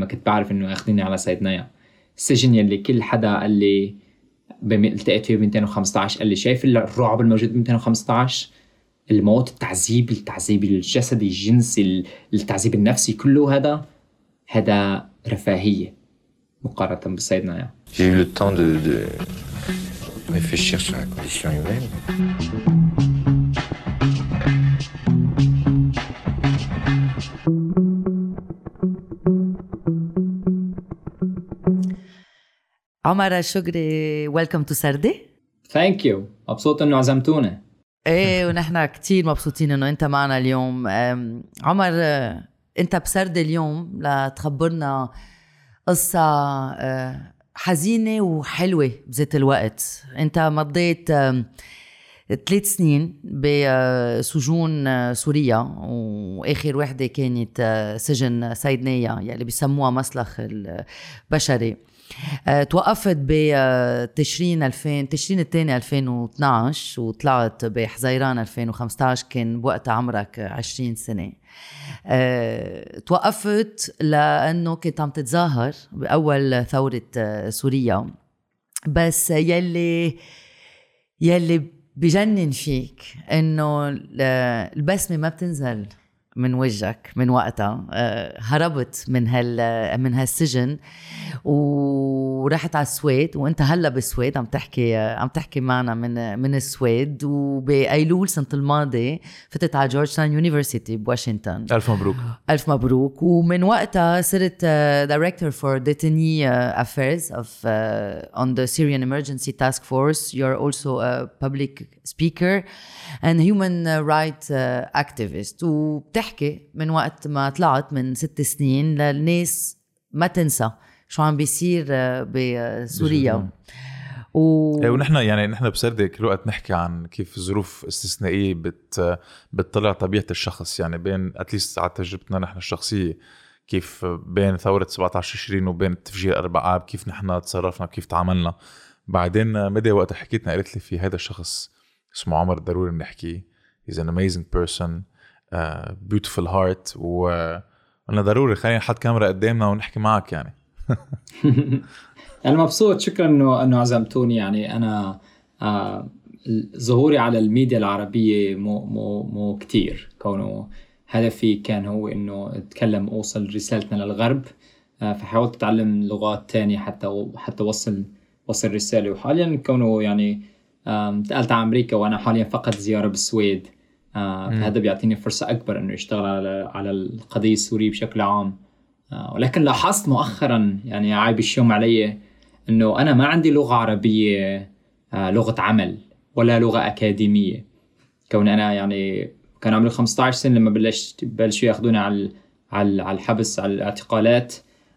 لما كنت بعرف إنه ياخذوني على صيدنايا السجن يلي كل حدا قال لي التقيت فيه ب 215 قال لي شايف الرعب الموجود ب 215 الموت التعذيب التعذيب الجسدي الجنسي التعذيب النفسي كله هذا هذا رفاهية مقارنة بالصيدنايا J'ai eu le temps de, de réfléchir sur la condition humaine. عمر شكري welcome to سردي. thank you مبسوط إنه عزمتونا. إيه ونحن كتير مبسوطين إنه أنت معنا اليوم. عمر أنت بسردي اليوم لتخبرنا قصة أه، حزينة وحلوة بذات الوقت. أنت مضيت ثلاث سنين بسجون أه، سوريا وآخر وحدة كانت أه، سجن سيدنية يلي بيسموها مسلخ البشري. توقفت بتشرين 2000 تشرين الثاني 2012 وطلعت بحزيران 2015 كان بوقتها عمرك 20 سنة. أه توقفت لأنه كنت عم تتظاهر بأول ثورة آه، سوريا. بس يلي يلي بجنن فيك إنه البسمة ما بتنزل. من وجهك من وقتها آه، هربت من هال من هالسجن ورحت على السويد وانت هلا بالسويد عم تحكي عم تحكي معنا من من السويد وبايلول سنة الماضي فتت على Georgetown University بواشنطن. ألف مبروك. ألف مبروك. ومن وقتها صرت director for detainee affairs of on the Syrian emergency task force. You're also a public speaker and human rights activist وبتحكي من وقت ما طلعت من ست سنين للناس ما تنسى شو عم بيصير آه، بسوريا و... إيه ونحن يعني نحن بسردة كل وقت نحكي عن كيف ظروف استثنائية بت بتطلع طبيعة الشخص. يعني بين اتليست على تجربتنا نحن الشخصية كيف بين ثورة 17 تشرين وبين التفجير أربع آب كيف نحن تصرفنا كيف تعاملنا. بعدين مدى وقت حكيتنا قالت لي في هذا الشخص اسمه عمر ضروري نحكي he's an amazing person. Uh, beautiful heart. و أنا ضروري خلينا نحط كاميرا قدامنا ونحكي معك يعني. أنا مبسوط. شكرا انه إنه عزمتوني يعني. أنا آه ظهوري على الميديا العربية مو مو مو كثير كونه هدفي كان هو إنه أتكلم أوصل رسالتنا للغرب. آه فحاولت أتعلم لغات تانية حتى حتى اوصل وصل رسالة. وحاليا كونه يعني انتقلت على أمريكا وأنا حاليا فقط زيارة بالسويد. آه فهذا بيعطيني فرصة أكبر إنه اشتغل على على القضية السورية بشكل عام. آه، ولكن لاحظت مؤخرا يعني عيب الشوم علي إنه أنا ما عندي لغة عربية آه، لغة عمل ولا لغة أكاديمية. كون أنا يعني كان عمري 15 سنة لما بلشت بلشوا ياخذوني على على الحبس على الاعتقالات.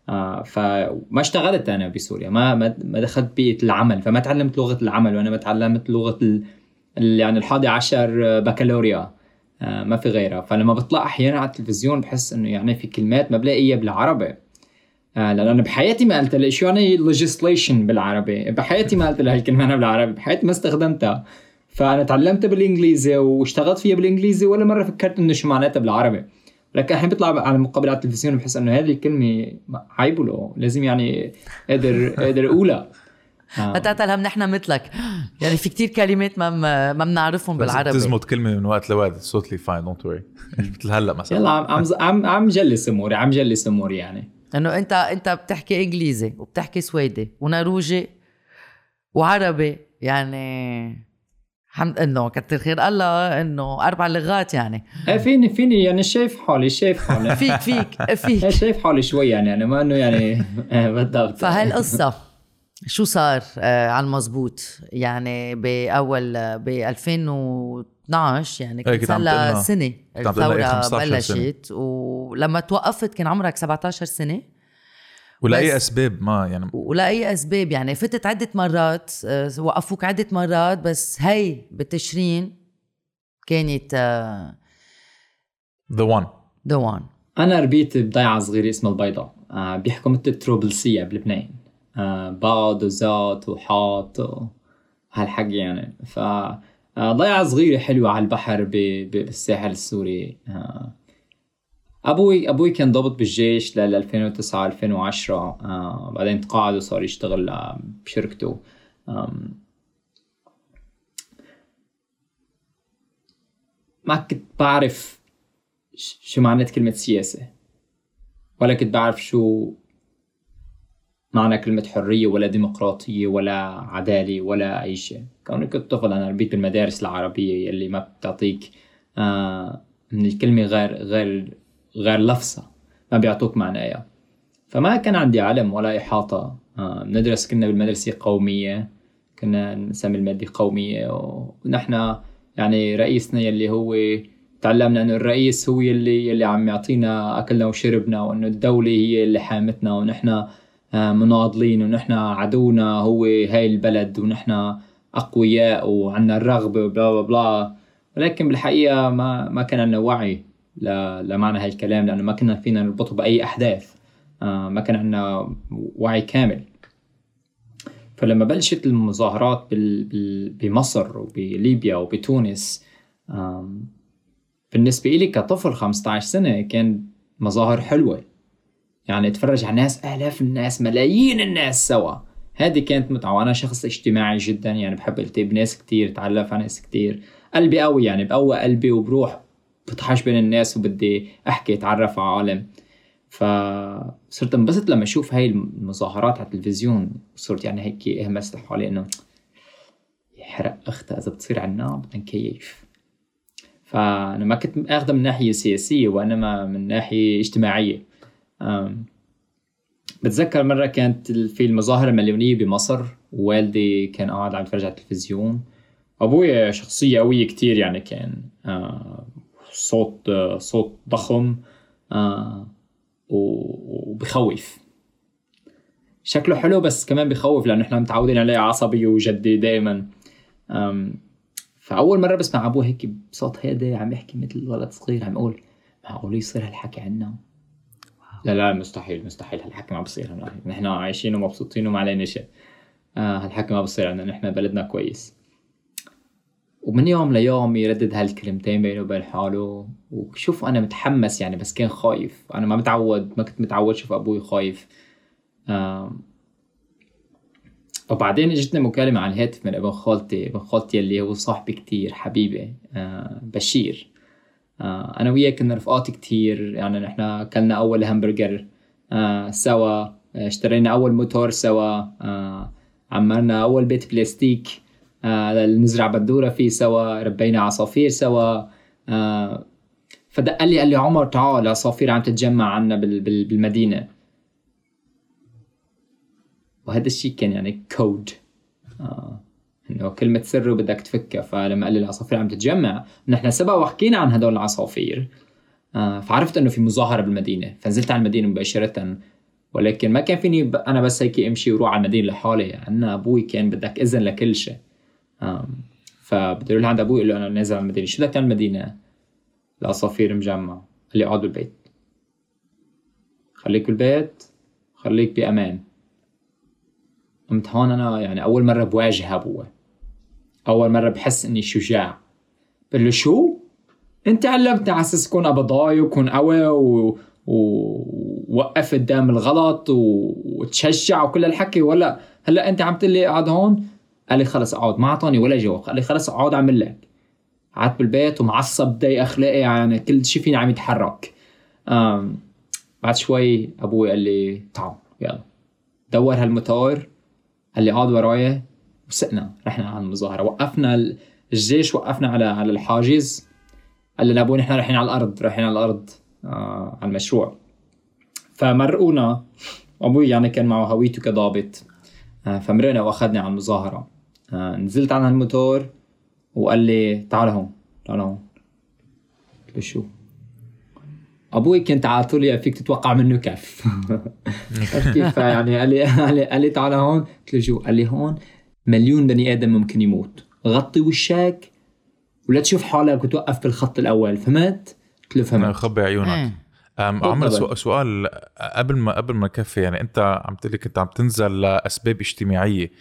آه فما اشتغلت أنا بسوريا ما ما دخلت بيئة العمل فما تعلمت لغة العمل وأنا ما تعلمت لغة ال يعني الحادي عشر بكالوريا آه، ما في غيرها. فلما بطلع أحيانا على التلفزيون بحس إنه يعني في كلمات ما بلاقيها بالعربي. آه لأن أنا بحياتي ما قلت شو يعني legislation بالعربي؟ بحياتي ما قلت لها الكلمة أنا بالعربي بحياتي ما استخدمتها. فأنا تعلمتها بالإنجليزي واشتغلت فيها بالإنجليزي ولا مرة فكرت إنه شو معناتها بالعربي. لكن الحين بيطلع على مقابل على التلفزيون بحس إنه هذه الكلمة عيبه له. لازم يعني قادر قادر أقولها. ما تعتلهم نحن مثلك. يعني في كتير كلمات ما ما بنعرفهم بالعربي. تزمت كلمة من وقت لوقت. صوت لي فاين دونت وري مثل هلأ مثلا. يلا عم عم عم جلس أموري عم جلس أموري يعني. إنه انت أنت بتحكي إنجليزي وبتحكي سويدي ونروجي وعربي يعني حمد إنه كتر خير الله إنه أربع لغات يعني. إيه فيني فيني يعني شايف حالي شايف حالي. فيك فيك فيك. شايف حالي شوي يعني يعني ما إنه يعني إيه، بالضبط. فهالقصة شو صار آه على المزبوط؟ يعني بأول ب 2012 يعني كنت صار سنة الثورة بلشت ولما توقفت كان عمرك 17 سنة؟ ولأي أسباب؟ ما يعني ولأي أسباب يعني فتت عدة مرات آه وقفوك عدة مرات بس هي بتشرين كانت the one the one أنا ربيت بضيعه صغيرة اسمها البيضاء. آه بيحكوا مثل الطرابلسية بلبنان. آه، بعض وزات وحاط وهالحق يعني. ف ضيعة صغيرة حلوة على البحر بالساحل السوري. أبوي أبوي كان ضابط بالجيش لل 2009 2010 آه بعدين تقاعد وصار يشتغل بشركته. ما كنت بعرف شو معنات كلمة سياسة ولا كنت بعرف شو معنى كلمة حرية ولا ديمقراطية ولا عدالة ولا أي شيء. كوني كنت طفل أنا ربيت بالمدارس العربية يلي ما بتعطيك آه من الكلمة غير غير غير لفظها ما بيعطوك معناها فما كان عندي علم ولا إحاطة. آه ندرس كنا بالمدرسة قومية كنا نسمي المادة قومية. ونحن يعني رئيسنا يلي هو تعلمنا إنه الرئيس هو يلي يلي عم يعطينا أكلنا وشربنا وإنه الدولة هي اللي حامتنا ونحن آه، مناضلين ونحن عدونا هو هاي البلد ونحن أقوياء وعنا الرغبة وبلا بلا بلا. ولكن بالحقيقة ما ما كان عندنا وعي. لمعنى هاي الكلام لأنه ما كنا فينا نربطه بأي أحداث. آه، ما كان عندنا وعي كامل. فلما بلشت المظاهرات بمصر وبليبيا وبتونس بالنسبة لي كطفل 15 سنة كان مظاهر حلوة. يعني اتفرج على ناس آلاف الناس ملايين الناس سوا. هذه كانت متعة. وأنا شخص اجتماعي جدا يعني بحب التقي بناس كتير اتعرف على ناس كتير. قلبي قوي يعني بقوى قلبي وبروح بطحش بين الناس وبدي أحكي أتعرف على عالم. فصرت انبسط لما أشوف هاي المظاهرات على التلفزيون. صرت يعني هيك اهمس لحالي إنه يحرق أختها إذا بتصير عنا بدنا نكيف فأنا ما كنت آخذها من ناحية سياسية وإنما من ناحية اجتماعية. بتذكر مرة كانت في المظاهرة المليونية بمصر ووالدي كان قاعد عم يتفرج على التلفزيون. أبوي شخصية قوية كتير يعني كان صوت صوت ضخم وبخوف. شكله حلو بس كمان بخوف لأنه إحنا متعودين عليه عصبي وجدي دائما فأول مرة بسمع أبوه هيك بصوت هادي عم يحكي مثل ولد صغير عم يقول معقول يصير هالحكي عنا؟ لا لا مستحيل مستحيل هالحكي ما بصير نحن عايشين ومبسوطين وما علينا شيء. آه هالحكي ما بصير عندنا نحن بلدنا كويس. ومن يوم ليوم يردد هالكلمتين بينه وبين حاله. وشوف أنا متحمس يعني بس كان خايف. أنا ما متعود ما كنت متعود شوف أبوي خايف. وبعدين اجتني مكالمة على الهاتف من ابن خالتي ابن خالتي اللي هو صاحبي كتير حبيبي آه، بشير. آه، أنا وياه كنا رفقات كتير. يعني نحن أكلنا أول همبرجر آه، سوا. اشترينا أول موتور سوا. عمرنا أول بيت بلاستيك. نزرع بندورة فيه سوا ربينا عصافير سوا. آه فدق لي قال لي عمر تعال عصافير عم تتجمع عنا بالمدينة. وهذا الشيء كان يعني كود آه إنه كلمة سر وبدك تفكها. فلما قال لي العصافير عم تتجمع نحن سبق وحكينا عن هدول العصافير. آه فعرفت إنه في مظاهرة بالمدينة. فنزلت على المدينة مباشرة. ولكن ما كان فيني أنا بس هيك أمشي وروح على المدينة لحالي. عنا أبوي كان بدك إذن لكل شيء. فبدي أروح لعند أبوي أقول له أنا نازل على المدينة. شو بدك تعمل المدينة؟ العصافير مجمع. قال لي اقعد بالبيت. خليك بالبيت خليك بأمان. قمت هون أنا يعني أول مرة بواجه ابوه أول مرة بحس إني شجاع بقول له شو؟ أنت علمتني على أساس كون ابضاي وكون قوي و... ووقف قدام الغلط و... وتشجع وكل الحكي ولا هلأ أنت عم تقول لي اقعد هون؟ قال لي خلص اقعد ما اعطاني ولا جواب. قال لي خلص اقعد اعمل لك. قعدت بالبيت ومعصب ضايق اخلاقي يعني كل شيء فيني عم يتحرك. بعد شوي أبوي قال لي تعال يلا. دور هالموتور قال لي اقعد وراي. وسقنا رحنا على المظاهرة. وقفنا الجيش وقفنا على على الحاجز. قال لنا أبوي نحن رايحين على الأرض رايحين على الأرض آه على المشروع. فمرقونا. أبوي يعني كان معه هويته كضابط. آه فمرقنا واخذني على المظاهرة. نزلت عن الموتور وقال لي تعال هون تعال هون قلت له شو؟ أبوي كنت على طول فيك تتوقع منه كف كيف؟ يعني قال لي قال لي, قال لي تعال هون. قلت له شو؟ قال لي هون مليون بني آدم ممكن يموت. غطي وشك ولا تشوف حالك وتوقف بالخط الأول فهمت؟ قلت له فهمت. خبي عيونك. إيه. عمر سؤال قبل ما قبل ما كفي يعني أنت عم تقول كنت عم تنزل لأسباب اجتماعية.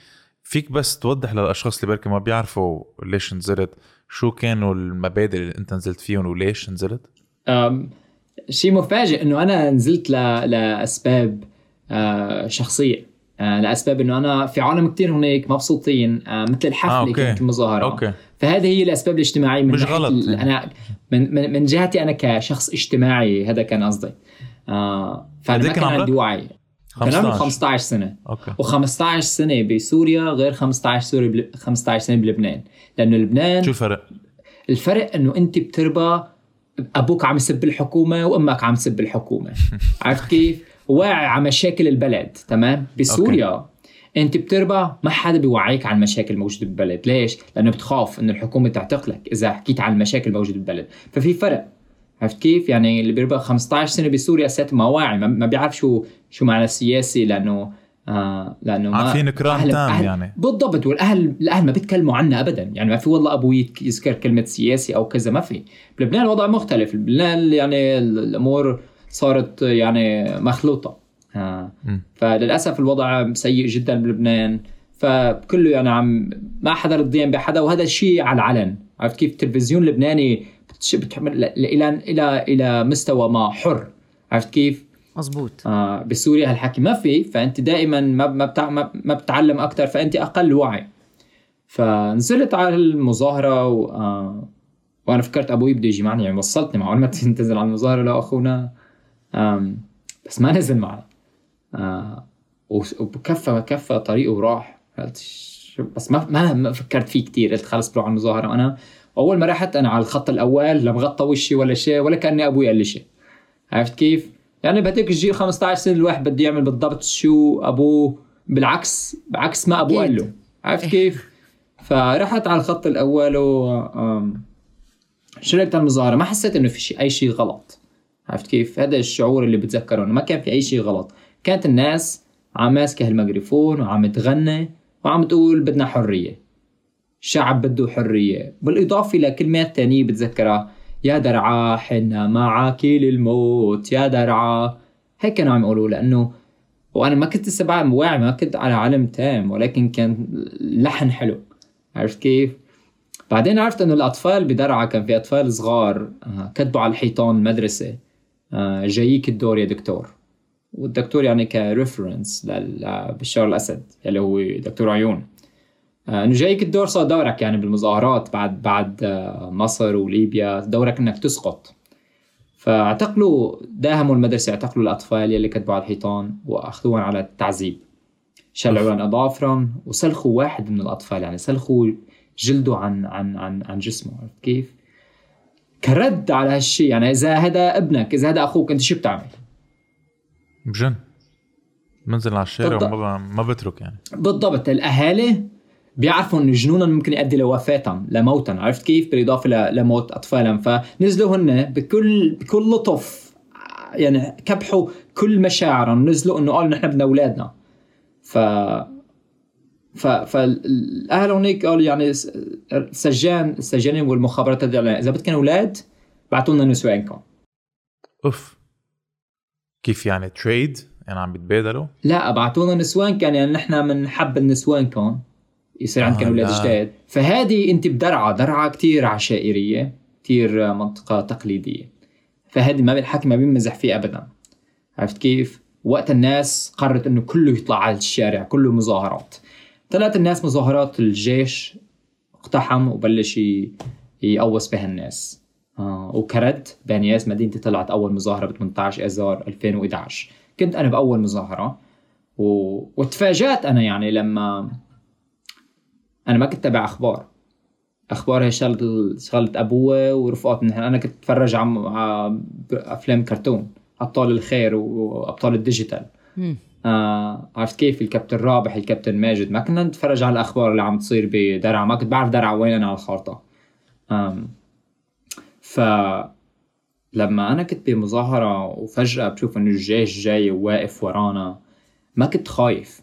فيك بس توضح للأشخاص اللي بركي ما بيعرفوا ليش نزلت شو كانوا المبادئ اللي أنت نزلت فيهم وليش نزلت؟ شيء مفاجئ إنه أنا نزلت ل... لأسباب آه شخصية آه لأسباب إنه أنا في عالم كتير هناك مبسوطين آه مثل الحفلة آه، أوكي. كانت المظاهره فهذه هي الأسباب الاجتماعية من مش غلط. ال- أنا من, من من جهتي أنا كشخص اجتماعي هذا كان قصدي آه فأنا ما كان كان عمرك؟ عندي وعي كان عمري 15 15 سنة. أوكي. و15 سنة بسوريا غير 15 سوري بل... 15 سنة بلبنان. لأنه لبنان شو الفرق؟ الفرق إنه أنت بتربى أبوك عم يسب الحكومة وأمك عم تسب الحكومة. عرفت كيف؟ واعي على مشاكل البلد تمام؟ بسوريا أنت بتربى ما حدا بيوعيك على المشاكل الموجوده بالبلد. ليش؟ لأنه بتخاف إنه الحكومة تعتقلك إذا حكيت عن المشاكل الموجوده بالبلد. ففي فرق. عرفت كيف؟ يعني اللي بيربى 15 سنة بسوريا أساسا ما واعي ما- ما بيعرف شو شو معنى السياسي لأنه آه لأنه ما عارفين أهل- تام أهل- يعني. بالضبط والاهل الأهل ما بيتكلموا عنا ابدا يعني ما في والله أبوي يذكر كلمة سياسي أو كذا ما في. بلبنان الوضع مختلف بلبنان يعني ال- الأمور صارت يعني مخلوطة آه. فللأسف الوضع سيء جدا بلبنان فكله يعني عم ما حدا رضيان بحدا وهذا الشيء على العلن. عرفت كيف؟ التلفزيون اللبناني بتحمل إلى إلى إلى مستوى ما حر. عرفت كيف؟ مزبوط آه بسوريا هالحكي ما في فأنت دائما ما ما, بتع... ما, بتعلم أكثر فأنت أقل وعي. فنزلت على المظاهرة و... آه وأنا فكرت أبوي بده يجي معنا يعني وصلتني معه. ما تنزل على المظاهرة لأخونا آم بس ما نزل معي آه وكفى كفى طريقه وراح. بس ما ما ما فكرت فيه كتير. قلت خلص بروح على المظاهرة. وأنا أول ما رحت أنا على الخط الأول لا مغطى وشي ولا شيء ولا كأني أبوي قال لي شيء عرفت كيف؟ يعني بهديك الجيل 15 سنة الواحد بده يعمل بالضبط شو أبوه بالعكس بعكس ما أبوه قال. له عرفت كيف؟ فرحت على الخط الأول و شاركت على المظاهرة ما حسيت إنه في شيء أي شيء غلط عرفت كيف؟ هذا الشعور اللي بتذكره انه ما كان في أي شيء غلط كانت الناس عم ماسكة الميكروفون وعم تغني وعم تقول بدنا حرية الشعب بده حرية. بالإضافة لكلمات تانية بتذكرها يا درعا حنا معك للموت يا درعا. هيك كانوا عم يقولوا لأنه وأنا ما كنت لسه واعي ما كنت على علم تام ولكن كان لحن حلو. عرفت كيف؟ بعدين عرفت إنه الأطفال بدرعا كان في أطفال صغار آه، كتبوا على الحيطان المدرسة آه، جاييك الدور يا دكتور. والدكتور يعني كريفرنس لبشار الأسد اللي هو دكتور عيون. إنه جايك الدور صار دورك يعني بالمظاهرات بعد بعد آه، مصر وليبيا دورك إنك تسقط فاعتقلوا داهموا المدرسة اعتقلوا الأطفال يلي كتبوا على الحيطان واخذوهم على التعذيب شلعوا لهم أظافرهم وسلخوا واحد من الأطفال يعني سلخوا جلده عن عن عن عن جسمه عرفت كيف؟ كرد على هالشيء يعني إذا هذا ابنك إذا هذا أخوك أنت شو بتعمل؟ بجن بنزل على الشارع. وما ما بترك يعني بالضبط الأهالي بيعرفوا انه جنونهم ممكن يؤدي لوفاتهم لموتهم عرفت كيف؟ بالإضافة لموت اطفالهم فنزلوا هن بكل بكل لطف يعني كبحوا كل مشاعرهم نزلوا إنه قالوا نحن بدنا أولادنا. ف ف فالأهل هونيك قالوا يعني السجان السجانين والمخابرات هذول إذا بدكم أولاد بعتوا لنا نسوانكم. أوف. كيف يعني تريد يعني عم بيتبادلوا لا بعتونا نسوان كان يعني نحن بنحب النسوانكم. يصير عندكم آه، أولاد لا. جداد. فهذه أنت بدرعا درعا كتير عشائرية كتير منطقة تقليدية. فهذه ما الحكي ما بيمزح فيه ابدا. عرفت كيف؟ وقت الناس قررت إنه كله يطلع على الشارع كله مظاهرات. طلعت الناس مظاهرات الجيش اقتحم وبلش يقوص بها الناس. آه وكرد بانياس مدينتي طلعت أول مظاهرة ب 18 أذار 2011 كنت أنا بأول مظاهرة و... وتفاجأت أنا يعني لما أنا ما كنت تابع أخبار. أخبار هي شغله شغلة أبوي ورفقاته نحن أنا كنت أتفرج على أفلام كرتون. أبطال الخير وأبطال الديجيتال. آه عرفت كيف؟ الكابتن رابح الكابتن ماجد. ما كنا نتفرج على الأخبار اللي عم تصير بدرعا ما كنت بعرف درعا وين أنا على الخارطة. آم ف لما أنا كنت بمظاهرة وفجأة بشوف إنه الجيش جاي وواقف ورانا ما كنت خايف.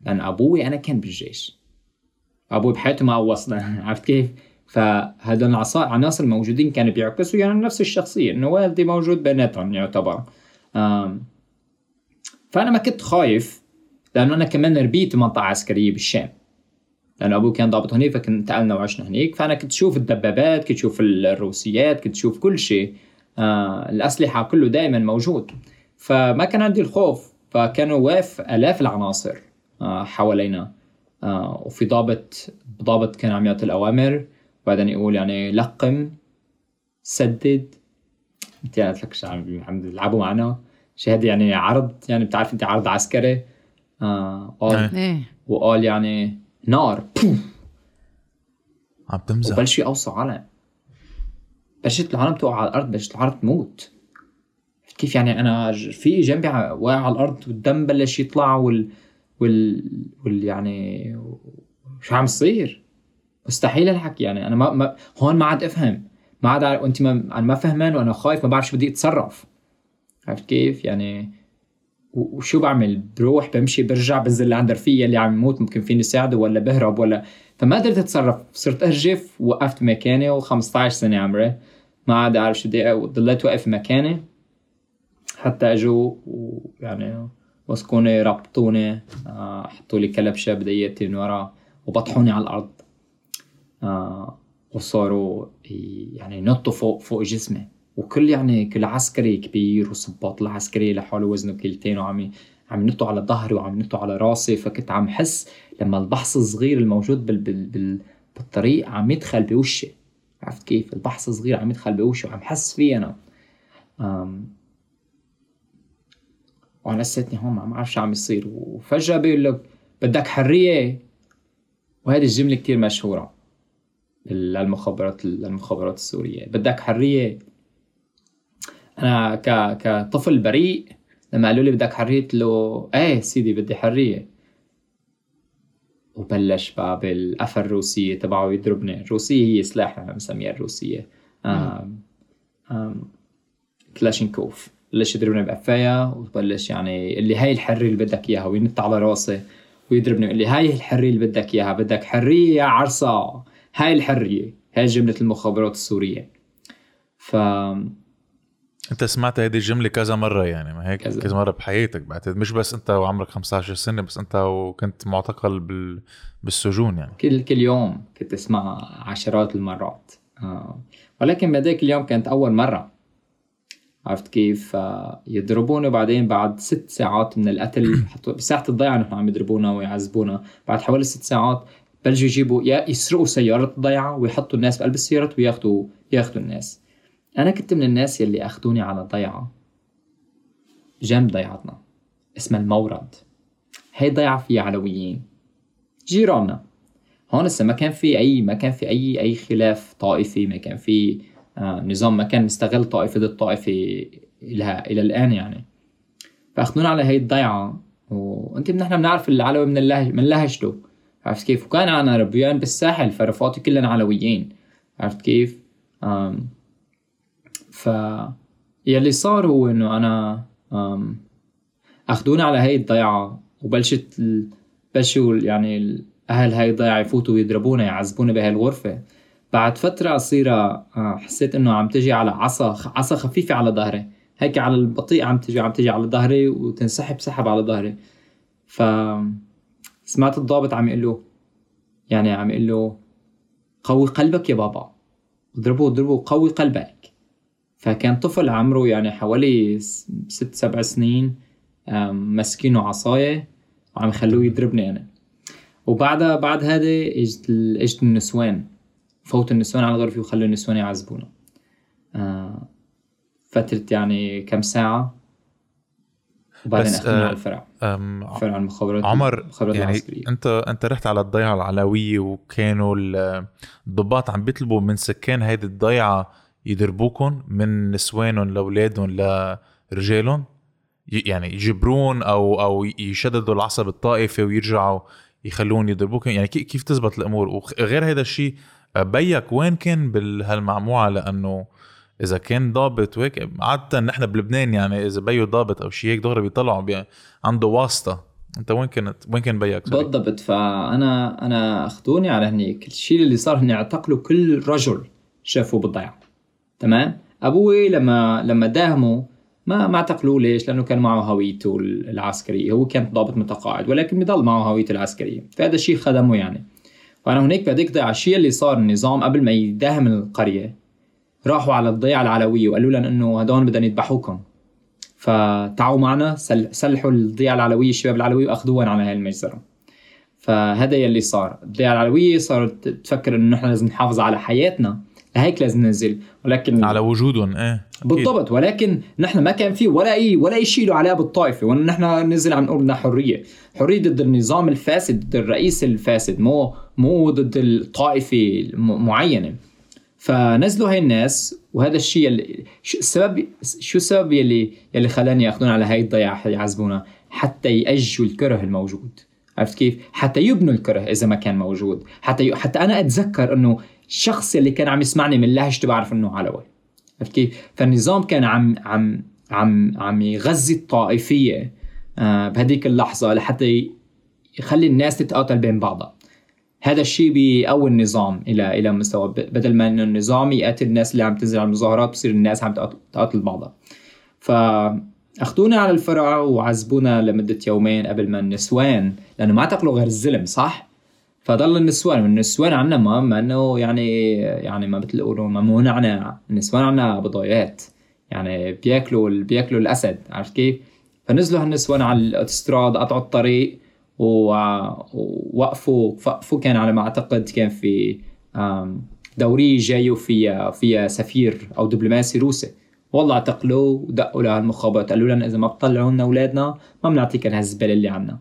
لأن أبوي أنا كان بالجيش. أبوي بحياته ما قوصنا عرفت كيف؟ فهذول العناصر الموجودين كانوا بيعكسوا يعني نفس الشخصية إنه والدي موجود بيناتهم يعتبر. فأنا ما كنت خايف لأنه أنا كمان ربيت بمنطقه عسكرية بالشام. لأنه أبوي كان ضابط هنيك فكنت انتقلنا وعشنا هنيك فأنا كنت شوف الدبابات كنت شوف الروسيات كنت شوف كل شيء. آه الأسلحة كله دائما موجود. فما كان عندي الخوف فكانوا واقف آلاف العناصر آه حوالينا. وفي ضابط ضابط كان عم يعطي الأوامر وبعدين يقول يعني لقم سدد. انت قلت لك عم عم يلعبوا معنا. شهد يعني عرض يعني بتعرف انت عرض عسكري. آه قال إيه. وقال يعني نار عم تمزح. وبلشوا يقوصوا عالم بلشت العالم توقع على الأرض بلشت العالم تموت. كيف يعني أنا في جنبي واقع على الأرض والدم بلش يطلع وال وال, وال يعني شو عم يصير؟ مستحيل الحكي يعني أنا ما, ما هون ما عاد أفهم ما عاد وانت ما أنا ما فهمان وأنا خايف ما بعرف شو بدي أتصرف عرفت كيف؟ يعني وشو بعمل؟ بروح بمشي برجع بنزل لعند رفيقي اللي عم يموت ممكن فيني ساعده ولا بهرب ولا فما قدرت أتصرف صرت ارجف وقفت مكاني و15 سنة عمري ما عاد أعرف شو بدي ضليت واقف مكاني حتى اجوا ويعني مسكوني ربطوني آه، حطوا لي كلبشه بديتي من ورا وبطحوني على الأرض. آه، وصاروا يعني ينطوا فوق فوق جسمي. وكل يعني كل عسكري كبير والصباط العسكري لحاله وزنه كيلتين وعم عم ينطوا على ظهري وعم ينطوا على راسي. فكنت عم حس لما البحص الصغير الموجود بال بال بال بالطريق عم يدخل بوشي. عرفت كيف؟ البحص الصغير عم يدخل بوشي وعم حس فيه أنا. وأنا لساتني هون ما بعرف شو عم يصير. وفجأة بيقول لك بدك حرية. وهذه الجملة كتير مشهورة للمخابرات للمخابرات السورية. بدك حرية. أنا ك كطفل بريء لما قالوا لي بدك حرية قلت له إيه سيدي بدي حرية. وبلش بقى بالقفا الروسية تبعه يضربني. الروسية هي سلاح أنا مسميها الروسية. آم آم كلاشينكوف. بلش يضربني بقفايا وبلش يعني اللي هاي الحرية اللي بدك إياها وينط على راسي ويضربني يقول لي هاي الحرية اللي بدك إياها بدك حرية يا عرصة. هاي الحرية هاي جملة المخابرات السورية. ف أنت سمعت هذه الجملة كذا مرة يعني ما هيك؟ كذا. كذا, مرة بحياتك بعتقد مش بس أنت وعمرك 15 سنة بس أنت وكنت معتقل بال... بالسجون يعني. كل كل يوم كنت اسمعها عشرات المرات. آه. ولكن بهداك اليوم كانت أول مرة. عرفت كيف؟ آه، يضربوني وبعدين بعد ست ساعات من القتل. بساعة الضيعة نحن عم يضربونا ويعذبونا. بعد حوالي ست ساعات بلشوا يجيبوا يا يسرقوا سيارة الضيعة ويحطوا الناس بقلب السيارات وياخذوا ياخذوا الناس. أنا كنت من الناس يلي أخذوني على ضيعة جنب ضيعتنا. اسمها المورد. هي ضيعة فيها علويين. جيراننا. هون هسه ما كان في اي ما كان في اي أي خلاف طائفي ما كان في نظام ما كان مستغل طائفة ضد طائفة إلى إلى الآن يعني. فأخذونا على هي الضيعة. وأنت نحن بنعرف العلوي من اللهج من لهجته. عرفت كيف؟ وكان أنا ربيان بالساحل فرفقاتي كلهم علويين. عرفت كيف؟ آم ف يلي صار هو إنه أنا آم أخذونا على هي الضيعة. وبلشت ال... بلشوا يعني أهل هاي الضيعة يفوتوا ويضربونا يعذبونا بهاي الغرفه بعد فترة قصيره آه، حسيت إنه عم تجي على عصا عصا خفيفة على ظهري. هيك على البطيء عم تجي عم تجي على ظهري وتنسحب سحب على ظهري. ف سمعت الضابط عم يقول له يعني عم يقول له قوي قلبك يا بابا. اضربه اضربه قوي قلبك. فكان طفل عمره يعني حوالي ست سبع سنين آم، مسكينه عصاية وعم يخلوه يضربني أنا. وبعدها بعد هذا اجت اجت النسوان. فوت النسوان على الغرفة وخلوا النسوان يعذبونا. آه، فترة يعني كم ساعة؟ وبعدين بس، أخذونا آه، على الفرع. فرع المخابرات عمر المخابرات يعني العسكرية. أنت أنت رحت على الضيعة العلوية وكانوا ال- الضباط عم بيطلبوا من سكان هيدي الضيعة يضربوكم من نسوانهم لاولادهم لرجالهم يعني يجبرون أو أو يشددوا العصب الطائفي ويرجعوا يخلون يضربوكم يعني كي- كيف تزبط الأمور؟ وغير هذا الشيء بيك وين كان بهالمعمعة لأنه إذا كان ضابط وهيك عادة نحن بلبنان يعني إذا بيو ضابط أو شيء هيك دغري بيطلعوا بي عنده واسطة. أنت وين كنت وين كان بيك؟ سوري؟ بالضبط. فانا أنا أخذوني على هنيك الشيء اللي صار هن اعتقلوا كل رجل شافوه بالضيعه تمام؟ أبوي لما لما داهموا ما ما اعتقلوه ليش؟ لأنه كان معه هويته العسكرية. هو كان ضابط متقاعد ولكن بضل معه هويته العسكرية. فهذا الشيء خدمه يعني. فانا هناك بهذيك ضيعه الشيء اللي صار النظام قبل ما يداهم القرية. راحوا على الضيعة العلوية وقالوا لهم إنه هدول بدهم يذبحوكم. فتعوا معنا سلحوا الضيعة العلوية الشباب العلويه وأخذوهم على هاي المجزرة. فهذا يلي صار. الضيعة العلوية صارت تفكر إنه نحن لازم نحافظ على حياتنا. لهيك لازم ننزل. ولكن على وجودهم إيه بالضبط. ولكن نحن ما كان في ولا أي ولا أي شيء له علاقة بالطائفة. ونحن نزل عم نقول بدنا حرية. حرية ضد النظام الفاسد ضد الرئيس الفاسد. مو مو ضد الطائفة معينه فنزلوا هاي الناس وهذا الشيء اللي السبب شو السبب يلي يلي خلاني ياخذونا على هاي الضيعه يعذبونا حتى يأجوا الكره الموجود عرفت كيف؟ حتى يبنوا الكره إذا ما كان موجود، حتى ي... حتى أنا أتذكر إنه الشخص اللي كان عم يسمعني من لهجته بعرف إنه علوي. عرفت كيف؟ فالنظام كان عم عم عم عم يغذي الطائفية آه بهديك اللحظة لحتى يخلي الناس تتقاتل بين بعضها. هذا الشيء بيقوي النظام إلى إلى مستوى بدل ما إنه النظام يقاتل الناس اللي عم تنزل على المظاهرات بصير الناس عم تقاتل بعضها. ف أخذونا على الفرع وعذبونا لمدة يومين قبل ما النسوان لأنه ما اعتقلوا غير الزلم صح؟ فضل النسوان والنسوان عنا ما ما إنه يعني يعني ما مثل يقولوا ممنوع عنا النسوان عنا بضايات يعني بياكلوا بياكلوا الأسد عرفت كيف؟ فنزلوا هالنسوان على الاوتوستراد قطعوا الطريق ووقفوا وقفوا كان على ما أعتقد كان في دورية جاي وفيها فيها سفير أو دبلوماسي روسي. والله اعتقلوا ودقوا للمخابرات قالوا لنا إذا ما بتطلعوا لنا أولادنا ما بنعطيكم هالزباله اللي عنا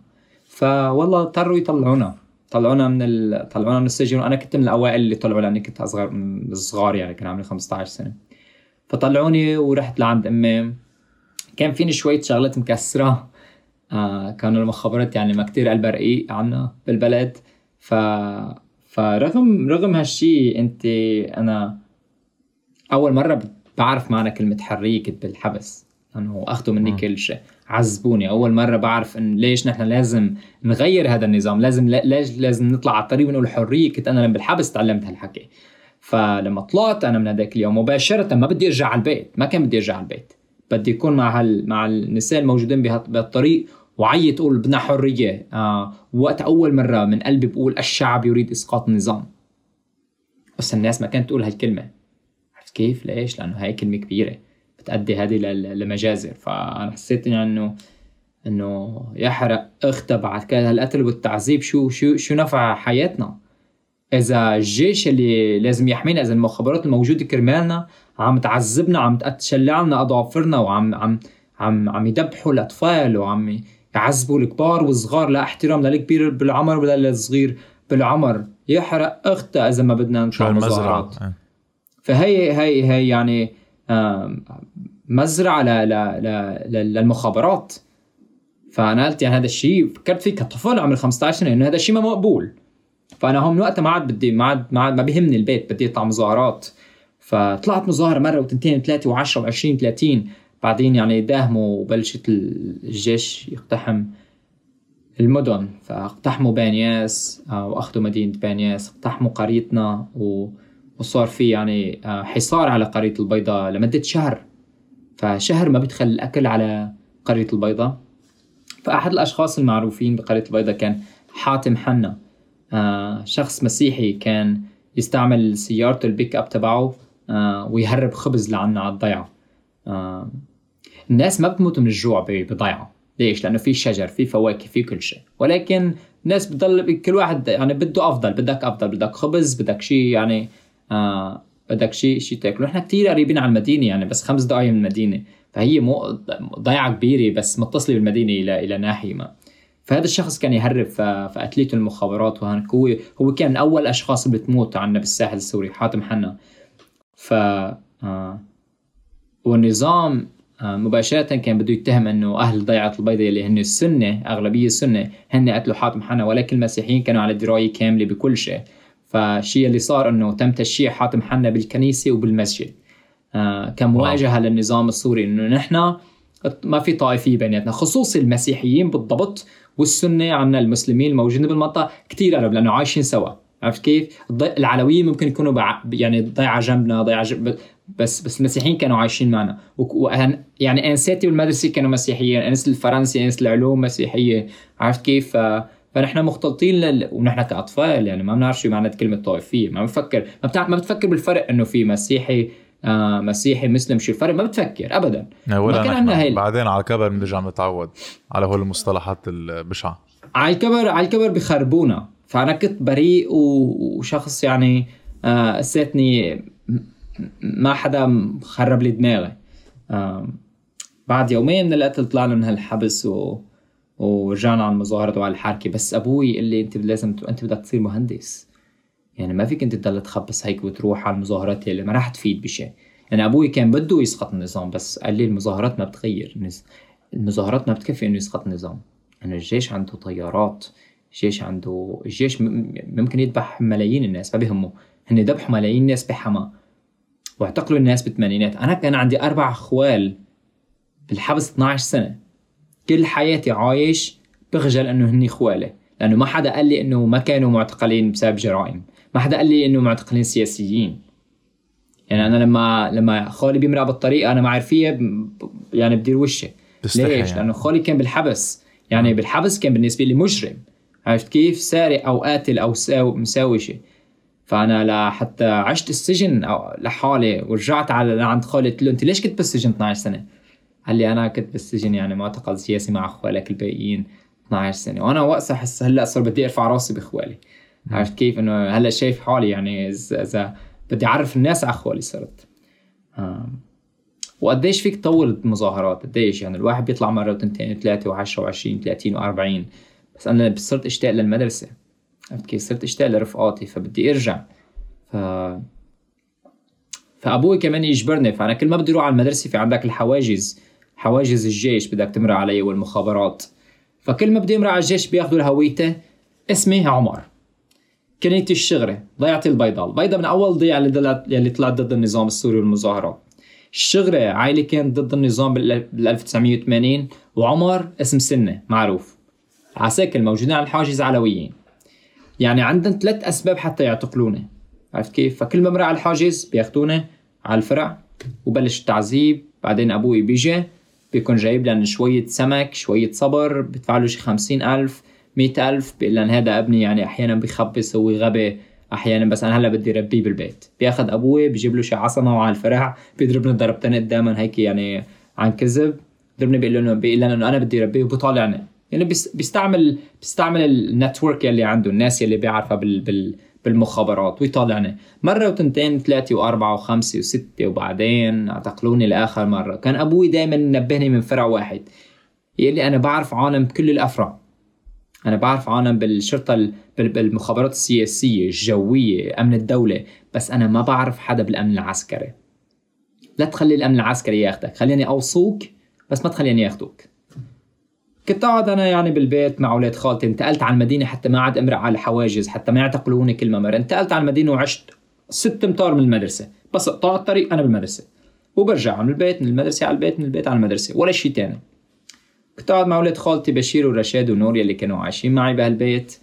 فوالله اضطروا يطلعونا. طلعونا من ال... طلعونا من السجن وأنا كنت من الأوائل اللي طلعوا لأني كنت أصغر من الصغار يعني كان عمري 15 سنة. فطلعوني ورحت لعند أمي. كان فيني شوية شغلات مكسرة. آه كانوا المخابرات يعني ما كتير قلبها رقيق عنا بالبلد. ف فرغم رغم هالشي انت أنا أول مرة بعرف معنى كلمة حرية كنت بالحبس. انه أخذوا مني كل شيء. عذبوني أول مرة بعرف إن ليش نحن لازم نغير هذا النظام. لازم ليش لازم نطلع على الطريق ونقول حرية. كنت أنا لما بالحبس تعلمت هالحكي. فلما طلعت أنا من هذاك اليوم مباشرة ما بدي أرجع على البيت. ما كان بدي أرجع على البيت. بدي يكون مع هال... مع النساء الموجودين بهالطريق وعيط أقول بدنا حرية. آه وقت أول مرة من قلبي بقول الشعب يريد إسقاط النظام بس الناس ما كانت تقول هالكلمة. كيف؟ ليش؟ لأنه هاي كلمة كبيرة. بتأدي هذه لمجازر. فأنا حسيت إنه إنه يحرق اختها بعد كده. هالقتل والتعذيب شو شو شو نفع حياتنا؟ إذا الجيش اللي لازم يحمينا إذا المخابرات الموجودة كرمالنا عم تعذبنا عم تشلع لنا اظافرنا وعم عم عم عم يذبحوا الأطفال وعم يعذبوا الكبار والصغار لا احترام لا الكبير بالعمر ولا الصغير بالعمر. يحرق اختها إذا ما بدنا نطلع مظاهرات فهي هي هي يعني مزرعة للمخابرات. فأنا قلت يعني هذا الشيء فكرت فيه كطفل عمري 15 سنة إنه هذا الشيء ما مقبول. فأنا هون من وقتها ما عاد بدي ما عاد ما عاد ما بيهمني البيت بدي أطلع مظاهرات فطلعت مظاهره مرة وتنتين وثلاثة و10 و20 30 بعدين يعني داهموا وبلشت الجيش يقتحم المدن. فاقتحموا بانياس آه، واخذوا مدينة بانياس اقتحموا قريتنا وصار في يعني آه، حصار على قرية البيضاء لمدة شهر. فشهر ما بيدخل الأكل على قرية البيضاء. فأحد الأشخاص المعروفين بقرية البيضاء كان حاتم حنا. آه، شخص مسيحي كان يستعمل سيارته البيك أب تبعه ويهرب خبز لعنا على الضيعة. الناس ما بتموت من الجوع بضيعة. ليش؟ لأنه في شجر في فواكه في كل شيء. ولكن الناس بتضل كل واحد يعني بده أفضل بدك أفضل بدك خبز بدك شيء يعني آه بدك شيء شيء تاكله. نحن كثير قريبين على المدينة يعني بس خمس دقائق من المدينة. فهي مو ضيعة كبيرة بس متصلة بالمدينة إلى إلى ناحية ما. فهذا الشخص كان يهرب فقتلته المخابرات وهناك هو هو كان اول الاشخاص اللي بتموت عندنا بالساحل السوري حاتم حنا. ف آه والنظام آه مباشرة كان بده يتهم إنه أهل ضيعة البيضاء اللي هن السنة أغلبية السنة هن قتلوا حاتم حنا ولكن المسيحيين كانوا على دراية كاملة بكل شيء. فالشيء اللي صار إنه تم تشييع حاتم حنا بالكنيسة وبالمسجد. آه كمواجهه للنظام السوري إنه نحن ما في طائفية بيناتنا خصوصي المسيحيين بالضبط والسنة عنا المسلمين الموجودين بالمنطقة كثير قرب لأنه عايشين سوا. عرفت كيف؟ العلويين ممكن يكونوا بع... يعني ضيعة جنبنا ضيعة جنب... بس بس المسيحيين كانوا عايشين معنا. و... يعني انساتي والمدرسة كانوا مسيحيين انس الفرنسي انس العلوم مسيحية. عرفت كيف؟ فنحن مختلطين لل... ونحن كأطفال يعني ما بنعرف شو معنى كلمة طائفية. ما بنفكر ما, بتع... ما بتفكر بالفرق إنه في مسيحي آه مسيحي مسلم شو الفرق؟ ما بتفكر ابدا. ولا ما كان هاي بعدين على كبر بنرجع نتعود على هول المصطلحات البشعة. على الكبر على الكبر بخربونا فأنا كنت بريء و- وشخص يعني آه قسيتني م- ما حدا خرب لي دماغي. بعد يومين من القتل طلعنا من هالحبس و... ورجعنا على المظاهرات وعلى الحركه بس أبوي قال لي أنت لازم ت... أنت بدك تصير مهندس. يعني ما فيك أنت تضل تخبص هيك وتروح على المظاهرات اللي ما راح تفيد بشيء يعني أبوي كان بده يسقط النظام بس قال لي المظاهرات ما بتغير. المظاهرات ما بتكفي إنه يسقط النظام. انه الجيش عنده طيارات الجيش عنده الجيش ممكن يذبح ملايين الناس ما بيهمه. هن ذبحوا ملايين الناس بحما. واعتقلوا الناس بالثمانينات. أنا كان عندي أربع أخوال بالحبس 12 سنة. كل حياتي عايش بخجل إنه هني خوالي لأنه ما حدا قال لي إنه ما كانوا معتقلين بسبب جرائم. ما حدا قال لي إنه معتقلين سياسيين. يعني أنا لما لما خالي بيمرق بالطريق أنا ما عارفية ب- يعني بدير وشي. ليش؟ يعني. لأنه خالي كان بالحبس. يعني بالحبس كان بالنسبة لي مجرم. عرفت كيف؟ سارق أو قاتل أو ساو- مساوي شيء. فأنا لحتى عشت السجن لحالي ورجعت على لعند خالي قلت له أنت ليش كنت بالسجن 12 سنة؟ قال لي أنا كنت بالسجن يعني معتقل سياسي مع اخوالك الباقيين 12 سنة. وأنا وقتها حس هلأ صار بدي أرفع راسي بإخوالي. عرفت كيف؟ إنه هلأ شايف حالي يعني إذا بدي أعرف الناس على إخوالي صرت. وقديش فيك تطول المظاهرات؟ قديش؟ يعني الواحد بيطلع مرة وتنتين وثلاثه و10 و20 30 و40 بس أنا صرت إشتاق للمدرسة. كيف صرت أشتاق لرفقاتي فبدي أرجع. ف فأبوي كمان يجبرني فأنا كل ما بدي أروح على المدرسة في عندك الحواجز حواجز الجيش بدك تمرق علي والمخابرات. فكل ما بدي أمرق على الجيش بياخذوا هويتي اسمي عمر. كنيتي الشغرة ضيعتي البيضاء. البيضاء من أول ضيعة اللي طلعت اللي طلعت ضد النظام السوري والمظاهرات الشغرة عائلة كانت ضد النظام بال 1980 وعمر اسم سنة معروف. عساكر الموجودين على الحاجز علويين يعني عندهم ثلاث أسباب حتى يعتقلوني عرفت كيف؟ فكل ما مرق على الحاجز بياخذوني على الفرع وبلش التعذيب بعدين أبوي بيجي بيكون جايب لنا شوية سمك شوية صبر بدفع له شي خمسين ألف مئة ألف بيقول لنا هذا أبني يعني أحيانا بخبص هو غبي أحيانا بس أنا هلا بدي ربيه بالبيت. بياخذ أبوي بجيب له شي عصمة وعلى الفرع بيضربني ضربتين قداما هيك يعني عن كذب. ضربني بيقول له بيقول لنا إنه أنا بدي ربيه وبطالعني يعني بيس- بيستعمل بيستعمل ال network يلي عنده الناس يلي بيعرفها بال بال بالمخابرات ويطالعني مرة وتنتين ثلاثة وأربعة وخمسة وستة وبعدين اعتقلوني لآخر مرة. كان أبوي دايما ينبهني من فرع واحد يقول لي أنا بعرف عالم بكل الأفرع أنا بعرف عالم بالشرطة ال- بال- بالمخابرات السياسية الجوية أمن الدولة بس أنا ما بعرف حدا بالأمن العسكري. لا تخلي الأمن العسكري ياخدك خليني أوصوك بس ما تخليني ياخدوك. كنت اقعد أنا يعني بالبيت مع أولاد خالتي انتقلت على المدينة حتى ما عاد امرق على الحواجز حتى ما يعتقلوني كل ما مره انتقلت على المدينة وعشت ست أمتار من المدرسة. بس اقطع الطريق أنا بالمدرسة. وبرجع من البيت من المدرسة على البيت من البيت على المدرسة. ولا شيء تاني. كنت اقعد مع أولاد خالتي بشير ورشاد ونور يلي كانوا عايشين معي بهالبيت.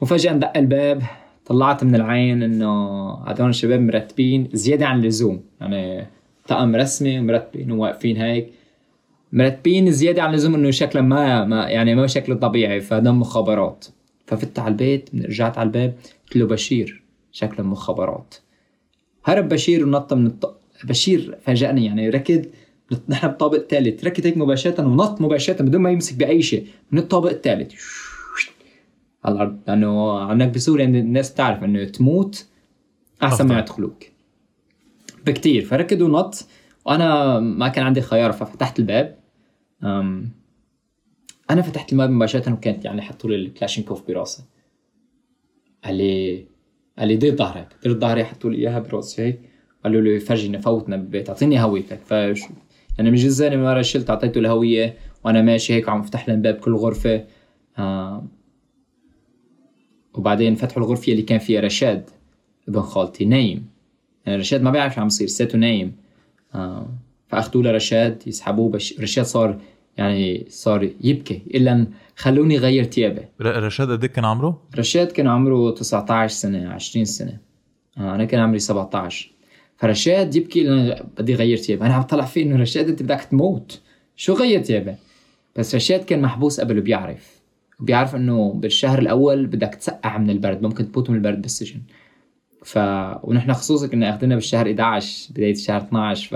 وفجأة اندق الباب طلعت من العين إنه هدول الشباب مرتبين زيادة عن اللزوم. يعني طقم رسمي ومرتبين وواقفين هيك. مرتبين زيادة عن اللزوم إنه شكله ما, ما يعني ما شكله طبيعي فده مخابرات. ففت على البيت رجعت على الباب قلت له بشير شكله مخابرات. هرب بشير ونط من الط... بشير فاجأني يعني ركض نحن بالطابق الثالث ركض هيك مباشرة ونط مباشرة بدون ما يمسك بأي شيء من الطابق الثالث على الأرض لأنه عندك بسوريا الناس بتعرف إنه تموت أحسن ما. يعتقلوك بكتير فركض ونط. وأنا ما كان عندي خيار ففتحت الباب. أنا فتحت الباب مباشرة وكانت يعني حطوا لي الكلاشينكوف براسي. قال لي قال لي دير ظهرك دير ظهري حطوا لي إياها براسي. هيك. قالوا لي فرجينا فوتنا بالبيت أعطيني هويتك. فش أنا من جزداني من ورا شلت أعطيته الهوية وأنا ماشي هيك عم فتح لهم باب كل غرفة. آه وبعدين فتحوا الغرفة اللي كان فيها رشاد ابن خالتي نايم. يعني رشاد ما بيعرف شو عم يصير ساته نايم. فأخذوه لرشاد يسحبوه بش رشاد صار يعني صار يبكي. إلا خلوني غير ثيابي رشاد قد إيه كان عمره؟ رشاد كان عمره 19 سنة 20 سنة. آه أنا كان عمري 17 فرشاد يبكي لأنه بدي غير ثيابي أنا عم طلع فيه إنه رشاد أنت بدك تموت. شو غير ثيابي بس رشاد كان محبوس قبل وبيعرف. بيعرف إنه بالشهر الأول بدك تسقع من البرد. ممكن تموت من البرد بالسجن. ف ونحن خصوصا كنا أخذنا بالشهر 11 بداية الشهر 12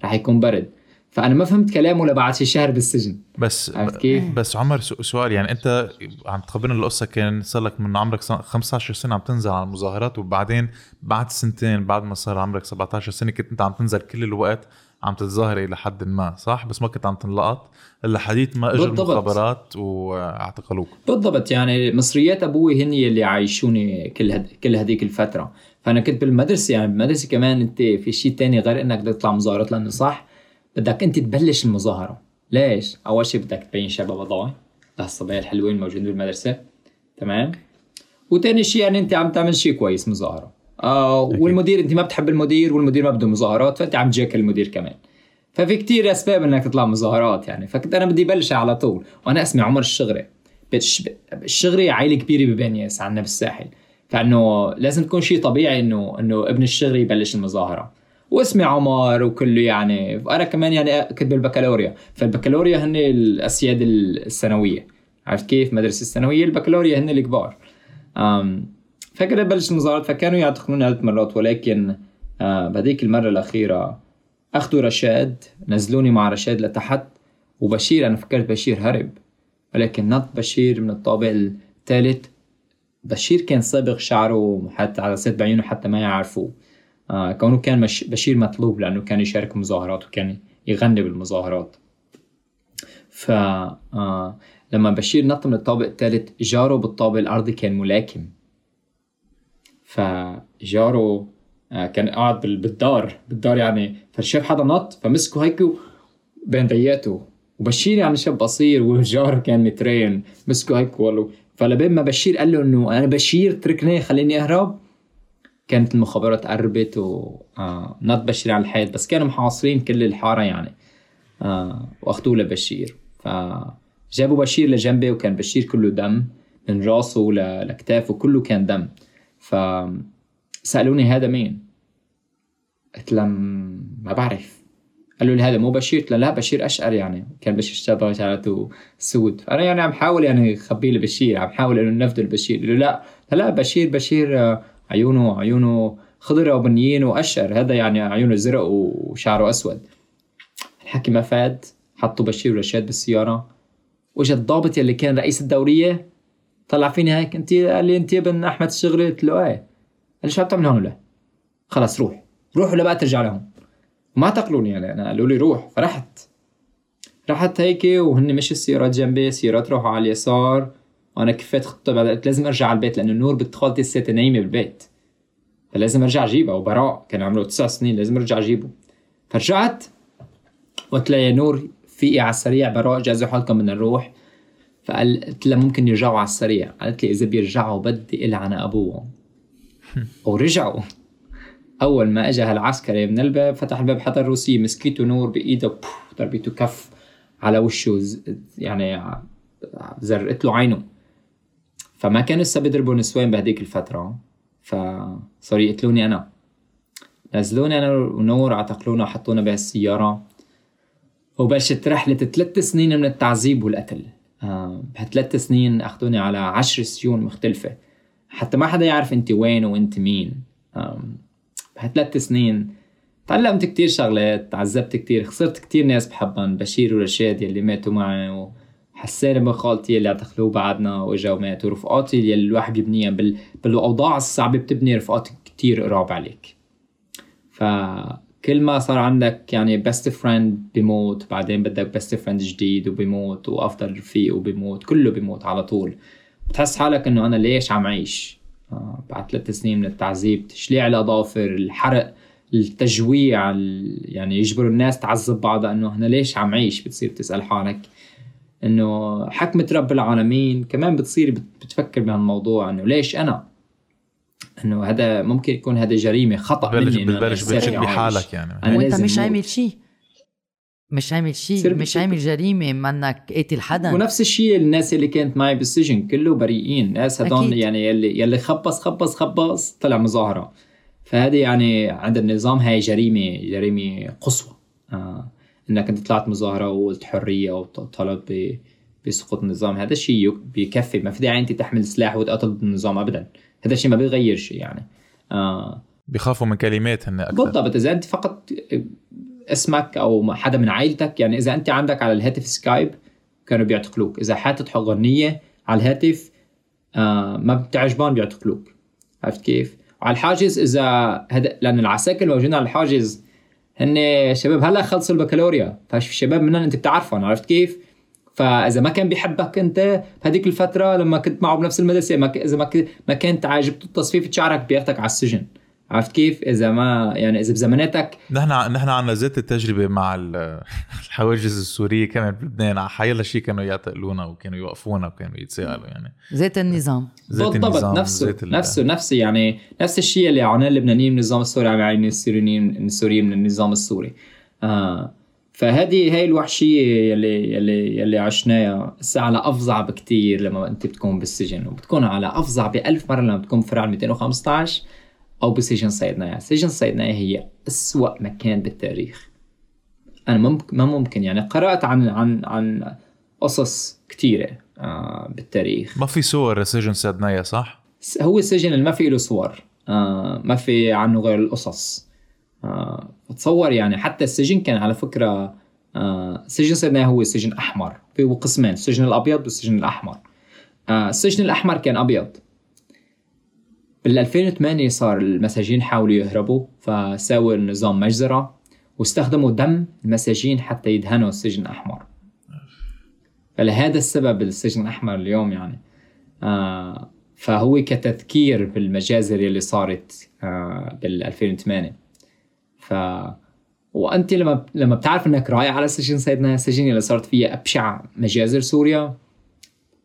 فراح يكون برد. فأنا ما فهمت كلامه لبعد شي شهر بالسجن. بس عرفت كيف؟ بس عمر سؤال يعني أنت عم تخبرنا القصة كان صار لك من عمرك سنة- 15 سنة عم تنزل على المظاهرات وبعدين بعد سنتين بعد ما صار عمرك 17 سنة كنت أنت عم تنزل كل الوقت عم تتظاهر إلى حد ما صح؟ بس ما كنت عم تنلقط. الا حديث ما اجوا. المخابرات وأعتقلوك. بالضبط يعني مصريات أبوي هن اللي عايشوني كل هد... كل هذيك الفترة. فانا كنت بالمدرسة يعني بالمدرسة كمان أنت في شيء تاني غير إنك بدك تطلع مظاهرات لأنه صح بدك أنت تبلش المظاهرة. ليش؟ أول شيء بدك تبين شباب ضاي لهالصبايا الحلوين الموجودين بالمدرسة تمام؟ وتاني شيء يعني أنت عم تعمل شيء كويس مظاهرة. آه والمدير أنت ما بتحب المدير والمدير ما بده مظاهرات فأنت عم تجاكل المدير كمان. ففي كتير أسباب إنك تطلع مظاهرات يعني. فكنت أنا بدي بلش على طول وأنا اسمي عمر الشغري. الشغري عائله كبيرة ببنياس عندنا بالساحل فإنه لازم تكون شيء طبيعي إنه إنه ابن الشغري يبلش المظاهرة. واسمي عمر وكله يعني وأنا كمان يعني كنت بالبكالوريا. فالبكالوريا هن الأسياد الثانويه عرفت كيف؟ مدرسة الثانويه البكالوريا هن الكبار. فكده بلش المظاهرات. فكانوا يعتقلوني عدة مرات ولكن آه بهذيك المرة الأخيرة أخذوا رشاد نزلوني مع رشاد لتحت وبشير أنا فكرت بشير هرب ولكن نط بشير من الطابق الثالث بشير كان صابغ شعره حتى على ست بعيونه حتى ما يعرفوه. آه كونه كان مش بشير مطلوب لأنه كان يشارك مظاهرات وكان يغني بالمظاهرات. ف آه لما بشير نط من الطابق الثالث جاره بالطابق الأرضي كان ملاكم. فجاره آه، كان قاعد بال- بالدار بالدار يعني فشاف حدا نط فمسكه هيك بين ضيقته وبشير يعني شاب قصير وجاره كان مترين مسكه هيك والله. فلبين ما بشير قال له إنه أنا بشير تركني خليني أهرب. كانت المخابرات قربت ونط بشير على الحيط بس كانوا محاصرين كل الحارة يعني. آه لبشير. فجابوا بشير لجنبي وكان بشير كله دم من راسه ل- لكتافه كله كان دم. فسألوني هذا مين؟ قلت لهم ما بعرف. قالوا لي هذا مو بشير. قلت لهم لا بشير أشقر يعني. كان بشير شاب شعرته سود أنا يعني عم حاول يعني خبيه لبشير عم حاول إنه نفد لبشير. قالوا لا. لا بشير بشير آه، عيونه عيونه خضرة وبنيين وأشقر. هذا يعني عيونه زرق وشعره أسود. الحكي ما فاد حطوا بشير ورشاد بالسيارة. واجا الضابط يلي كان رئيس الدورية طلع فيني هيك. أنت قال لي أنت ابن أحمد الشغري قلت له إيه. قال لي شو عم تعمل هون ولا؟ خلص روح. روح ولا بقى ترجع لهون وما اعتقلوني يعني أنا قالوا لي روح. فرحت. رحت هيك وهن مش السيارات جنبي سيارات راحوا على اليسار. وأنا كفيت خطة بعد قلت لازم أرجع على البيت لأنه نور بنت خالتي لساتها نايمة بالبيت. فلازم أرجع أجيبها. وبراء كان عمره تسع سنين لازم أرجع أجيبه. فرجعت قلت لها يا نور فيقي على السريع؟ براء جهزوا حالكم بدنا نروح. فقال قلت لها ممكن يرجعوا على السريع. قالت لي إذا بيرجعوا بدي إلعن أبوهم. ورجعوا. أول ما اجى هالعسكري من الباب فتح الباب حتى الروسي مسكيته نور بإيده بوف، ضربته كف على وشه يعني زرقت له عينه. فما كانوا لسه بيضربوا نسوان بهديك الفترة. فصاروا يقتلوني أنا. نزلوني أنا ونور اعتقلونا وحطونا بهالسيارة. وبلشت رحلة ثلاث سنين من التعذيب والقتل. آه، بهالثلاث سنين أخذوني على عشر سجون مختلفة. حتى ما حدا يعرف أنت وين وأنت مين. بهالثلاث سنين. تعلمت كتير شغلات تعذبت كتير خسرت كتير ناس بحبهم بشير ورشاد يلي ماتوا معي وحسان بخالتي يلي اعتقلوه بعدنا واجوا ماتوا رفقاتي يلي الواحد بيبنيها بال... بالأوضاع الصعبة بتبني رفقات كتير قراب عليك. فكل ما صار عندك يعني best friend بيموت بعدين بدك best friend جديد وبيموت وأفضل رفيق وبيموت كله بيموت على طول بتحس حالك إنه أنا ليش عم عيش؟ بعد ثلاث سنين من التعذيب تشليع الأظافر الحرق التجويع ال- يعني يجبروا الناس تعذب بعضها إنه أنا ليش عم عيش بتصير تسال حالك إنه حكمة رب العالمين كمان بتصير بت- بتفكر بهالموضوع إنه ليش أنا إنه هذا ممكن يكون هذا جريمة خطأ بتبلش مني لساتني بتشك. بحالك يعني وأنت مش. عامل شيء مش عامل شيء مش عامل جريمة منك قاتل حدا. ونفس الشيء الناس اللي كانت معي بالسجن كله بريئين. ناس هدول. يعني يلي يلي خبص خبص خبص طلع مظاهرة. فهذه يعني عند النظام هاي جريمه جريمة قصوى. آه إنك أنت طلعت مظاهرة وقلت حرية وطلبت ب- بسقوط النظام. هذا الشيء يك- بيكفي ما في داعي أنت تحمل سلاح وتقاتل ضد النظام ابدا. هذا الشيء ما بيغير شيء يعني. آه. بيخافوا من كلمات هن أكثر. بالضبط. إذا أنت فقط اسمك أو حدا من عائلتك يعني إذا أنت عندك على الهاتف سكايب كانوا بيعتقلوك. إذا حاطط غنيه على الهاتف آه ما بتعجبان بيعتقلوك. عرفت كيف؟ وعلى الحاجز إذا هد... لأن العساكر الموجودين على الحاجز. هن شباب هلا خلصوا البكالوريا فالشباب منهم أنت بتعرفهم عرفت كيف؟ فإذا ما كان بيحبك أنت بهذيك الفترة لما كنت معه بنفس المدرسة ما ك... إذا ما, ك... ما كنت عاجبته التصفيف شعرك بياخذك على السجن. عرفت كيف؟ إذا ما يعني إذا بزماناتك نحن نحن عندنا ذات التجربه مع الحواجز السورية كمان بلبنان. على حيلا شيء كانوا يعتقلونا وكانوا يوقفونا وكانوا يتساءلوا يعني. ذات النظام. ذات بالضبط النظام نفسه ذات نفسه نفسه يعني نفس الشيء اللي عاناه اللبنانيين من النظام السوري عم يعاني السوريين السوريين من النظام السوري. آه فهذه هي الوحشية يلي يلي يلي عشناها. هسه على أفظع بكتير لما أنت بتكون بالسجن وبتكون على أفظع بألف مرة لما بتكون بفرع 215 أو بسجن صيدنايا سجن صيدنايا هي أسوأ مكان بالتاريخ. ممكن ما ممكن يعني قرأت عن عن عن قصص كثيره آه بالتاريخ. ما في صور سجن صيدنايا صح؟ هو السجن اللي ما في له صور آه ما في عنه غير القصص. آه تصور يعني حتى السجن كان على فكرة آه سجن صيدنايا هو سجن احمر في قسمين السجن الأبيض والسجن الأحمر. آه السجن الأحمر كان أبيض. بال 2008 صار المساجين حاولوا يهربوا فساووا النظام مجزرة واستخدموا دم المساجين حتى يدهنوا السجن الأحمر. فلهذا السبب السجن الأحمر اليوم يعني. آه فهو كتذكير بالمجازر اللي صارت آه بال 2008 ف وأنت لما لما بتعرف إنك رايح على سجن سيدنا السجن اللي صارت فيها أبشع مجازر سوريا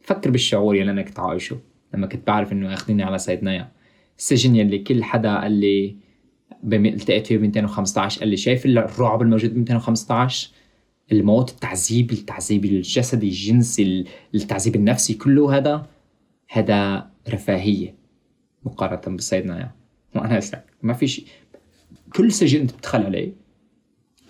فكر بالشعور اللي أنا كنت عايشه لما كنت بعرف إنه اخذيني على سيدنايا السجن يلي كل حدا قال لي التقيت فيه ب 215 قال لي شايف الرعب الموجود ب 215 الموت التعذيب التعذيب الجسدي الجنسي التعذيب النفسي كله هذا هذا رفاهية مقارنة بالصيدنايا يعني. وأنا ما في شيء كل سجن أنت بتدخل عليه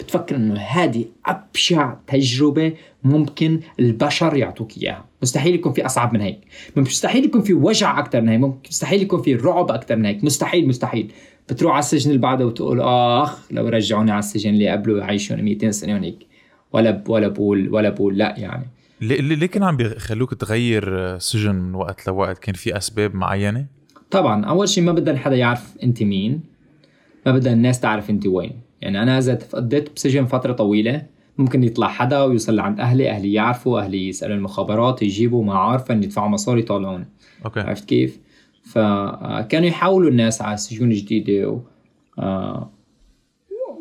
بتفكر إنه هذه أبشع تجربة ممكن البشر يعطوك إياها. مستحيل يكون في أصعب من هيك. مستحيل يكون في وجع أكثر من هيك. مستحيل يكون في رعب أكثر من هيك. مستحيل مستحيل. بتروح على السجن اللي بعده وتقول آخ لو رجعوني على السجن اللي قبله يعيشوني 200 سنة هونيك ولا ولا بقول ولا بقول لا يعني. ليه كان عم بيخلوك تغير سجن من وقت لوقت؟ كان في أسباب معينة؟ طبعا أول شيء ما بدنا حدا يعرف أنت مين. ما بدنا الناس تعرف أنت وين. يعني أنا إذا قضيت بسجن فترة طويلة ممكن يطلع حدا ويوصل لعند أهلي أهلي يعرفوا أهلي يسألوا المخابرات يجيبوا ما عارفة ان يدفعوا مصاري يطلعوني okay. عرفت كيف؟ فكانوا يحولوا الناس على سجون جديدة و... آه،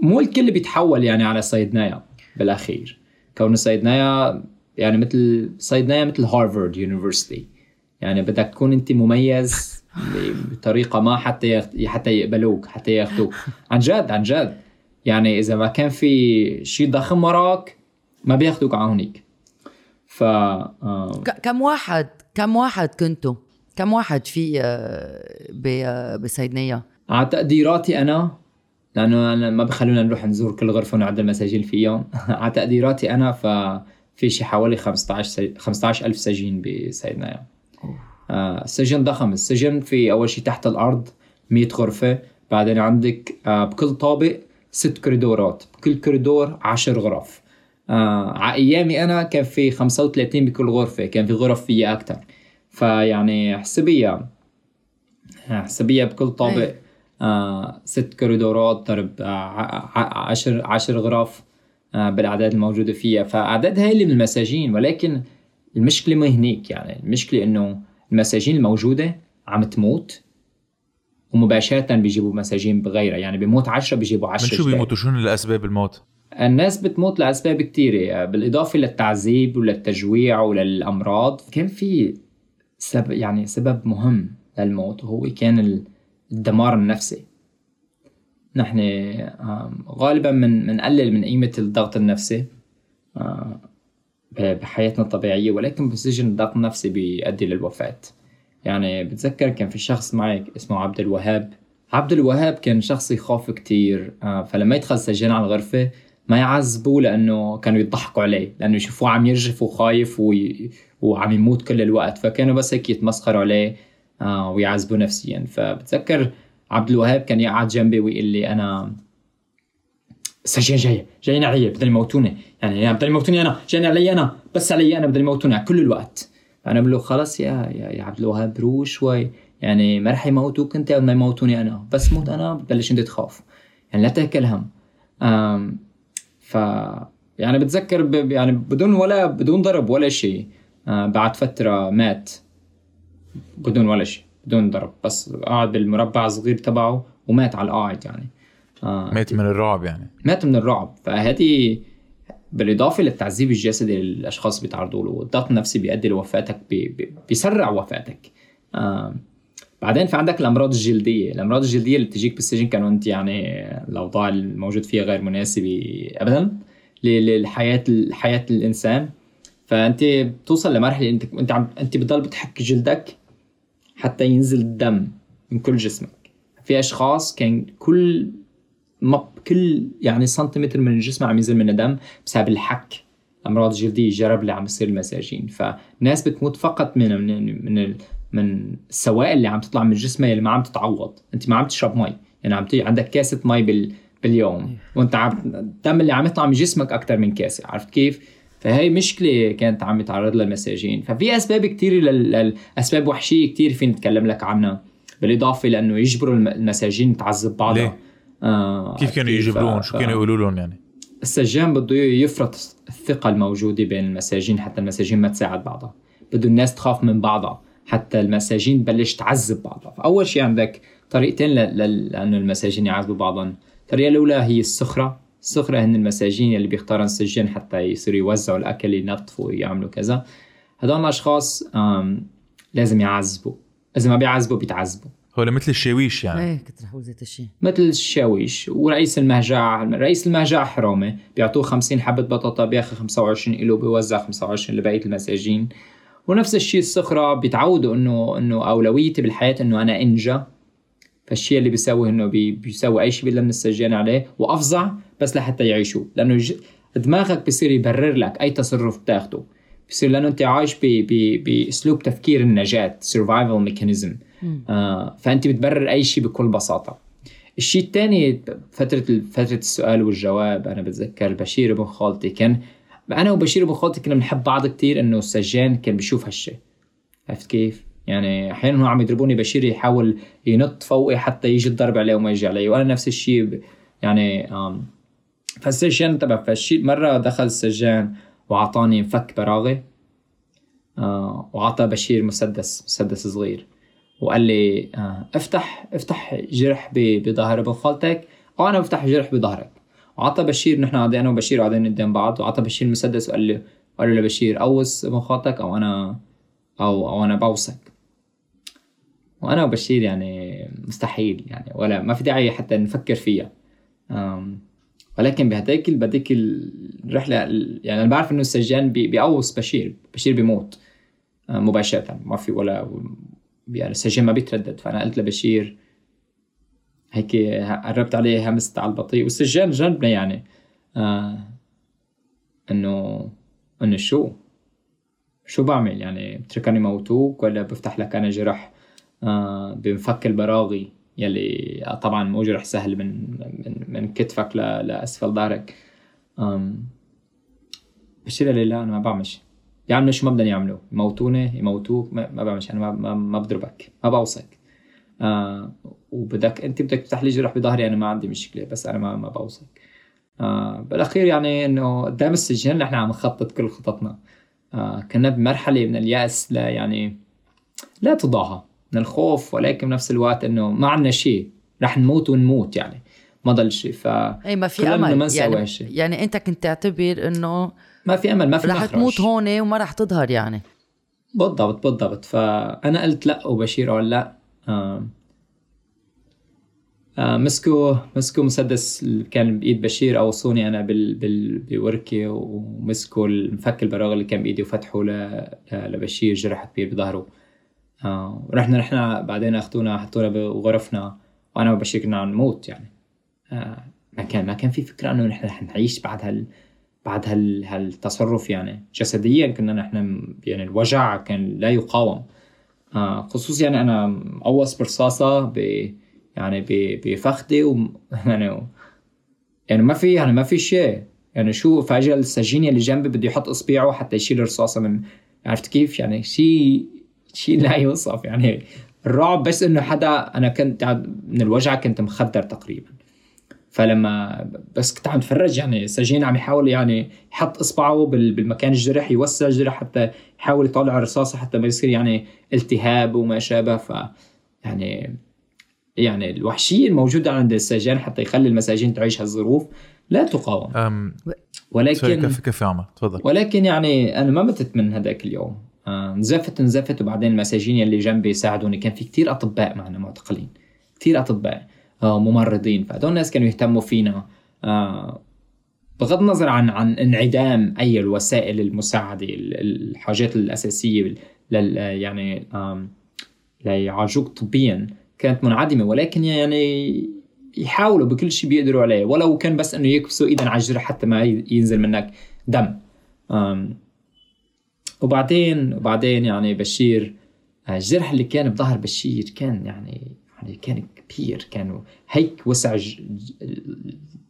مو الكل بيتحول يعني على صيدنايا بالأخير. كون صيدنايا يعني مثل صيدنايا مثل Harvard University. يعني بدك تكون أنت مميز بطريقة ما حتى حتى يقبلوك حتى ياخذوك عن جد عن جد. يعني إذا ما كان في شيء ضخم وراك ما بياخذوك على هونيك. ف آه. كم واحد كم واحد كنتوا؟ كم واحد في آه، بسيدنية؟ على تقديراتي أنا لأنه أنا ما بخلونا نروح نزور كل غرفة ونعد المساجين فيهم على تقديراتي أنا ففي شي حوالي 15 15 ألف سجين بسيدنايا آه السجن ضخم. السجن في أول شيء تحت الأرض 100 غرفة. بعدين عندك آه بكل طابق ست كوريدورات. بكل كوريدور عشر غرف. آه على أيامي أنا كان في 35 بكل غرفة كان في غرف فيها أكثر فيعني حسبيها حسبيها بكل طابق. آه ست كوريدورات ضرب آه عشر عشر غرف آه بالأعداد الموجودة فيها. فأعداد هاي من المساجين ولكن المشكلة ما هنيك يعني. المشكلة إنه المساجين الموجودة عم تموت. ومباشرة بيجيبوا مساجين بغيرها يعني بيموت 10 بيجيبوا 10 من شو بيموتوا؟ شو الأسباب الموت؟ الناس بتموت لأسباب كثيره بالإضافة للتعذيب وللتجويع وللأمراض. كان في سبب يعني سبب مهم للموت وهو كان الدمار النفسي. نحن غالبا من بنقلل من قيمة الضغط النفسي بحياتنا الطبيعية ولكن بالسجن الضغط النفسي بيؤدي للوفاة. يعني بتذكر كان في شخص معي اسمه عبد الوهاب. عبد الوهاب كان شخص يخاف كتير آه، فلما يدخل سجين على الغرفة ما يعذبوه لأنه كانوا يضحكوا عليه لأنه يشوفوه عم يرجف وخايف وي... وعم يموت كل الوقت فكانوا بس هيك يتمسخروا عليه آه، ويعذبوه نفسيا. فبتذكر عبد الوهاب كان يقعد جنبي ويقول لي أنا السجين جاي جايين علي بدهم يموتوني. يعني, بدهم يموتوني أنا جايين علي أنا بس علي أنا بدهم يموتوني كل الوقت. فانا بقول له خلص يا يا, يا عبد الوهاب روح شوي. يعني ما رح يموتوك أنت قبل ما يموتوني أنا. بس موت أنا ببلش أنت تخاف. يعني لا تاكل هم. ف يعني بتذكر ب... يعني بدون ولا بدون ضرب ولا شيء. آه بعد فترة مات. بدون ولا شيء بدون ضرب. بس قاعد بالمربع الصغير تبعه ومات على القاعد يعني. آه مات من الرعب يعني. مات من الرعب. فهذه بالإضافة للتعذيب الجسدي اللي الأشخاص بيتعرضوا له الضغط النفسي بيؤدي لوفاتك بي بي بيسرع وفاتك. آه بعدين في عندك الأمراض الجلدية الأمراض الجلدية اللي بتجيك بالسجن كانوا انت يعني الأوضاع الموجود فيها غير مناسبة ابدا للحياة حياة الإنسان. فأنت بتوصل لمرحلة إنت إنت عم إنت بتضل بتحك جلدك حتى ينزل الدم من كل جسمك. في أشخاص كان كل كل يعني سنتيمتر من الجسم عم ينزل منه دم بسبب الحك. امراض جلديه الجرب اللي عم يصير المساجين. فناس بتموت فقط من من من من السوائل اللي عم تطلع من جسمها اللي ما عم تتعوض. أنت ما عم تشرب مي. يعني عم عندك كاسة مي بال باليوم. وأنت عم الدم اللي عم يطلع من جسمك أكثر من كاسة. عرفت كيف؟ فهي مشكلة كانت عم يتعرض لها المساجين. ففي أسباب كثير للاسباب وحشية كثير فين نتكلم لك عنها. بالإضافة لأنه يجبروا المساجين تعذب بعضها. ليه؟ آه كيف كانوا يجبروهم شو كانوا يقولوا لهم يعني؟ السجان بده يفرط الثقة الموجودة بين المساجين حتى المساجين ما تساعد بعضها. بده الناس تخاف من بعضها. حتى المساجين تبلش تعذب بعضها. فأول شيء عندك طريقتين لأنه المساجين يعذبوا بعضهم. الطريقة الأولى هي السخرة. السخرة هن المساجين اللي بيختارن السجان حتى يصيروا يوزعوا الأكل ينظفوا يعملوا كذا. هدول الأشخاص لازم يعذبوا. إذا ما بيعذبوا بيتعذبوا. هو مثل الشاويش يعني؟ إيه كنت رح أقول زي الشيء مثل الشاويش. ورئيس المهجع رئيس المهجع حرامي. بيعطوه 50 حبة بطاطا بياخذ 25 له بيوزع 25 لبقية المساجين. ونفس الشيء السخرة بيتعودوا إنه إنه أولويتي بالحياة إنه أنا انجى فالشيء اللي بيسوي إنه بي بيسوي أي شيء بيلم السجان عليه وأفظع بس لحتى يعيشوا. لأنه دماغك بصير يبرر لك أي تصرف بتاخده. بصير لأنه أنت عايش بأسلوب تفكير النجاة survival mechanism آه فأنت بتبرر أي شيء بكل بساطة. الشيء الثاني فترة فترة السؤال والجواب أنا بتذكر بشير ابن خالتي كان أنا وبشير ابن خالتي كنا بنحب بعض كتير إنه السجان كان بيشوف هالشيء. عرفت كيف؟ يعني أحيانا هو عم يضربوني بشير يحاول ينط فوقي حتى يجي الضرب عليه وما يجي علي وأنا نفس الشيء يعني فالسجان تبع فالشيء مرة دخل السجان وأعطاني مفك براغي آه وعطى بشير مسدس مسدس صغير. وقال لي آه افتح افتح جرح بظهر ابن خالتك أو أنا بفتح جرح بظهرك. وعطى بشير نحن قاعدين أنا وبشير قاعدين قدام بعض وعطى بشير المسدس وقال لي قال له لبشير قوس ابن خالتك أو أنا أو أو أنا بوسك. وأنا وبشير يعني مستحيل يعني ولا ما في داعي حتى نفكر فيها. ولكن بهديك بديك الرحلة يعني أنا بعرف إنه السجان بيقوص بشير بشير بيموت مباشرة ما في ولا يعني السجان ما بيتردد. فأنا قلت لبشير هيك قربت عليه همست على البطيء. والسجان جنبنا يعني. آه إنه إنه شو؟ شو بعمل؟ يعني بتركني موتوك ولا بفتح لك أنا جرح؟ آه بمفك البراغي يلي طبعا مو جرح سهل من من, من كتفك لأسفل ظهرك. بشير لي لا أنا ما بعمل شيء. يعملوا شو ما بدهم يعملوا يموتوني يموتوك ما, ما بعمل شيء أنا ما, ما, ما بضربك ما بوصك آه وبدك أنت بدك تفتح لي جرح بظهري أنا ما عندي مشكلة بس أنا ما ما بوصك آه بالأخير يعني إنه قدام السجن نحن عم نخطط كل خططنا. آه كنا بمرحلة من اليأس لا يعني لا تضاهى من الخوف ولكن بنفس الوقت إنه ما عندنا شيء رح نموت ونموت يعني. ما ضل شيء ف اي ما في أمل. ما يعني, يعني أنت كنت تعتبر إنه ما في أمل ما في رح تموت هون وما رح تظهر يعني. بالضبط بالضبط. فأنا قلت لا وبشير قال لا. آه آه مسكوا مسكوا مسدس كان بإيد بشير أوصوني أنا بال بال بوركي ومسكوا المفك البراغ اللي كان بإيدي وفتحوا لبشير جرح كبير بظهره. آه ورحنا رحنا بعدين أخذونا حطونا بغرفنا وأنا وبشير كنا عم نموت يعني. آه ما كان ما كان في فكرة إنه نحن رح نعيش بعد هال بعد هال هالتصرف يعني جسديا كنا نحن يعني الوجع كان لا يقاوم. آه خصوصا يعني أنا مقوص برصاصه ب يعني بفخدي و يعني يعني ما في يعني ما في شيء. يعني شو فاجأ السجين اللي جنبي بده يحط إصبعه حتى يشيل الرصاصه من عرفت كيف؟ يعني شيء شيء لا يوصف. يعني الرعب بس إنه حدا أنا كنت من الوجع كنت مخدر تقريبا. فلما بس كنت عم اتفرج يعني السجين عم يحاول يعني يحط إصبعه بالمكان الجرح يوسع الجرح حتى يحاول يطلع الرصاصة حتى ما يصير يعني التهاب وما شابه. ف يعني يعني الوحشية الموجودة عند السجان حتى يخلي المساجين تعيش هالظروف لا تقاوم. ولكن كفي كفي عمر تفضل. ولكن يعني أنا ما متت من هذاك اليوم. آه، نزفت نزفت وبعدين المساجين يلي جنبي ساعدوني. كان في كتير أطباء معنا معتقلين. كتير أطباء. ممرضين. فهدول الناس كانوا يهتموا فينا. آه، بغض النظر عن عن انعدام أي الوسائل المساعدة الحاجات الأساسية لل يعني ليعالجوك طبيا كانت منعدمة. ولكن يعني يحاولوا بكل شيء بيقدروا عليه. ولو كان بس إنه يكبسوا ايدا على الجرح حتى ما ينزل منك دم. وبعدين وبعدين يعني بشير الجرح اللي كان بظهر بشير كان يعني يعني كان كبير كانوا هيك وسع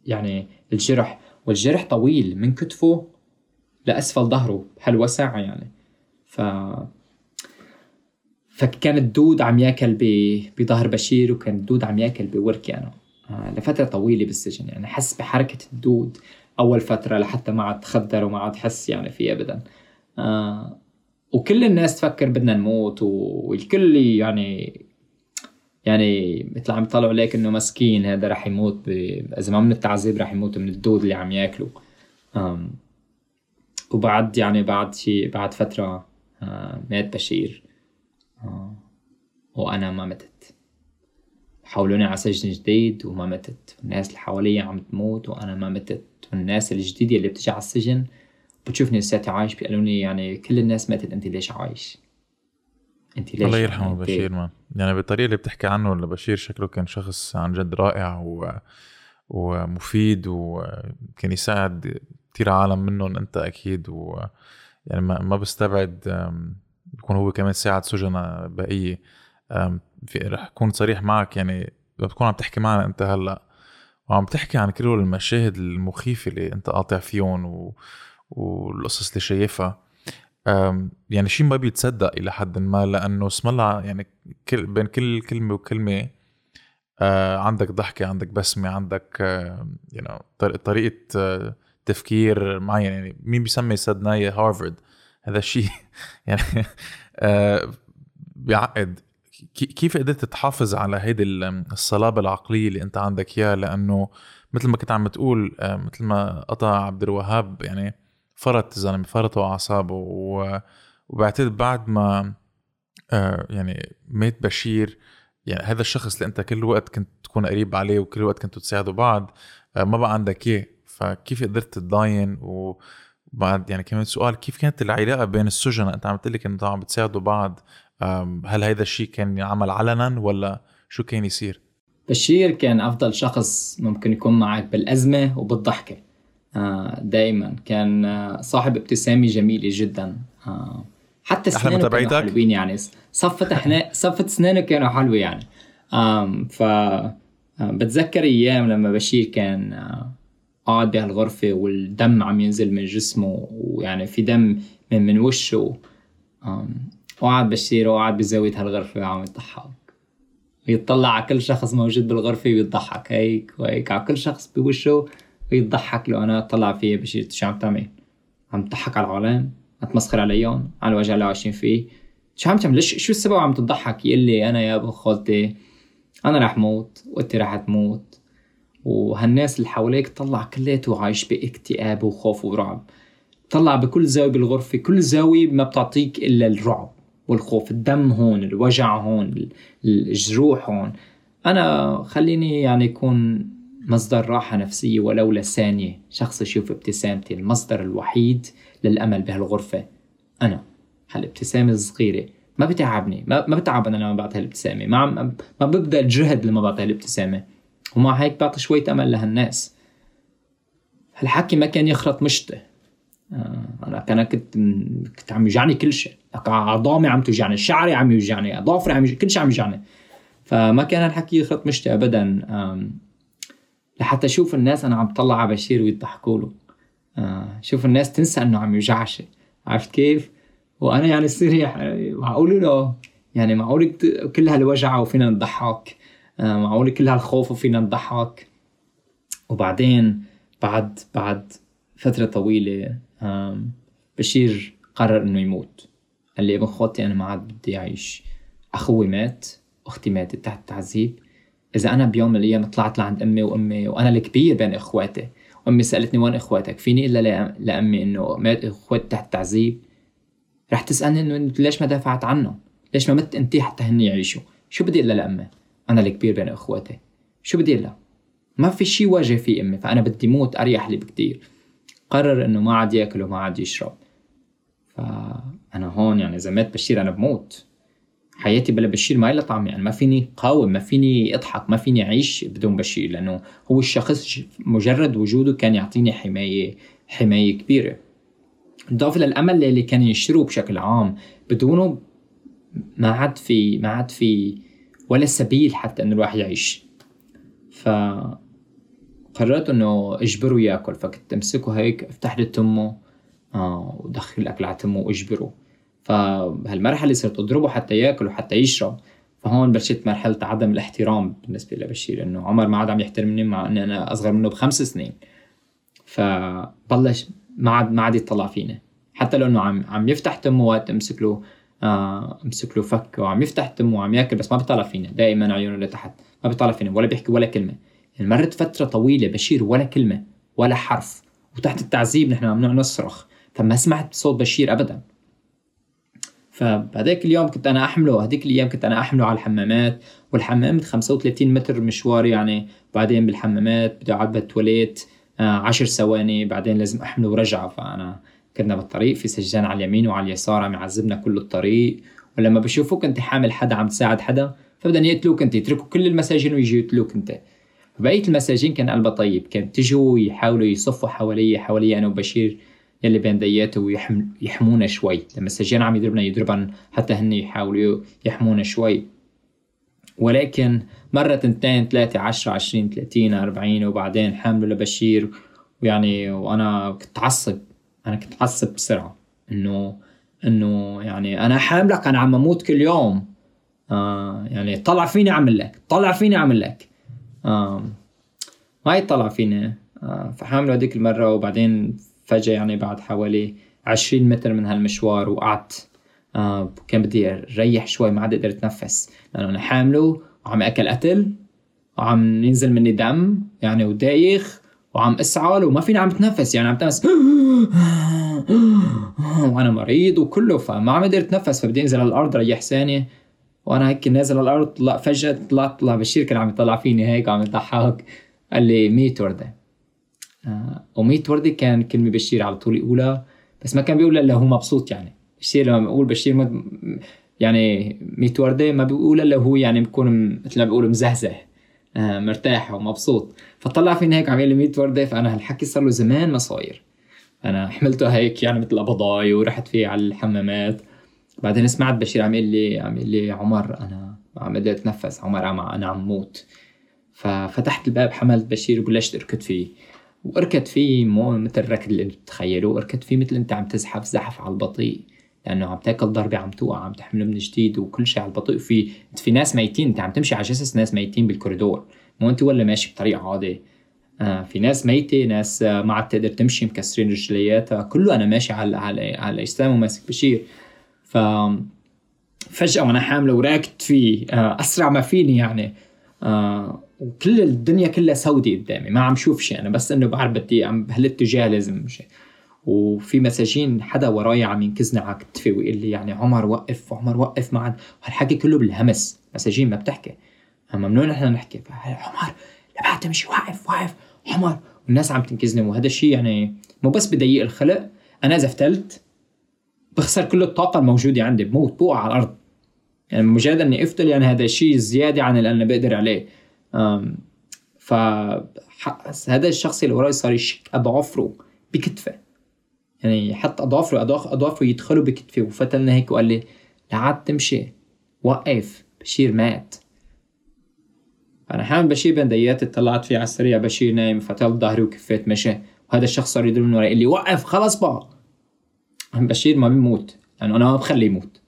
يعني الجرح. والجرح طويل من كتفه لأسفل ظهره بهالوسع يعني. ف فكان الدود عم ياكل بظهر بشير وكان الدود عم ياكل بوركي أنا آه، لفترة طويلة بالسجن يعني. حس بحركة الدود أول فترة لحتى ما عاد تخدر وما عاد حس يعني فيه ابدا. آه وكل الناس تفكر بدنا نموت والكل يعني يعني مثل عم يطلعوا عليك إنه مسكين هذا رح يموت ب... إذا ما من التعذيب رح يموت من الدود اللي عم ياكله آم وبعد يعني بعد شيء بعد فترة آه مات بشير. آه وأنا ما متت حولوني على سجن جديد وما متت الناس اللي حوالي عم تموت وأنا ما متت والناس الجديدة اللي بتجي على السجن بتشوفني لساتي عايش بيقولوا يعني كل الناس ماتت أنت ليش عايش؟ انت ليش الله يرحمه بشير مان يعني بالطريقة اللي بتحكي عنه لبشير شكله كان شخص عن جد رائع و... ومفيد وكان يساعد كثير عالم منهم أنت أكيد. و يعني ما, ما بستبعد يكون هو كمان ساعد سجناء بقية. في رح أكون صريح معك يعني بتكون عم تحكي معنا أنت هلأ وعم تحكي عن كل المشاهد المخيفة اللي أنت قاطع فيهم و... والقصص اللي شايفها يعني شيء ما بيتصدق إلى حد ما لأنه اسم الله يعني كل بين كل كلمة وكلمة آه، عندك ضحكة عندك بسمة عندك يعني طريقة آه، تفكير معين يعني مين بيسمي سدناية هارفرد؟ هذا الشيء يعني بيعقد. كيف قدرت تحافظ على هيدي الصلابة العقلية اللي أنت عندك إياها؟ لأنه مثل ما كنت عم تقول مثل ما قطع عبد الوهاب يعني فرط الزلمه فرطوا اعصابه وبعتقد بعد ما آه، يعني مات بشير يعني هذا الشخص اللي أنت كل وقت كنت تكون قريب عليه وكل وقت كنتوا تساعدوا بعض آه، ما بقى عندك إياه. فكيف قدرت تضاين؟ وبعد يعني كمان سؤال كيف كانت العلاقة بين السجناء أنت عم تقول لك أنتوا عم بتساعدوا بعض هل هذا الشيء كان يعمل علنا ولا شو كان يصير؟ بشير كان أفضل شخص ممكن يكون معك بالأزمة وبالضحكة. دائما. كان آه، صاحب ابتسامه جميله جدا. آه، حتى اسنانه كانوا حلوين يعني. صفة إحنا صفة اسنانه كانوا حلوة يعني. ف بتذكر أيام لما بشير كان قاعد بهالغرفة والدم عم ينزل من جسمه ويعني في دم من من وشه. وقعد بشير وقعد بزاوية هالغرفة وعم يضحك. ويطلع على كل شخص موجود بالغرفة ويضحك. هيك وهيك. على كل شخص بوشه ويضحك له أنا طلع فيه بشي شو عم تعمل عم تضحك على العالم عم تمسخر عليهم على الوجع اللي عايشين فيه. شو عم تعمل ليش شو السبب عم تضحك؟ يقول لي أنا يا أبو خالتي أنا رح موت وانت رح تموت. وهالناس اللي حواليك طلع كليته عايش باكتئاب وخوف ورعب. طلع بكل زاوية بالغرفة كل زاوية ما بتعطيك إلا الرعب والخوف. الدم هون الوجع هون الجروح هون. أنا خليني يعني يكون مصدر راحة نفسية ولو لثانية شخص يشوف ابتسامتي المصدر الوحيد للأمل بهالغرفة. أنا. هالابتسامة الصغيرة. ما بتعبني. ما, ما بتعب أنا لما بعطي هالابتسامة. ما عم ما ببدأ جهد لما بعطي هالابتسامة. ومع هيك بعطي شوية أمل لهالناس. هالحكي ما كان يخرط مشتي آه، أنا كان كنت كنت عم يوجعني كل شيء. عظامي عم توجعني. شعري عم يوجعني. أظافري عم يوجعني كل شيء عم يوجعني. فما كان الحكي يخط مشتي ابدا. لحتى أشوف الناس أنا عم طلع على بشير ويضحكوا له. آه، شوف الناس تنسى إنه عم يوجعش. عرفت كيف؟ وأنا يعني صير معقول له يعني معقول كل هالوجع وفينا نضحك. آه، معقول كل هالخوف وفينا نضحك. وبعدين بعد بعد فترة طويلة بشير قرر إنه يموت. قال لي ابن خوتي أنا ما عاد بدي أعيش. أخوي مات أختي ماتت تحت تعذيب إذا أنا بيوم من الأيام طلعت لعند أمي وأمي وأنا الكبير بين إخواتي أمي سألتني وين إخواتك؟ فيني إلا لأمي إنه مات إخواتي تحت تعذيب. رح تسألني إنه ليش ما دافعت عنهم؟ ليش ما مت انت حتى هن يعيشوا؟ شو بدي إلا لأمي؟ أنا الكبير بين إخواتي. شو بدي إلا؟ ما في شيء واجه في أمي فأنا بدي موت أريح لي بكتير. قرر إنه ما عاد يأكل وما عاد يشرب. فأنا هون يعني إذا مات بشير أنا بموت. حياتي بلا بشير ما لها طعم يعني ما فيني قاوم ما فيني أضحك ما فيني أعيش بدون بشير لأنه هو الشخص مجرد وجوده كان يعطيني حماية حماية كبيرة. إضافة للأمل اللي كان ينشره بشكل عام بدونه ما عاد في ما عاد في ولا سبيل حتى إنه الواحد يعيش. ف قررت إنه أجبره يأكل فكنت أمسكه هيك أفتح له تمه آه ودخل الاكل على تمه وأجبره. فبهالمرحله صرت اضربه حتى ياكل وحتى يشرب. فهون بلشت مرحلة عدم الاحترام بالنسبة لبشير إنه عمر ما عاد عم يحترمني مع إني أنا أصغر منه بخمس سنين. فبلش ما عاد ما عاد يطلع فينا حتى لو إنه عم عم يفتح تمه وقت أمسك له آه أمسك له فك وعم يفتح تمه وعم ياكل بس ما بيطلع فينا دائما عيونه لتحت ما بيطلع فينا ولا بيحكي ولا كلمة. يعني مرت فترة طويلة بشير ولا كلمة ولا حرف. وتحت التعذيب نحن ممنوع نصرخ فما سمعت صوت بشير ابدا. فبهذاك اليوم كنت أنا أحمله هذيك الأيام كنت أنا أحمله على الحمامات والحمام 35 متر مشوار يعني بعدين بالحمامات بدي اقعد بالتواليت 10 آه ثواني بعدين لازم أحمله ورجعه. فأنا كنا بالطريق في سجان على اليمين وعلى اليسار عم يعذبنا كل الطريق. ولما بشوفوك أنت حامل حدا عم تساعد حدا فبدهم يقتلوك أنت يتركوا كل المساجين ويجوا يقتلوك أنت. فبقية المساجين كان قلبها طيب كان تجوا يحاولوا يصفوا حوالي حوالي أنا وبشير. يلي بين دياته ويحمونا شوي. لما السجين عم يضربنا يضربن حتى هن يحاولوا يحمونا شوي. ولكن مرة تنتين ثلاثة عشرة عشرين ثلاثين أربعين وبعدين حامله لبشير. ويعني وأنا كنت عصب. أنا كنت عصب بسرعة. إنه إنه يعني أنا حاملك أنا عم أموت كل يوم. آه يعني طلع فيني أعمل لك. طلع فيني أعمل لك. آه ما يطلع فيني. آه فحامله هذيك المرة وبعدين فجأة يعني بعد حوالي عشرين متر من هالمشوار وقعت آه كان بدي أريح شوي ما عاد أقدر أتنفس لأنه أنا حامله وعم أكل قتل وعم ينزل مني دم يعني ودايخ وعم أسعل وما فيني عم أتنفس يعني عم تنفس. وأنا مريض وكله فما عم أقدر أتنفس فبدي أنزل على الأرض ريح ثانية. وأنا هيك نازل على الأرض طلع فجأة طلعت طلع بشير كان عم يطلع فيني هيك عم يضحك. قال لي ميت وردة. آه، وميت وردة كان كلمة بشير على طول يقولها بس ما كان بيقول إلا هو مبسوط يعني. بشير لما بقول بشير مد... يعني ميت وردة ما بيقول إلا هو يعني بكون مثل ما بيقولوا مزهزه آه مرتاح ومبسوط. فطلع فيني هيك عم يقول لي 100 وردة فأنا هالحكي صار له زمان ما صاير. أنا حملته هيك يعني مثل قبضاي ورحت فيه على الحمامات. بعدين سمعت بشير عم يقول لي عم يقول لي عمر أنا عم بدي أتنفس عمر أنا عم موت. ففتحت الباب حملت بشير وبلشت أركض فيه. واركض فيه مو مثل الركض اللي بتتخيله اركض فيه مثل انت عم تزحف زحف على البطيء لأنه عم تاكل ضربة عم توقع عم تحمله من جديد وكل شيء على البطيء. في في ناس ميتين انت عم تمشي على جثث ناس ميتين بالكوريدور. مو انت ولا ماشي بطريقة عادي آه في ناس ميتة ناس آه ما عاد تقدر تمشي مكسرين رجلياتها كله أنا ماشي على على على الاجسام وماسك بشير. ف فجأة وأنا حامله وراكد فيه آه أسرع ما فيني يعني. آه وكل الدنيا كلها سودة قدامي ما عم شوف شيء أنا بس إنه بعرف بدي عم بهالاتجاه لازم شيء وفي مساجين حدا وراي عم ينكزني على كتفي ويقول لي يعني عمر وقف عمر وقف معا. وهالحكي كله بالهمس مساجين ما بتحكي. ممنوع نحن نحكي؟ عمر لبعد تمشي واقف واقف عمر. والناس عم تنكزني وهذا الشيء يعني مو بس بضيق الخلق أنا إذا فتلت بخسر كل الطاقة الموجودة عندي بموت بوقع على الأرض. يعني مجرد إني أفتل يعني هذا الشيء زيادة عن اللي أنا بقدر عليه. ف هذا الشخص اللي وراي صار يشك اضعافه بكتفه. يعني حط اضعافه اضعافه يدخلوا بكتفي وفتلنا هيك وقال لي لا عاد تمشي وقف بشير مات. فانا حامل بشير بنديات طلعت فيه على السريع بشير نايم فتلت ظهري وكفيت مشى وهذا الشخص صار يدل من وراي يقول لي وقف خلص بقى. بشير ما بيموت لأنه أنا ما بخليه يموت.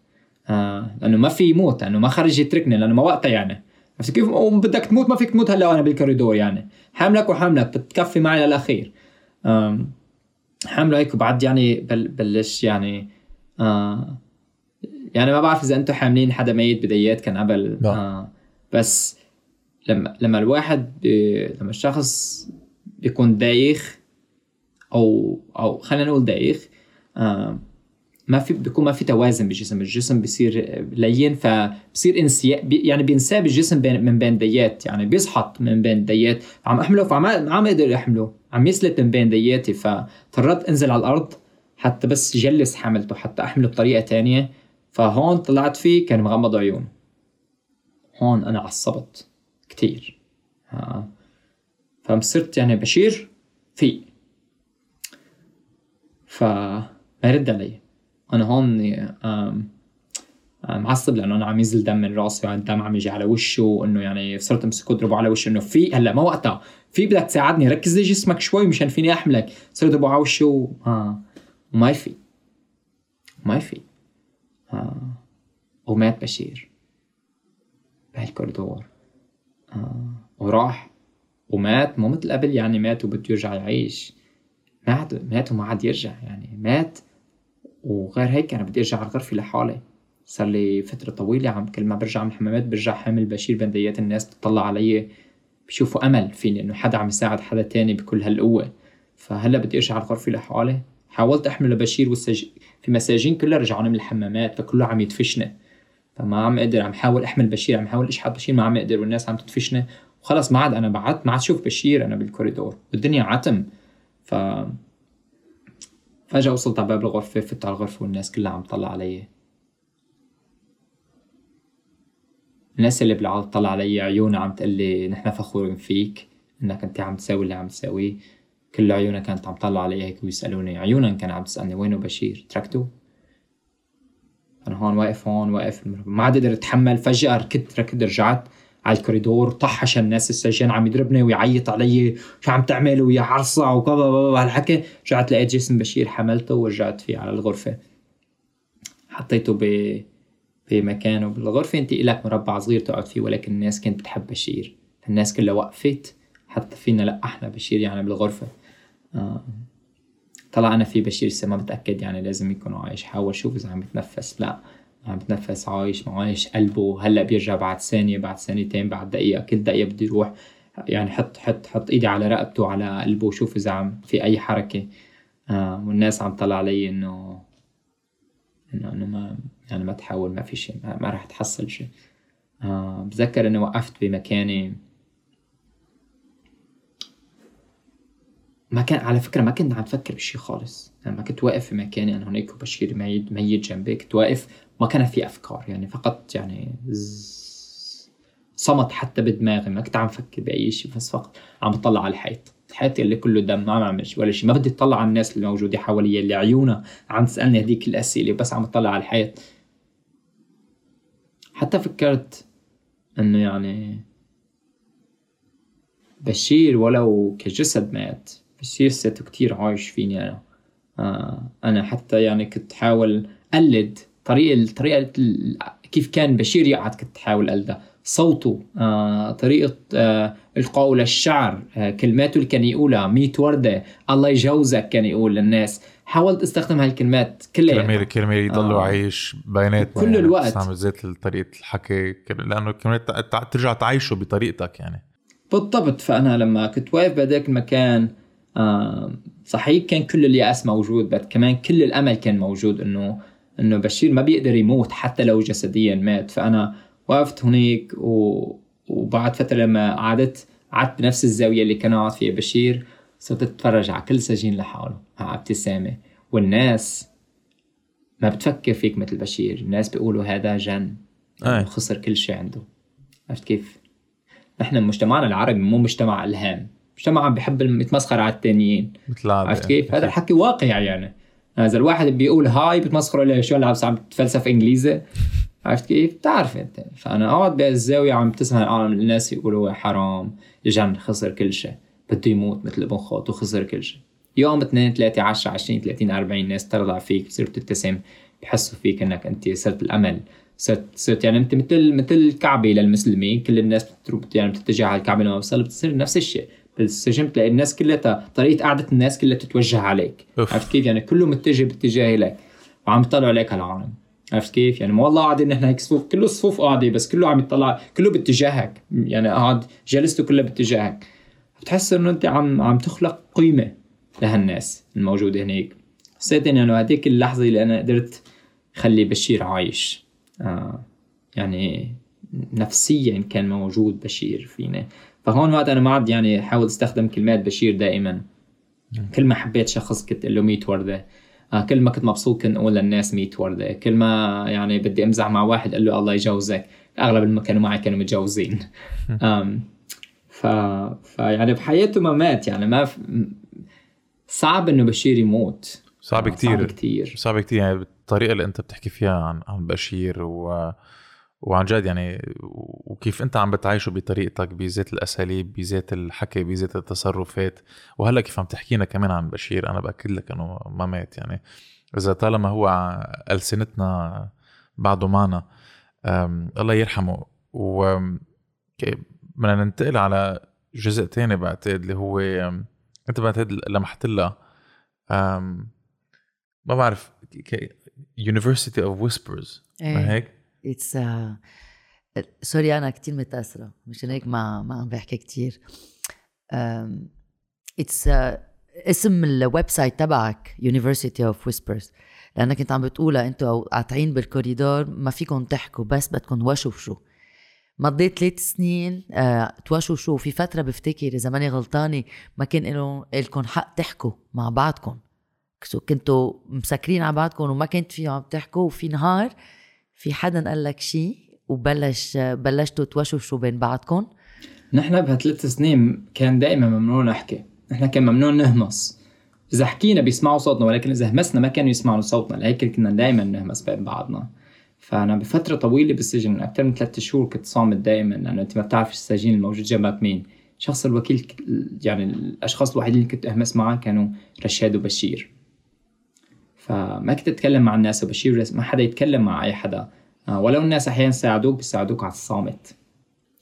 آه لأنه ما في يموت لأنه ما خرج يتركني لأنه ما وقتها يعني. عرفت كيف بدك تموت ما فيك تموت هلا وأنا بالكوريدور يعني. حاملك وحاملك بتكفي معي للأخير. حامله هيك وبعد يعني بل بلش يعني آه يعني ما بعرف إذا أنتم حاملين حدا ميت بديات كان قبل. آه بس لما لما الواحد لما الشخص بيكون دايخ أو أو خلينا نقول دايخ آه ما في بيكون ما في توازن بالجسم. الجسم بيصير لين فبصير انسياء يعني بينساب الجسم بين من بين ديات يعني بيسحط من بين ديات. عم أحمله فما عم أقدر أحمله. عم يسلت من بين دياتي فاضطريت أنزل على الأرض حتى بس جلس حملته حتى أحمله بطريقة تانية. فهون طلعت فيه كان مغمض عيون. هون أنا عصبت كتير. ها. فصرت يعني بشير في فما يرد علي. أنا هون معصب لأنه أنا عم ينزل دم من راسي والدم عم يجي على وشه وانه يعني صرت امسك اضربه على وشه إنه في هلأ ما وقتها في بدك تساعدني ركز لي جسمك شوي مشان فيني أحملك صرت أضربه على وشه آه. وما في ما في آه. ومات بشير بهالكوريدور آه. وراح ومات مو مثل قبل يعني مات وبده يرجع يعيش مات مات وما عاد يرجع يعني مات وغير هيك أنا بدي أرجع على غرفي لحالي. صار لي فترة طويلة عم كل ما برجع من الحمامات برجع حامل بشير بنديات الناس بتطلع علي بشوفوا أمل فيني إنه حدا عم يساعد حدا تاني بكل هالقوة. فهلأ بدي أرجع على غرفي لحالي. حاولت أحمل لبشير والسج... في مساجين كلها رجعوني من الحمامات فكله عم يدفشني. فما عم أقدر عم حاول أحمل بشير عم حاول أشحط بشير ما عم أقدر والناس عم تدفشني. وخلص ما عاد أنا بعدت ما عاد شوف بشير أنا بالكوريدور. والدنيا عتم. ف فجأة وصلت على باب الغرفة فت على الغرفة والناس كلها عم تطلع علي. الناس اللي بالعالم طلع علي عيونها عم تقول لي نحن فخورين فيك إنك أنت عم تساوي اللي عم تساويه. كل عيونها كانت عم تطلع علي هيك ويسألوني. عيونها كان عم تسألني وينه بشير؟ تركته؟ أنا هون واقف هون واقف. ما عاد قدرت أتحمل. فجأة ركضت ركض رجعت. على الكوريدور طحش الناس السجان عم يضربني ويعيط علي شو عم تعمل ويا عرصع وكذا هالحكي. رجعت لقيت جسم بشير حملته ورجعت فيه على الغرفة. حطيته ب بمكانه بالغرفة. أنت إلك مربع صغير تقعد فيه ولكن الناس كانت بتحب بشير. الناس كلها وقفت حتى فينا لقحنا بشير يعني بالغرفة. آه. طلع أنا في بشير لسه ما بتأكد يعني لازم يكون عايش. حاول شوف إذا عم بتنفس لا. عم بتنفس عايش ما عايش قلبه هلأ بيرجع بعد ثانية بعد ثانيتين بعد دقيقة كل دقيقة بدي يروح. يعني حط حط حط إيدي على رقبته على قلبه شوف إذا عم في أي حركة. آه والناس عم طلع علي إنه إنه إنه ما يعني ما تحاول ما في شيء ما, ما راح تحصل شيء. آه بتذكر اني وقفت بمكاني. ما كان على فكرة ما كنت عم تفكر بشي خالص. يعني كنت واقف في مكاني أنا هناك وبشير ميت ميت جنبي كنت واقف ما كان في أفكار يعني فقط يعني صمت حتى بدماغي ما كنت عم فكر بأي شيء بس فقط عم بطلع على الحيط. الحيط اللي كله دم ما عم اعمل ولا شيء. ما بدي أطلع على الناس اللي موجودة حوالي اللي عيونها عم تسألني هذيك الأسئلة بس عم اطلع على الحيط. حتى فكرت إنه يعني بشير ولو كجسد مات بشير سيته كتير عايش فيني أنا. آه أنا حتى يعني كنت حاول قلد طريقة الطريقة كيف كان بشير يقعد كنت حاول اقلدها صوته آه، طريقة آه، إلقائه للشعر آه، كلماته اللي كان يقولها ميت وردة الله يجوزك كان يقول للناس. حاولت أستخدم هالكلمات كلها. كرمال كرمال يضلوا آه. عايش بيناتنا كل يعني الوقت. تستعمل زيت طريقة الحكي تع- تع- ترجع تعيشه بطريقتك يعني. بالضبط. فأنا لما كنت واقف بهذاك المكان آه، صحيح كان كل اليأس موجود بس كمان كل الأمل كان موجود إنه إنه بشير ما بيقدر يموت حتى لو جسديا مات. فأنا وقفت هناك و... وبعد فترة لما قعدت قعدت بنفس الزاوية اللي كان قاعد فيها بشير صرت أتفرج على كل سجين لحاله مع ابتسامة. والناس ما بتفكر فيك مثل بشير. الناس بيقولوا هذا جن أي. خسر كل شيء عنده. عرفت كيف؟ نحن مجتمعنا العربي مو مجتمع الهام. مجتمع بحب يتمسخر على التانيين. مثل عرفت كيف؟ هذا الحكي واقعي يعني. إذا الواحد بيقول هاي بتمسخروا عليه شو هلا عم تفلسف إنجليزي. عرفت كيف؟ بتعرف أنت. فأنا اقعد بالزاويه عم تسمع العالم الناس يقولوا حرام يجعل خسر كل شيء. بده يموت مثل ابن خوت وخسر كل شيء. يوم اثنين ثلاثة عشرة عشرين ثلاثين أربعين ناس ترضع فيك بتصير تبتسم بحسوا فيك إنك أنت صرت الأمل. صرت صرت يعني أنت مثل مثل الكعبه للمسلمين. كل الناس يعني بتتجه على الكعبة لما بتصير نفس الشيء. بالسجن بتلاقي الناس كلها طريقة قعدة الناس كلها تتوجه عليك. عرفت كيف؟ يعني كله متجه باتجاه لك وعم يطلعوا عليك هالعالم عرفت كيف؟ يعني ما والله قاعدين نحن هيك صفوف كله صفوف قاعدة بس كله عم يطلع كله باتجاهك. يعني قاعد جلسته كلها باتجاهك. بتحس إنه أنت عم عم تخلق قيمة لهالناس الموجودة هنيك. حسيت انه هذيك اللحظة اللي أنا قدرت خلي بشير عايش. آه يعني نفسيا كان موجود بشير فينا فهون وقت أنا ما عاد يعني حاول أستخدم كلمات بشير دائما. كل ما حبيت شخص كنت أقول له 100 وردة. آه كل ما كنت مبسوط كنت أقول للناس 100 وردة. كل ما يعني بدي أمزح مع واحد أقول له الله يجوزك. أغلب اللي كانوا معي كانوا متجوزين. ف... فيعني بحياته ما مات. يعني ما ف... صعب إنه بشير يموت. صعب كثير صعب كثير صعب كثير يعني بالطريقة اللي أنت بتحكي فيها عن عن بشير و وعن جد يعني وكيف أنت عم بتعيشه بطريقتك بذات الأساليب بذات الحكي بذات التصرفات. وهلأ كيف عم تحكينا كمان عن بشير أنا بأكد لك إنه ما مات يعني. إذا طالما هو ألسنتنا بعده معنا الله يرحمه. و بدنا ننتقل على جزء تاني بعتقد اللي هو أنت بعتقد لمحت لها. ما بعرف University of Whispers ما هيك؟ it's sorry أنا كتير متاثره مشان هيك ما ما عم بحكي كتير. it's اسم ال website تبعك University of Whispers. لأنك كنت عم بتقولها أنتوا قاطعين بالكوريدور ما فيكم تحكوا بس بدكم وشوشوا مضيت ثلاث سنين آه توشوشوا في فترة بفتكر إذا ماني غلطانة ما كان لكم حق تحكوا مع بعضكم. كنتوا مسكرين على بعضكم وما كنت فيهم عم تحكوا وفي نهار في حدا قال لك شيء وبلش بلشتوا توشوشوا بين بعضكم؟ نحن بهالثلاث سنين كان دائما ممنوع نحكي. نحن كان ممنوع نهمس. إذا حكينا بيسمعوا صوتنا ولكن إذا همسنا ما كانوا يسمعوا صوتنا. لهيك كنا دائما نهمس بين بعضنا. فأنا بفترة طويلة بالسجن أكثر من ثلاثة شهور كنت صامت دائما. لأنه أنت ما بتعرف السجين الموجود جنبك مين. شخص الوكيل يعني الأشخاص الوحيدين اللي كنت أهمس معهم كانوا رشاد وبشير. فما كنت أتكلم مع الناس وبشير ما حدا يتكلم مع أي حدا. آه، ولو الناس أحيانا ساعدوك بيساعدوك على الصامت.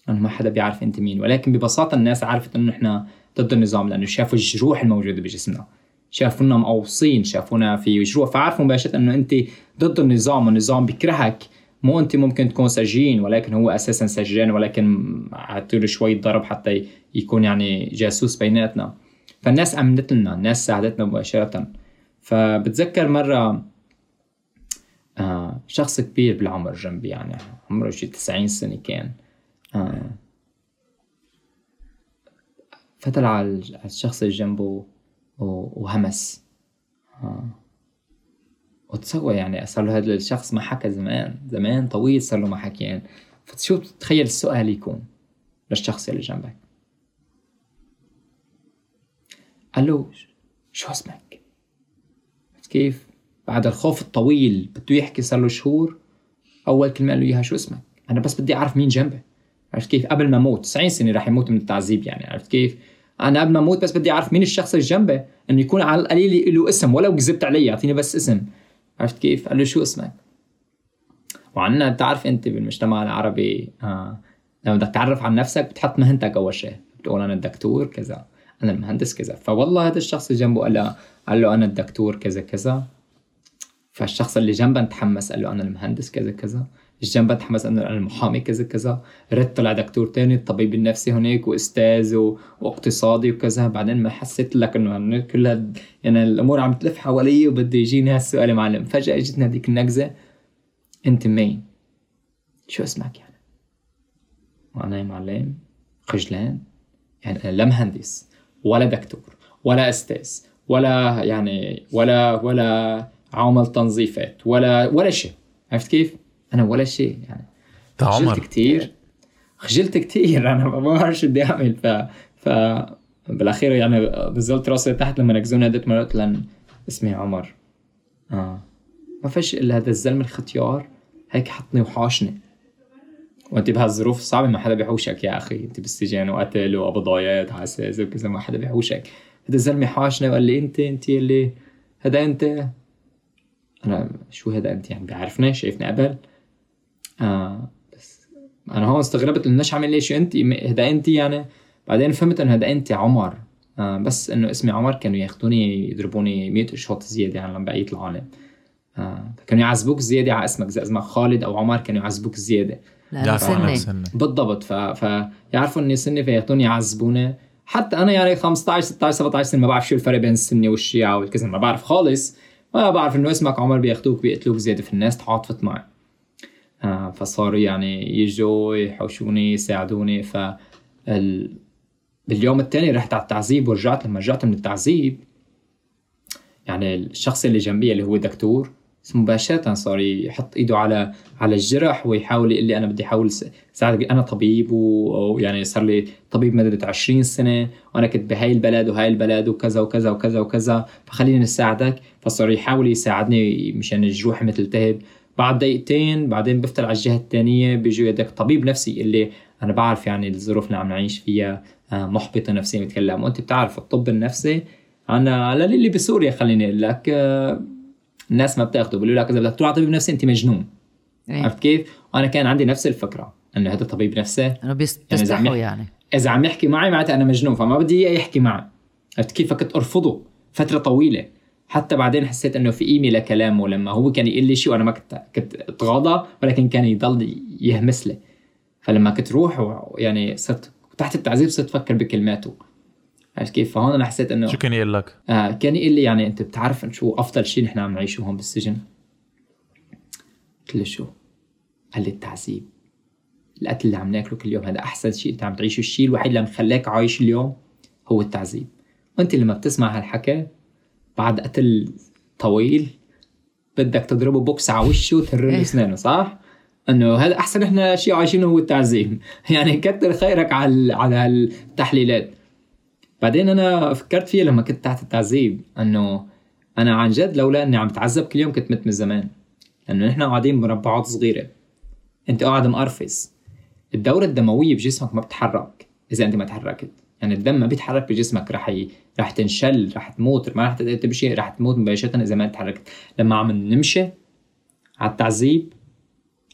انه ما حدا بيعرف أنت مين. ولكن ببساطة الناس عرفت إنه إحنا ضد النظام لأنه شافوا الجروح الموجودة بجسمنا. شافونا مقوصين شافونا في جروح. فعرفوا مباشرة إنه أنت ضد النظام والنظام بيكرهك. مو أنت ممكن تكون سجين ولكن هو أساسا سجان ولكن عطيله شوي ضرب حتى يكون يعني جاسوس بيناتنا. فالناس آمنت لنا الناس ساعدتنا مباشرة. فبتذكر مرة آه شخص كبير بالعمر جنبي يعني عمره شي 90 سنة كان. آه فتل على الشخص اللي جنبه وهمس. آه. وتسوى يعني صار له هذا الشخص ما حكى زمان زمان طويل صار له ما حكيان فشو بتتخيل السؤال يكون للشخص اللي جنبك. قال له شو اسمك؟ كيف بعد الخوف الطويل بده يحكي صار له شهور أول كلمة قال له إياها شو اسمك؟ أنا بس بدي أعرف مين جنبي. عرفت كيف؟ قبل ما أموت 90 سنة رح يموت من التعذيب يعني عرفت كيف؟ أنا قبل ما أموت بس بدي أعرف مين الشخص اللي جنبي إنه يكون على القليل له اسم ولو كذبت علي يعطيني بس اسم. عرفت كيف؟ قال له شو اسمك؟ وعنا بتعرف أنت بالمجتمع العربي آه لما بدك تعرف عن نفسك بتحط مهنتك أول شيء. بتقول أنا الدكتور كذا. أنا المهندس كذا. فوالله هذا الشخص اللي جنبه قال له قال له أنا الدكتور كذا كذا. فالشخص اللي جنبه تحمس قال له أنا المهندس كذا كذا. الجنب تحمس انه أنا المحامي كذا كذا. رد طلع دكتور تاني الطبيب النفسي هناك وأستاذ و... واقتصادي وكذا. بعدين ما حسيت لك إنه كل هاد يعني الأمور عم تلف حوالي وبده يجيني هالسؤال يا معلم. فجأة اجتني هذيك النكزة. أنت مين؟ شو اسمك يعني؟ وأنا يا معلم. خجلان. يعني أنا لا مهندس. ولا دكتور ولا أستاذ ولا يعني ولا ولا عامل تنظيفات ولا ولا شيء. عرفت كيف؟ أنا ولا شيء يعني. خجلت كثير خجلت كثير أنا ما بعرف شو بدي أعمل. ف ف بالأخير يعني نزلت راسي تحت لما نكزوني هديت مرات لأن اسمي عمر. آه. ما فيش إلا هذا الزلمة الختيار. هيك حطني وحاشني. وانت بهالظروف الصعبه ما حدا بيحوشك يا أخي. انت بالسجن وقتل وقبضايات حساس وكذا ما حدا بيحوشك. هذا الزلمه حاشني وقال لي أنت أنت اللي هذا أنت. أنا شو هذا أنت؟ يعني بيعرفني شايفني قبل. آه بس أنا هون استغربت إنه ليش عامل لي شو أنت؟ هذا أنت يعني. بعدين فهمت إنه هذا أنت عمر. آه بس إنه اسمي عمر كانوا ياخذوني يضربوني 100 شوط زيادة عن بقيه العالم آه كانوا يعذبوك زيادة على اسمك إذا اسمك خالد أو عمر كانوا يعذبوك زيادة. لأنه سنة. سنة. بالضبط. ف... فيعرفوا إني سني فياخذوني يعذبوني حتى أنا يعني 15 16 17 سنة ما بعرف شو الفرق بين السنة والشيعة والكذا ما بعرف خالص. ما بعرف إنه اسمك عمر بيأخذوك بيقتلوك زيادة في الناس تعاطفت معي آه فصاروا يعني يجوا يحوشوني يساعدوني. ف ال... باليوم الثاني رحت على التعذيب ورجعت. لما رجعت من التعذيب يعني الشخص اللي جنبي اللي هو دكتور مباشرة صار يحط إيده على على الجرح ويحاول يقول لي أنا بدي أحاول ساعدك أنا طبيب ويعني صار لي طبيب مدة 20 سنة وأنا كنت بهاي البلد وهاي البلد وكذا وكذا وكذا وكذا فخليني نساعدك. فصار يحاول يساعدني مشان الجروح ما تلتهب بعد دقيقتين بعدين بفتل على الجهة الثانية بيجي يدك طبيب نفسي اللي أنا بعرف يعني الظروف اللي عم نعيش فيها آه، محبطة نفسيا بتكلم. وأنت بتعرف الطب النفسي. أنا اللي بسوريا خليني أقول لك آه، الناس ما بتاخده بيقولوا لك اذا بدك تروح على طبيب نفسي أنت مجنون إيه. عرفت كيف؟ وأنا كان عندي نفس الفكرة إنه هذا طبيب نفسي إنه يعني بيستحوا إذا يعني إذا عم يحكي معي معناتها أنا مجنون فما بدي إياه يحكي معي عرفت كيف؟ فكنت أرفضه فترة طويلة حتى بعدين حسيت إنه في قيمه لكلامه لما هو كان يقول لي شيء وأنا ما كنت كنت أتغاضى ولكن كان يضل يهمس لي فلما كنت روح يعني صرت تحت التعذيب صرت أفكر بكلماته عرفت كيف؟ فهون أنا حسيت إنه شو كان يقول لك؟ آه كان يقول لي يعني أنت بتعرف شو أفضل شيء نحن عم نعيشه هون بالسجن؟ قلت له شو؟ قال لي التعذيب القتل اللي عم ناكله كل يوم هذا أحسن شيء أنت عم تعيشه الشيء الوحيد اللي عم خلاك عايش اليوم هو التعذيب وأنت لما بتسمع هالحكي بعد قتل طويل بدك تضربه بوكس على وشه وتهر له إيه. أسنانه صح؟ إنه هذا أحسن إحنا شيء عايشينه هو التعذيب يعني كتر خيرك على على التحليلات بعدين أنا فكرت فيها لما كنت تحت التعذيب إنه أنا عن جد لولا إني عم تعذب كل يوم كنت مت من زمان لأنه نحن قاعدين بمربعات صغيرة. أنت قاعد مقرفص الدورة الدموية بجسمك ما بتتحرك إذا أنت ما تحركت. يعني الدم ما بيتحرك بجسمك رح ي... رح تنشل رح تموت ما رح تمشي رح تموت مباشرة إذا ما تحركت. لما عم نمشي على التعذيب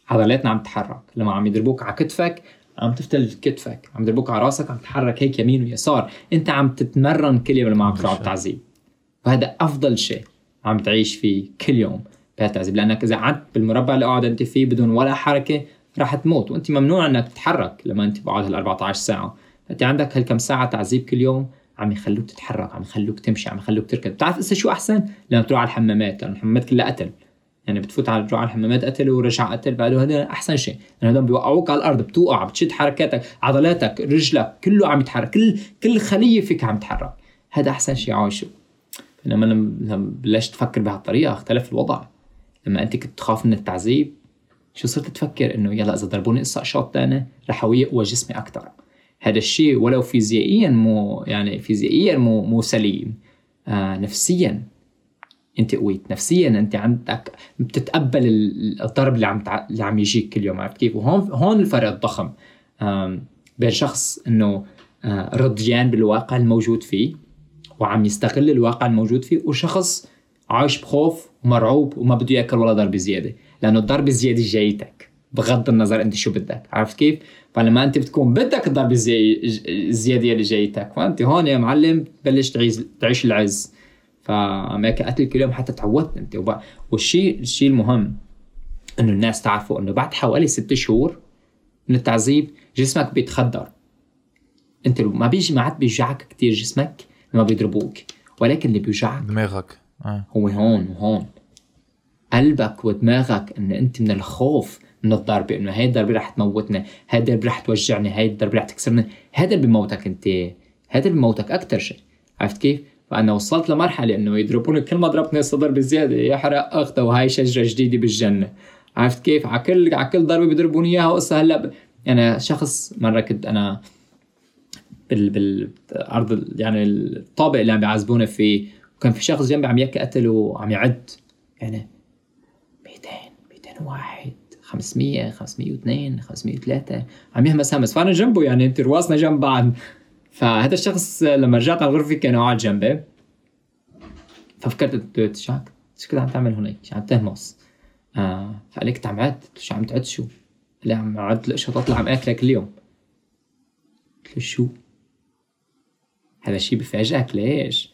عضلاتنا عم تتحرك. لما عم يضربوك على كتفك عم تفتل كتفك عم يضربوك على راسك عم تتحرك هيك يمين ويسار. انت عم تتمرن كل يوم لما عم تروح على التعذيب وهذا أفضل شيء عم تعيش فيه كل يوم بهالتعذيب لأنك إذا قعدت بالمربع اللي قاعد أنت فيه بدون ولا حركة رح تموت وأنت ممنوع إنك تتحرك لما أنت بقعد هال 14 ساعة. انت عندك هالكم ساعة تعذيب كل يوم عم يخلوك تتحرك عم يخلوك تمشي عم يخلوك تركض. بتعرف هسه شو أحسن؟ لما تروح على الحمامات لأنه الحمامات كلها قتل. يعني بتفوت على تروح على الحمامات قتل ورجع قتل بعده هذا أحسن شيء. لأنه هدول بيوقعوك على الأرض بتوقع بتشد حركاتك عضلاتك رجلك كله عم يتحرك كل كل خلية فيك عم تتحرك هذا أحسن شيء عايشه. لما أنا بلشت أفكر بهالطريقة اختلف الوضع. لما أنت كنت تخاف من التعذيب شو صرت تفكر؟ إنه يلا إذا ضربوني قصة اشواط ثانية رح يقوى جسمي أكثر هذا الشيء ولو فيزيائيا مو يعني فيزيائيا مو مو سليم. آه نفسيا. أنت قويت نفسيا أنت عندك بتتقبل الضرب اللي عم. اللي عم يجيك كل يوم عرفت كيف؟ وهون هون الفرق الضخم. بين شخص إنه آه، رضيان بالواقع الموجود فيه وعم يستغل الواقع الموجود فيه وشخص عايش بخوف ومرعوب وما بده يأكل ولا ضربه زيادة. لأنه الضربه الزيادة جايتك. بغض النظر أنت شو بدك عرفت كيف؟ فلما أنت بتكون بدك الضربه الزيادة اللي جايتك فأنت هون يا معلم تعيش تعيش العز. فأمريكا قتل كل يوم حتى تعودت انت. والشيء الشيء المهم إنه الناس تعرفوا إنه بعد حوالي ست شهور من التعذيب جسمك بيتخدر. انت ما بيجي ما عاد بيوجعك كثير جسمك لما بيضربوك ولكن اللي بيوجعك دماغك. آه. هو هون وهون قلبك ودماغك إن أنت من الخوف من الضربه إنه هاي الضربة رح تموتني هاي الضربة رح توجعني هاي الضربة رح تكسرني هذا اللي بموتك أنت هذا اللي بموتك أكثر شيء. عرفت كيف؟ فأنا وصلت لمرحلة إنه يضربوني كل ما ضربتني الصدر بزيادة يحرق اخته وهاي شجرة جديدة بالجنة. عرفت كيف؟ على كل على كل ضربة بيضربوني إياها وقصة هلأ ب... يعني شخص مرة كنت أنا بال بالأرض يعني الطابق اللي عم بيعذبوني فيه وكان في شخص جنبي عم يحكي قتل وعم يعد. يعني 200 200 واحد 500 502 503 عم يهمس همس. فأنا جنبه يعني أنت رواسنا جنب بعض. فهذا الشخص لما رجعت على الغرفه كان قاعد جنبي ففكرت شو شو كنت عم تعمل هونيك شو عم تهمس آه فقال لي كنت عم عد شو عم تعد شو؟ قال لي عم عد القشطات اللي عم اكلها كل يوم قلت له شو؟ هذا الشيء بفاجئك ليش؟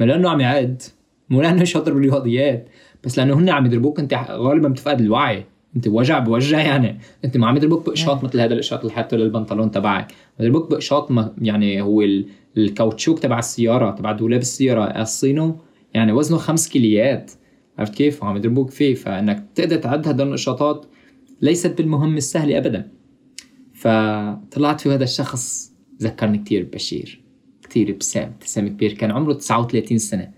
ما لأنه عم يعد. مو لأنه شاطر بالرياضيات بس لأنه هن عم يضربوك أنت غالبا بتفقد الوعي. انت وجع بوجع يعني. انت ما عم يضربوك بقشاط مثل هذا القشاط اللي حاطه للبنطلون تبعك. يضربوك بقشاط يعني هو الكاوتشوك تبع السيارة تبع دولاب السيارة قاصينه يعني وزنه خمس كيليات. عرفت كيف؟ وعم يضربوك فيه. فإنك تقدر تعد هدول النشاطات ليست بالمهمة السهلة ابدا. فطلعت في هذا الشخص ذكرني كتير ببشير. كتير ابتسام ابتسامة كبير. كان عمره 39 سنة.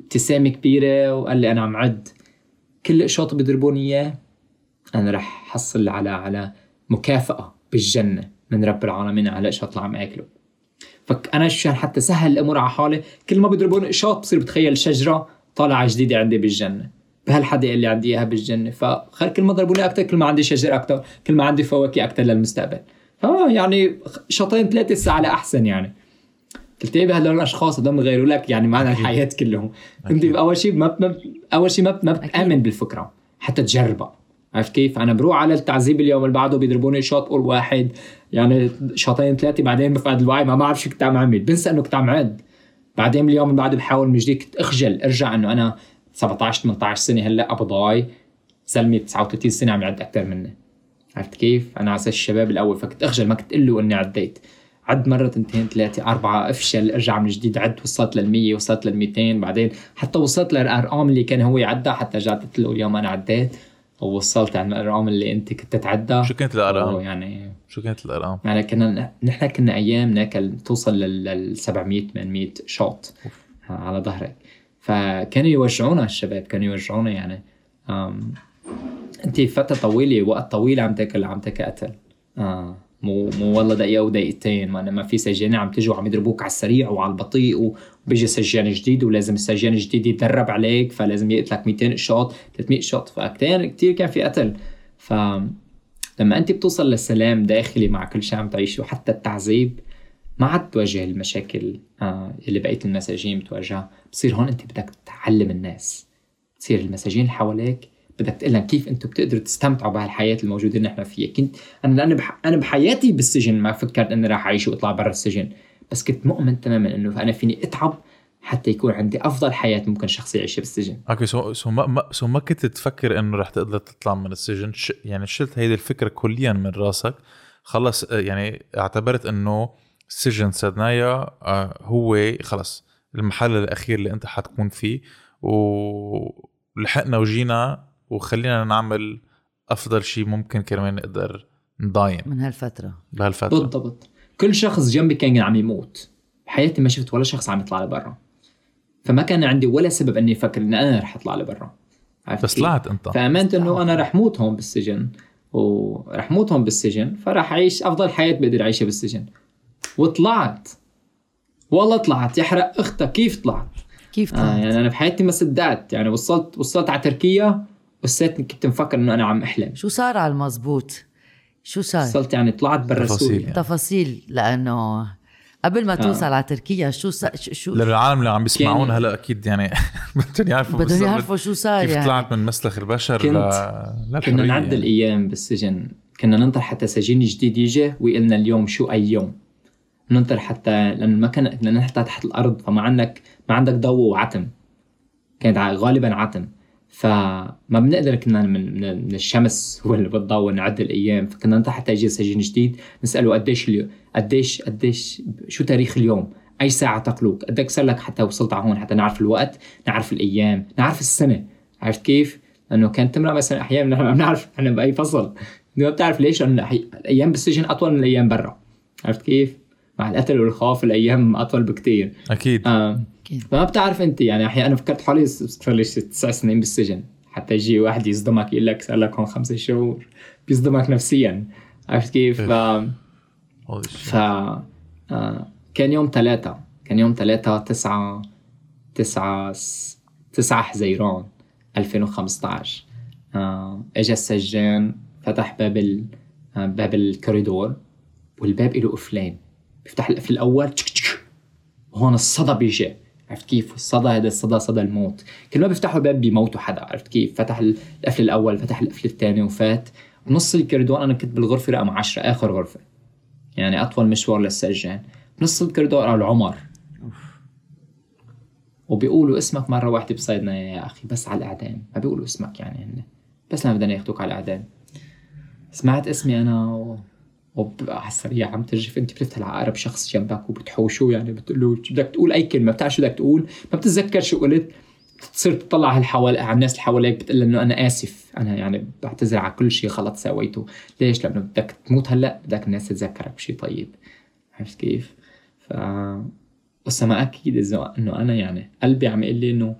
ابتسامة كبيرة وقال لي أنا عم عد. كل قشاط بيضربوني إياه أنا رح حصل على على مكافأة بالجنة من رب العالمين على القشاط اللي عم آكله فأنا عشان حتى سهل الأمور على حالي. كل ما بيضربوني قشاط بصير بتخيل شجرة طالعة جديدة عندي بالجنة. بهالحدا اللي عندي إياها بالجنة؟ فخل كل ما ضربوني أكثر كل ما عندي شجر أكثر كل ما عندي فواكه أكثر للمستقبل. آه يعني شطين ثلاثة ساعة احسن يعني. قلت إيه هدول الأشخاص؟ هدول بغيروا لك يعني معنى الحياة كلهم. أنت أول شيء ما أول شيء ما ما بتامن بالفكرة حتى تجربها. عرفت كيف؟ أنا بروح على التعذيب اليوم اللي بعده بيضربوني شوط قول واحد. يعني شوطين ثلاثة بعدين بفقد الوعي ما بعرف شو كنت عم اعمل بنسى إنه كنت عم عد بعدين اليوم اللي بعده بحاول من جديد أخجل أرجع إنه أنا 17 18 سنة هلأ ابو ضاي زلمه 39 سنة عم يعد أكثر مني. عرفت كيف؟ أنا على الشباب الأول فكنت أخجل ما كنت أقول له إني عديت. عد مرة تنتين ثلاثة أربعة أفشل أرجع من جديد. عد وصلت لل100 وصلت لل200 بعدين حتى وصلت للأرقام اللي كان هو يعدها حتى رجعت قلت له اليوم أنا عديت. ووصلت على الأرقام اللي أنت كنت تتعدى شو كانت الأرقام؟ يعني شو كانت الأرقام؟ يعني كنا نحن كنا أيام ناكل توصل لل 700 800 شوط على ظهرك فكانوا يوجعونا الشباب كانوا يوجعونا يعني أنت فترة طويلة وقت طويل عم تاكل عم تاكل قتل آه. مو مو والله دقيقة ودقيقتين ما ما في سجانه عم تجوا عم يضربوك على السريع وعلى البطيء وبيجي سجان جديد ولازم السجان الجديد يتدرب عليك فلازم يقتلك 200 شوط 300 شوط فكتير كثير كان في قتل. ف لما أنت بتوصل لسلام داخلي مع كل شيء عم تعيشه حتى التعذيب ما عاد تواجه المشاكل آه اللي بقيه المساجين بتواجهها. بصير هون أنت بدك تعلم الناس. تصير المساجين اللي حواليك بدك تقول لهم كيف أنتم بتقدروا تستمتعوا بهالحياة الموجودة نحن فيها. كنت أنا لأنه بح... أنا بحياتي بالسجن ما فكرت إني راح أعيش وأطلع برا السجن. بس كنت مؤمن تماما إنه أنا فيني أتعب حتى يكون عندي أفضل حياة ممكن شخص يعيشها بالسجن. okay so so ما, ما so ما كنت تفكر إنه رح تقدر تطلع من السجن؟ ش... يعني شلت هيدي الفكرة كليا من راسك؟ خلص يعني اعتبرت إنه سجن سدنايا آه، هو خلص المحل الأخير اللي أنت حتكون فيه ولحقنا وجينا وخلينا نعمل أفضل شيء ممكن كرمال نقدر نضايم من هالفترة. بهالفترة. بالضبط. كل شخص جنبي كان عم يموت. بحياتي ما شفت ولا شخص عم يطلع لبرا فما كان عندي ولا سبب إني أفكر إني أنا رح أطلع لبرا بس طلعت أنت. فأمنت إنه أنا رح موت هون بالسجن. ورح موت هون بالسجن. فرح أعيش أفضل حياة بقدر أعيشها بالسجن. وطلعت. والله طلعت. يحرق اختها كيف طلعت؟ كيف طلعت؟ آه يعني أنا بحياتي ما صدقت. يعني وصلت وصلت على تركيا. وسيت كنت مفكر إنه أنا عم أحلم شو صار على المزبوط؟ شو صار؟ وصلت يعني طلعت برا سوريا يعني. تفاصيل لأنه قبل ما توصل آه. على تركيا شو صار شو للعالم اللي عم بيسمعونا هلأ أكيد يعني بدهم يعرفوا بدهم يعرفوا شو صار كيف يعني. طلعت من مسلخ البشر كنت كنا نعد يعني. الأيام بالسجن كنا ننطر حتى سجين جديد يجي ويقلنا اليوم شو أي يوم ننطر حتى لأنه ما كان لأنه نحن تحت الأرض فما عندك ما عندك ضوء وعتم كانت غالبا عتم فما بنقدر كنا من, من الشمس بالضوء نعد الأيام. فكنا ننطر حتى يجي سجين جديد نسأله قديش اليوم قديش قديش شو تاريخ اليوم؟ أي ساعة تقلوك قدك صار لك حتى وصلت على هون حتى نعرف الوقت نعرف الأيام نعرف السنة. عرفت كيف؟ لأنه كانت تمرق مثلا أحيانا نحن ما بنعرف إحنا بأي فصل. ما بتعرف ليش لأنه الأيام بالسجن أطول من الأيام برا. عرفت كيف؟ مع القتل والخوف الأيام أطول بكتير أكيد آه. فما بتعرف أنت يعني أحيانا فكرت حالي صار لي تسع سنين بالسجن حتى يجي واحد يصدمك يقول لك صار لك هون خمس شهور بيصدمك نفسيا عرفت كيف؟ ف ف آه. كان يوم ثلاثة كان يوم ثلاثة تسعة تسعة تسعة حزيران 2015 آه. اجى السجان فتح باب ال... آه، باب الكوريدور والباب له قفلين بيفتح القفل الأول تشك تشك. وهون الصدى بيجي. عرفت كيف؟ الصدى هذا الصدى صدى الموت. كل ما بيفتحوا الباب بيموتوا حدا. عرفت كيف؟ فتح القفل الأول فتح القفل الثاني وفات. بنص الكوريدور أنا كنت بالغرفة رقم 10 آخر غرفة. يعني أطول مشوار للسجان. بنص الكوريدور قال عمر وبيقولوا اسمك مرة واحدة بصيدنا يا أخي بس على الأعدام. ما بيقولوا اسمك يعني هن. بس لما بدنا ياخذوك على الأعدام. سمعت اسمي أنا و... وعلى السريع عم ترجف أنت بتفتح على اقرب شخص جنبك وبتحوشه يعني بتقول له بدك تقول أي كلمة بتعرف شو بدك تقول ما بتتذكر شو قلت تصير تطلع على على الناس اللي حواليك بتقول إنه أنا آسف أنا يعني بعتذر على كل شيء غلط سويته. ليش؟ لأنه بدك تموت هلأ بدك الناس تتذكرك بشيء طيب. عرفت كيف؟ ف بس ما أكيد إذا إنه أنا يعني قلبي عم يقول لي إنه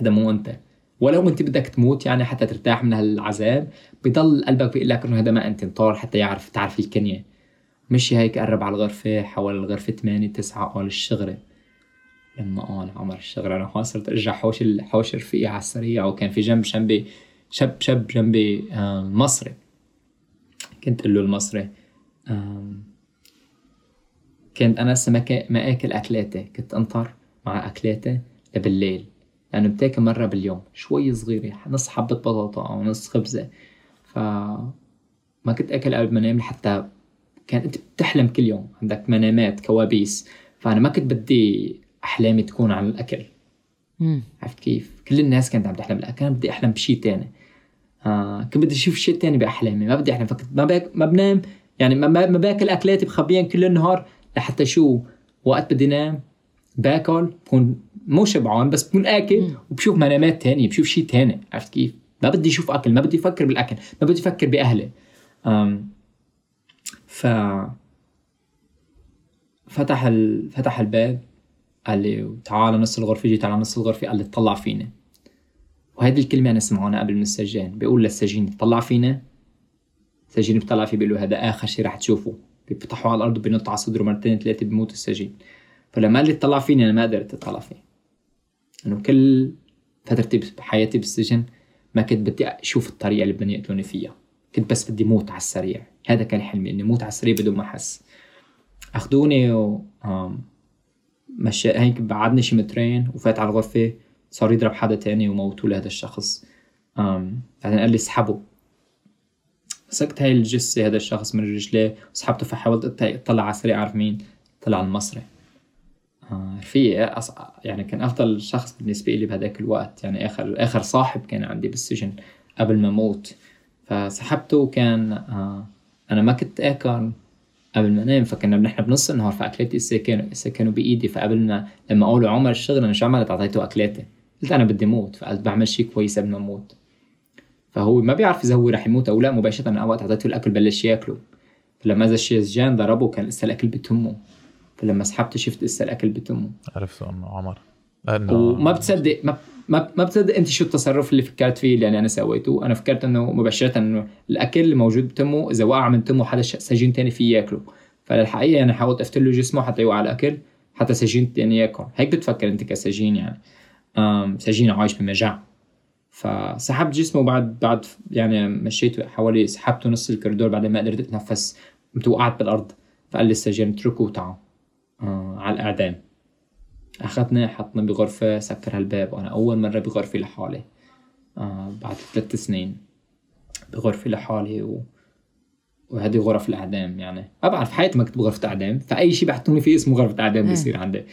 هذا مو أنت. ولو انت بدك تموت يعني حتى ترتاح من هالعذاب بضل قلبك بيقول لك إنه هذا ما أنت انطار حتى يعرف تعرف الكنية. مشي هيك قرب على الغرفة حول الغرفة 8 9 قال الشغلة لما قال عمر الشغلة أنا هون صرت أرجع حوش حوش رفيقي على السريع وكان في جنب جنبي شب شب جنبي مصري. كنت أقول له المصري كنت أنا هسه ما آكل أكلاتي كنت أنطر مع أكلاتي بالليل لأنه يعني بتاكل مرة باليوم شوي صغيرة نص حبة بطاطا أو نص خبزة. ف ما كنت أكل قبل ما أنام لحتى كان أنت بتحلم كل يوم عندك منامات كوابيس. فأنا ما كنت بدي أحلامي تكون عن الأكل. عرفت كيف؟ كل الناس كانت عم تحلم بالأكل أنا بدي أحلم بشيء تاني. آه كنت بدي أشوف شيء تاني بأحلامي ما بدي أحلم. فكنت ما, باك ما بنام يعني ما, ما باكل أكلاتي بخبيهم كل النهار لحتى شو؟ وقت بدي نام باكل بكون مو شبعان بس بكون آكل وبشوف منامات تانية بشوف شيء تاني عرفت كيف؟ ما بدي أشوف أكل ما بدي أفكر بالأكل ما بدي أفكر بأهلي. أم ف فتح ال... فتح الباب قال لي تعال نص الغرفة جيت على نص الغرفة قال لي طلع فينا وهذه الكلمة أنا سمعونها قبل من السجان بيقول للسجين طلع فينا السجين بيطلع فيه بيقول له هذا آخر شيء رح تشوفه. بيفتحوا على الأرض وبينط على صدره مرتين ثلاثة بموت السجين. فلما قال لي اطلع فيني أنا ما قدرت أطلع فيه. إنه كل فترتي بحياتي بالسجن ما كنت بدي أشوف الطريقة اللي بدهم يقتلوني فيها. كنت بس بدي موت على السريع. هذا كان حلمي إني موت على السريع بدون ما أحس. أخذوني و مشي هيك بعدني شي مترين وفات على الغرفة صار يضرب حدا تاني وموتوا لهذا الشخص. بعدين قال لي اسحبه. مسكت هاي الجثة هذا الشخص من رجليه وسحبته فحاولت اطلع على السريع أعرف مين. طلع المصري رفيقي يعني كان أفضل شخص بالنسبة لي بهذاك الوقت. يعني آخر آخر صاحب كان عندي بالسجن قبل ما أموت. فسحبته وكان آه، أنا ما كنت آكل قبل ما أنام. فكنا نحن بنص النهار فاكلاتي لسه كانوا لسه كانوا بإيدي. فقبل ما لما قالوا عمر الشغل أنا شو عملت؟ أعطيته أكلاتي. قلت أنا بدي موت. فقلت بعمل شيء كويس قبل ما أموت. فهو ما بيعرف إذا هو رح يموت أو لا. مباشرة أنا وقت أعطيته الأكل بلش ياكله. فلما اجى الشيزجان ضربه كان لسه الأكل بتمه فلما سحبته شفت لسه الأكل بتمه. عرفت أنه عمر. لأنه وما بتصدق ما ما ما بتصدق أنت شو التصرف اللي فكرت فيه اللي أنا سويته. أنا فكرت أنه مباشرة أنه الأكل اللي موجود بتمه إذا وقع من تمه حدا سجين تاني فيه ياكله. فللحقيقه أنا حاولت افتل له جسمه حتى يوقع الأكل حتى سجين تاني ياكل. هيك بتفكر أنت كسجين يعني. سجين عايش بمجاعة. فسحبت جسمه بعد بعد يعني مشيت حوالي سحبته نص الكوريدور بعدين ما قدرت أتنفس. وقعت بالأرض. فقال لي السجين اتركه وتعال. آه على الإعدام. أخذنا حطنا بغرفة سكر هالباب. وأنا أول مرة بغرفة لحالي. آه بعد ثلاث سنين بغرفة لحالي و... وهذه غرف الإعدام يعني. ما بعرف حياتي ما كنت بغرفة إعدام. فأي شيء بحطوني فيه اسمه غرفة إعدام بيصير عندي.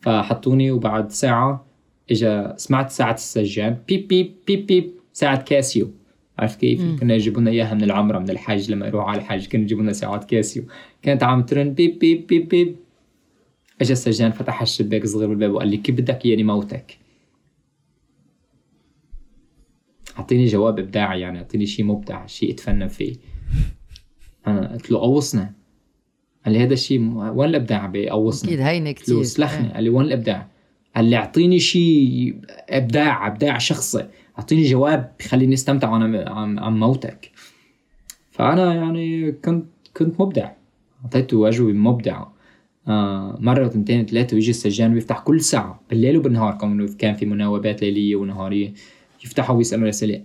فحطوني وبعد ساعة إجا سمعت ساعة السجان. beep beep beep beep. ساعة Casio. عرفت كيف؟ مم. كنا يجيبوا لنا إياها من العمرة من الحج لما يروحوا على الحج كانوا يجيبوا لنا ساعات Casio. كانت عم ترن beep beep beep beep. اجى السجان فتح الشباك صغير بالباب وقال لي كيف بدك إياني موتك؟ أعطيني جواب إبداعي يعني أعطيني شيء مبدع شيء أتفنن فيه. أنا قلت له قوصنا قال لي هذا الشيء وين الإبداع بقوصنا أكيد هينه كثير سلخني قال لي وين الإبداع؟ قال لي أعطيني شيء إبداع إبداع شخصي. أعطيني جواب بخليني أستمتع وأنا عم عم موتك. فأنا يعني كنت كنت مبدع. أعطيته أجوبة مبدعة. آه مرة تنتين ثلاثة ويجي السجان ويفتح كل ساعة بالليل وبالنهار كونه كان في مناوبات ليلية ونهارية يفتحوا ويسألوا الأسئلة.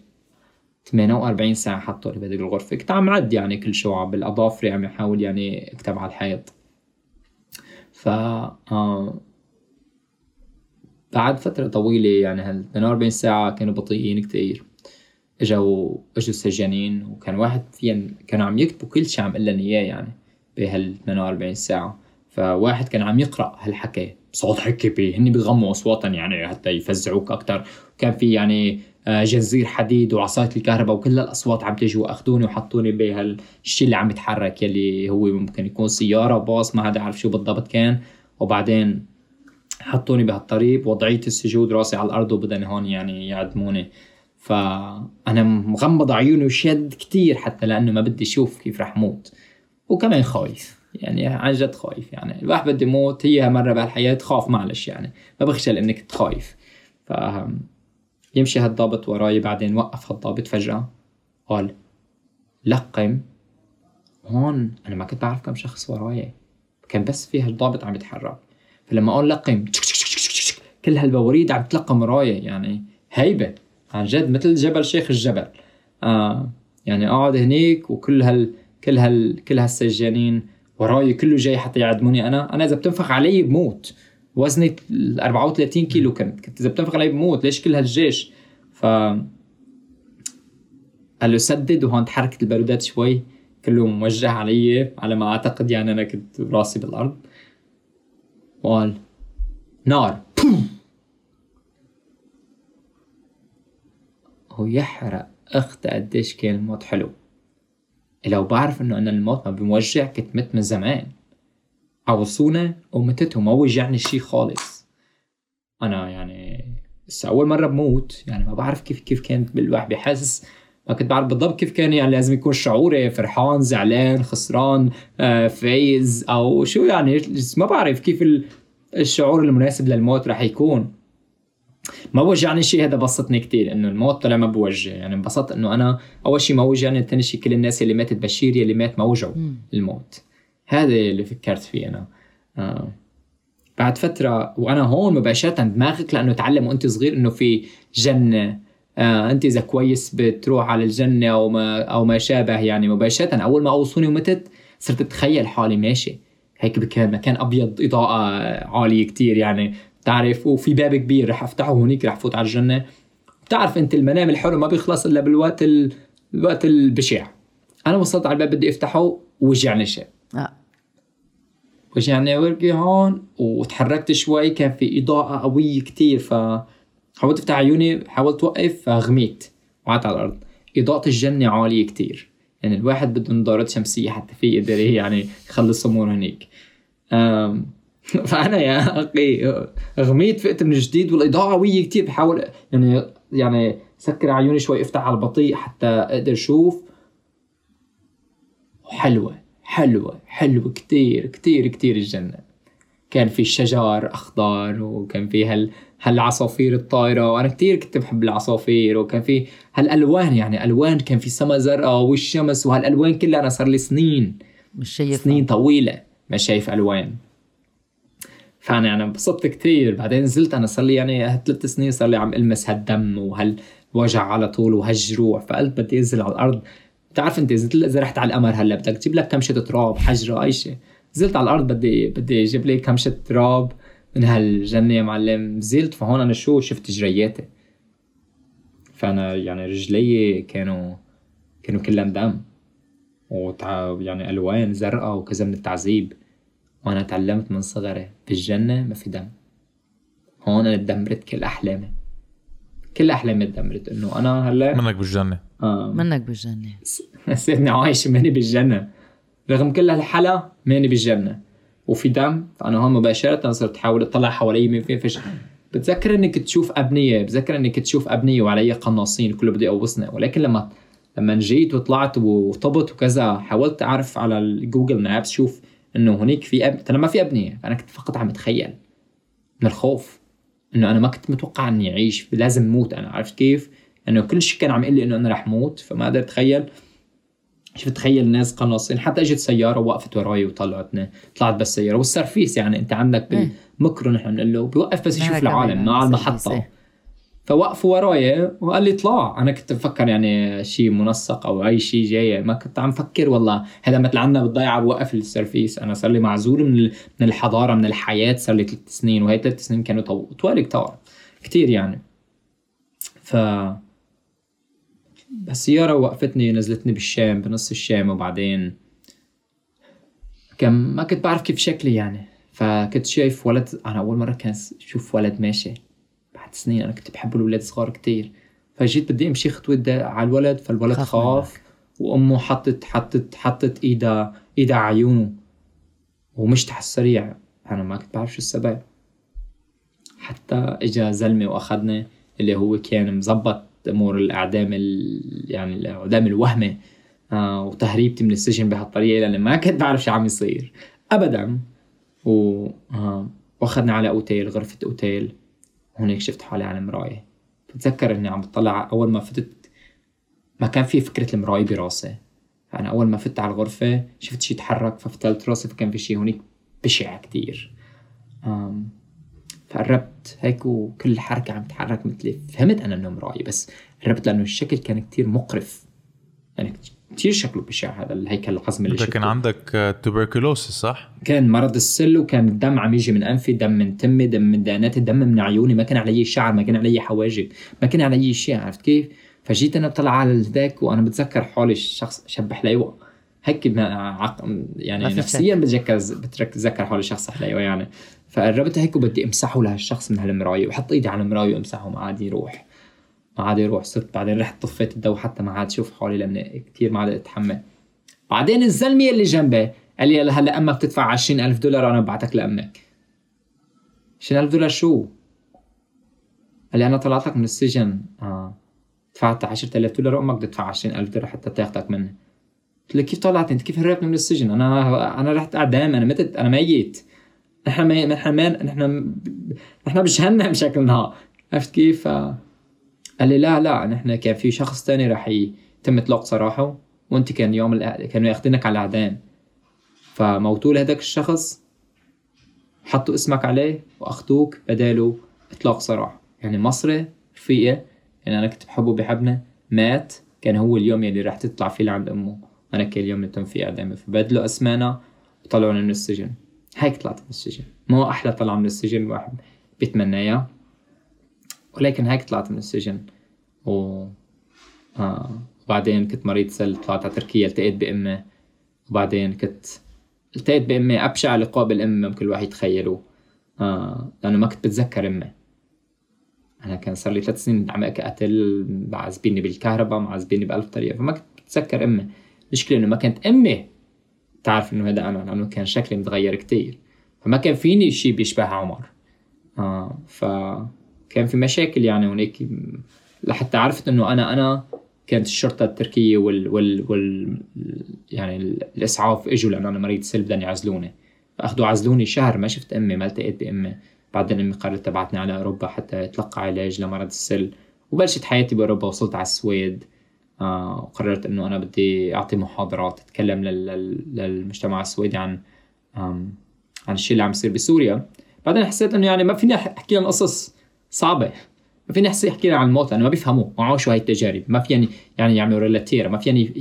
48 ساعة حطوا بهذيك الغرفة. كنت عم عد يعني كل شو بالأظافر عم يحاول يعني اكتب على الحيط. ف آه بعد فترة طويلة يعني هال 48 ساعة كانوا بطيئين كتير. اجوا إجوا السجانين وكان واحد فيهم كانوا عم يكتبوا كل شيء عم لنا إياه يعني بهال 48 ساعة. فواحد كان عم يقرأ هالحكي بصوت حكي هن بيغموا اصواتا يعني حتى يفزعوك أكثر وكان في يعني آه، جزير حديد وعصاية الكهرباء وكل الأصوات عم تجي وأخذوني وحطوني بهالشيء اللي عم يتحرك يلي هو ممكن يكون سيارة باص ما حدا عارف شو بالضبط كان. وبعدين حطوني بهالطريق وضعية السجود راسي على الأرض وبدني هون يعني يعدموني. فأنا مغمض عيوني وشد كتير حتى لأنه ما بدي أشوف كيف رح موت. وكمان خايف. يعني عن جد خايف يعني. الواحد بده يموت هي مرة بهالحياة خاف معلش يعني. ما بخجل إنك تخايف. ف يمشي هالضابط وراي بعدين وقف هالضابط فجأة. قال لقم. هون أنا ما كنت أعرف كم شخص وراي. كان بس في هالضابط عم يتحرك. فلما قال لقم كل هالبواريد عم تلقم وراي يعني. هيبة. عن جد مثل جبل شيخ الجبل. آه يعني قاعد هنيك وكل هال كل هال كل هالسجانين وراي كله جاي حتى يعدموني أنا. أنا إذا بتنفخ علي بموت. وزني 34 كيلو كنت كنت إذا بتنفخ علي بموت ليش كل هالجيش؟ ف قال له سدد وهون تحركت البارودات شوي. كله موجه علي على ما أعتقد يعني أنا كنت راسي بالأرض. وقال نار. هو يحرق. أخت قديش كان الموت حلو. لو بعرف إنه أنا الموت ما بموجع كنت مت من زمان. عوصونا ومتت وما وجعني شي خالص. أنا يعني بس أول مرة بموت يعني ما بعرف كيف كيف كانت بالواحد بحس. ما كنت بعرف بالضبط كيف كان يعني لازم يكون شعوري فرحان زعلان خسران آه، فايز أو شو يعني ما بعرف كيف الشعور المناسب للموت رح يكون. ما وجعني شيء هذا بسطني كثير إنه الموت طلع ما بوجع. يعني انبسطت إنه أنا أول شيء ما وجعني ثاني شيء كل الناس اللي ماتت بشير اللي مات ما وجعوا الموت. هذا اللي فكرت فيه أنا. آه. بعد فترة وأنا هون مباشرة دماغك لأنه تعلم وأنت صغير إنه في جنة. آه أنت إذا كويس بتروح على الجنة أو ما أو ما شابه يعني مباشرة. أول ما أوصوني ومتت صرت أتخيل حالي ماشي. هيك بكان مكان أبيض إضاءة عالية كتير يعني. تعرف؟ وفي باب كبير رح أفتحه هونيك رح فوت على الجنة. بتعرف أنت المنام الحلو ما بيخلص إلا بالوقت ال... الوقت البشع. أنا وصلت على الباب بدي أفتحه ووجعني شيء آه. وجعني ورقي هون وتحركت شوي كان في إضاءة قوية كتير ف حاولت أفتح عيوني حاولت أوقف فغميت وقعت على الأرض. إضاءة الجنة عالية كتير. يعني الواحد بده نظارات شمسية حتى في يقدر يعني يخلص امور هنيك. فانا يا أخي غميت فقت من جديد والإضاءة قوية كتير بحاول يعني يعني سكر عيوني شوي أفتح على البطيء حتى أقدر أشوف. حلوة حلوة حلوة كتير كتير كتير الجنة. كان في شجر أخضر وكان في هال هالعصافير الطايرة وأنا كتير كنت بحب العصافير وكان في هالألوان يعني ألوان كان في سما زرقاء والشمس وهالألوان كلها أنا صار لي سنين. مش شايف سنين طويلة ما شايف ألوان. فأنا يعني انبسطت كتير بعدين نزلت أنا صار لي يعني ثلاث سنين صار لي عم ألمس هالدم وهالوجع على طول وهالجروح فقلت بدي أنزل على الأرض. بتعرف أنت إذا رحت على القمر هلا بدك تجيب لك كمشة تراب حجرة أي شيء نزلت على الأرض بدي بدي أجيب لي كمشة تراب من هالجنة يا معلم. نزلت فهون أنا شو؟ شفت جرياتي. فأنا يعني رجلي كانوا كانوا كلهم دم. وتع... يعني ألوان زرقاء وكذا من التعذيب. وأنا تعلمت من صغري. بالجنه ما في دم. هون أنا تدمرت كل أحلامي. كل أحلامي تدمرت إنه أنا هلأ منك بالجنة. آه. منك بالجنة. صرني عايش ماني بالجنة. رغم كل هالحلا ماني بالجنة. وفي دم فأنا هون مباشرة صرت احاول أطلع حوالي مين في فيش. بتذكر إنك تشوف أبنية بتذكر إنك تشوف أبنية وعلي قناصين كله بده يقوصني ولكن لما لما جيت وطلعت وطبت وكذا حاولت أعرف على ال Google Maps شوف إنه هنيك في أب... أنا ما في أبنية. أنا كنت فقط عم أتخيل من الخوف إنه أنا ما كنت متوقع إني أعيش لازم موت أنا. عرفت كيف؟ إنه كل شيء كان عم يقول لي إنه أنا رح موت فما قدرت أتخيل. شفت تخيل ناس قناصين؟ حتى إجت سيارة وقفت وراي وطلعتني طلعت بالسيارة. والسرفيس يعني أنت عندك بالمكرو نحن بنقول له بيوقف بس يشوف العالم مع المحطة. فوقفوا وراي. وقال لي اطلع. أنا كنت بفكر يعني شيء منسق أو أي شيء جاي. ما كنت عم فكر والله. هذا مثل عنا بالضيعه بوقف السيرفيس. أنا صار لي معزول من من الحضارة من الحياة صار لي ثلاث سنين. وهي ثلاث سنين كانوا طوال كتار. كثير يعني. ف السيارة وقفتني نزلتني بالشام بنص الشام. وبعدين كان ما كنت بعرف كيف شكلي يعني. فكنت شايف ولد أنا أول مرة كان أشوف ولد ماشي. بعد سنين أنا كنت بحب الأولاد الصغار كتير. فجيت بدي أمشي خطوة على الولد فالولد خاف, خاف وأمه حطت حطت حطت إيدها إيدها على عيونه. ومشت على السريع. أنا ما كنت بعرف شو السبب. حتى إجا زلمة وأخذني اللي هو كان مزبط أمور الأعدام يعني الأعدام الوهمي آه وتهريبتي من السجن بهالطريقة لأني ما كنت بعرف شو عم يصير. ابدا. و آه وأخذني على أوتيل غرفة أوتيل. هونيك شفت حالي على المراية. بتذكر إني عم بطلع أول ما فتت ما كان في فكرة المراية براسي. فانا أول ما فت على الغرفة شفت شيء يتحرك ففتلت راسي فكان في شيء هونيك بشع كتير. فقربت هيك وكل حركة عم تتحرك مثلي. فهمت أنا إنه مراية بس قربت لأنه الشكل كان كتير مقرف. يعني كتير شكله بشع هذا الهيكل العظمي اللي كان عندك توبركلوسيس صح؟ كان مرض السل وكان الدم عم يجي من أنفي دم من تمي دم من داناتي دم من عيوني ما كان علي شعر ما كان علي حواجب ما كان علي شيء عرفت كيف؟ فجيت أنا بطلع على ذاك وأنا بتذكر حالي شخص شب حليوه هيك يعني نفسيا بتذكر بتذكر حالي شخص حليوه يعني فقربت هيك وبدي أمسحه لهالشخص من هالمراية وحط إيدي على المراية وامسحه ما عاد يروح ما عاد يروح صرت بعدين رحت طفيت الضوء حتى ما عاد شوف حالي لاني كثير ما عاد أتحمل. بعدين الزلمة اللي جنبي قال لي هلا أمك بتدفع 20000 دولار أنا ببعتك لأمك. 20000 دولار شو؟ قال لي أنا طلعت لك من السجن. آه. دفعت 10000 دولار وأمك بدها تدفع 20000 دولار حتى تاخذك مني. قلت له كيف طلعت أنت؟ كيف هربت من السجن؟ أنا أنا رحت اعدام أنا متت أنا ميت. نحن ما نحن ما نحن نحن بجهنم بشكل نهار. عرفت كيف؟ قال لي لا لا نحن كان في شخص تاني رح يتم إطلاق سراحه وأنت كان يوم كانوا ياخذينك على الأعدام. فموتوا لهداك الشخص حطوا اسمك عليه واخذوك بداله إطلاق سراح يعني مصري رفيقي يعني أنا كنت بحبه بحبنا مات كان هو اليوم يلي رح تطلع فيه لعند أمه. أنا كان اليوم اللي تم فيه اعدامي فبدلوا أسمانا وطلعونا من السجن. هيك طلعت من السجن. مو أحلى طلعة من السجن الواحد بيتمناها ولكن هيك طلعت من السجن. و آه. وبعدين كنت مريض سل طلعت على تركيا التقيت بأمي. وبعدين كنت التقيت بأمي أبشع لقاء بالأم ممكن الواحد يتخيله. آه. لأنه ما كنت بتذكر أمي. أنا كان صار لي ثلاث سنين عم قتل معذبيني بالكهرباء معذبيني بألف طريقة فما كنت بتذكر أمي. المشكلة إنه ما كانت أمي تعرف إنه هذا أنا لأنه كان شكلي متغير كتير. فما كان فيني شيء بيشبه عمر. آه فكان في مشاكل يعني هناك لحتى عرفت إنه أنا أنا كانت الشرطة التركية وال وال, وال يعني الإسعاف إجوا لأنه أنا مريض سل بدهم يعزلوني فأخذوا عزلوني شهر ما شفت أمي ما التقيت بأمي. بعدين أمي قررت تبعتني على أوروبا حتى اتلقى علاج لمرض السل. وبلشت حياتي بأوروبا وصلت على السويد. آه وقررت إنه أنا بدي أعطي محاضرات أتكلم للمجتمع السويدي عن عن الشيء اللي عم يصير بسوريا. بعدين حسيت إنه يعني ما فيني أحكي لهم قصص. صعبة. ما فيني احكي لهم عن الموت لأنه ما بيفهموا ما عاشوا هاي التجارب. ما فيني يعني يعملوا ريلاتير ما فيني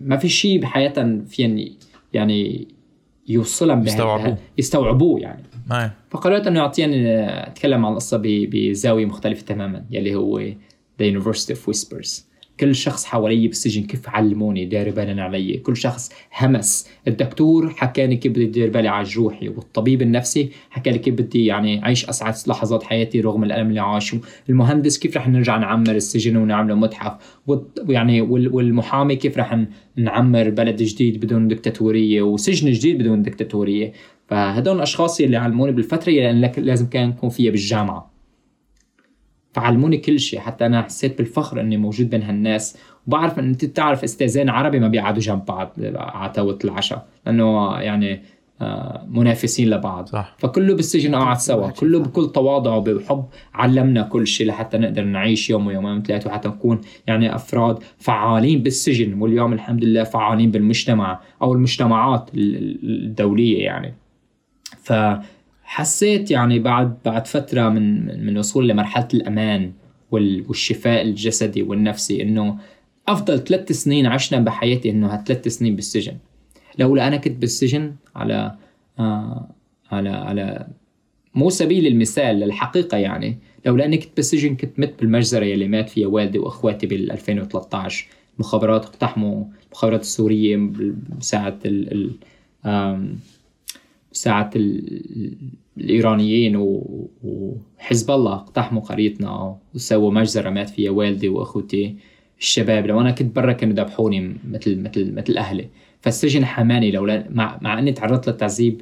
ما في شيء بحياتهم فيني يعني يوصلهم يستوعبوه. يستوعبوه يعني. فقررت إنه اعطيني أتكلم عن القصة بزاوية مختلفة تماما يلي هو The University of Whispers. كل شخص حوالي بالسجن كيف علموني داير بالنا علي؟ كل شخص همس. الدكتور حكاني كيف بدي دير بالي على جروحي والطبيب النفسي حكى لي كيف بدي يعني أعيش أسعد لحظات حياتي رغم الألم اللي عاشه المهندس كيف رح نرجع نعمر السجن ونعمله متحف ويعني والمحامي كيف رح نعمر بلد جديد بدون دكتاتورية وسجن جديد بدون دكتاتورية؟ فهدول الأشخاص اللي علموني بالفترة اللي لازم كان يكون فيها بالجامعة. فعلموني كل شيء حتى أنا حسيت بالفخر إني موجود بين هالناس. وبعرف إن أنت بتعرف استاذين عربي ما بيقعدوا جنب بعض على توة العشاء لأنه يعني آه، منافسين لبعض. صح. فكله بالسجن قاعد سوا كله بكل تواضع وبحب علمنا كل شيء لحتى نقدر نعيش يوم ويومين ثلاثة وحتى نكون يعني أفراد فعالين بالسجن. واليوم الحمد لله فعالين بالمجتمع أو المجتمعات الدولية يعني. ف حسيت يعني بعد بعد فترة من من وصول لمرحلة الأمان والشفاء الجسدي والنفسي إنه أفضل ثلاث سنين عشنا بحياتي إنه هالثلاث سنين بالسجن. لولا أنا كنت بالسجن على آه على على مو سبيل المثال للحقيقة يعني. لولا أني كنت بالسجن كنت مت بالمجزرة يلي مات فيها والدي وأخواتي بال 2013 المخابرات اقتحموا المخابرات السورية بساعة ال ساعة الإيرانيين وحزب الله اقتحموا قريتنا وسووا مجزرة مات فيها والدي وأخوتي الشباب. لو أنا كنت برا كانوا ذبحوني مثل مثل مثل أهلي. فالسجن حماني. لولا مع, مع أني تعرضت للتعذيب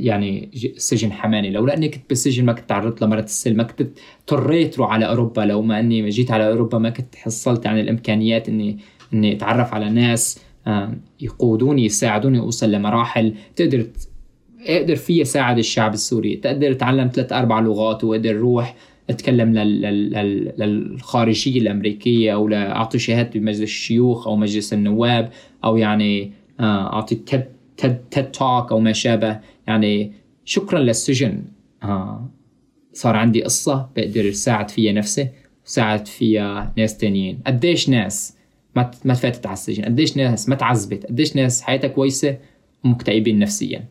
يعني السجن حماني. لو لاني كنت بالسجن ما كنت تعرضت لمرض السل ما كنت اضطريت روح على أوروبا. لو ما إني جيت على أوروبا ما كنت حصلت يعني الإمكانيات اني إني أتعرف على ناس يقودوني يساعدوني أوصل لمراحل تقدر أقدر فيها ساعد الشعب السوري. تقدر اتعلم ثلاث أربع لغات واقدر روح اتكلم للخارجية الأمريكية أو لأعطي شهادتي بمجلس الشيوخ أو مجلس النواب أو يعني آه، أعطي تيد تيد تيد توك أو ما شابه. يعني شكرا للسجن. آه، صار عندي قصة بقدر ساعد فيها نفسي وساعد فيها ناس تانيين. قديش ناس ما ما فاتت على السجن؟ قديش ناس ما تعذبت؟ قديش ناس حياتها كويسة ومكتئبين نفسيا؟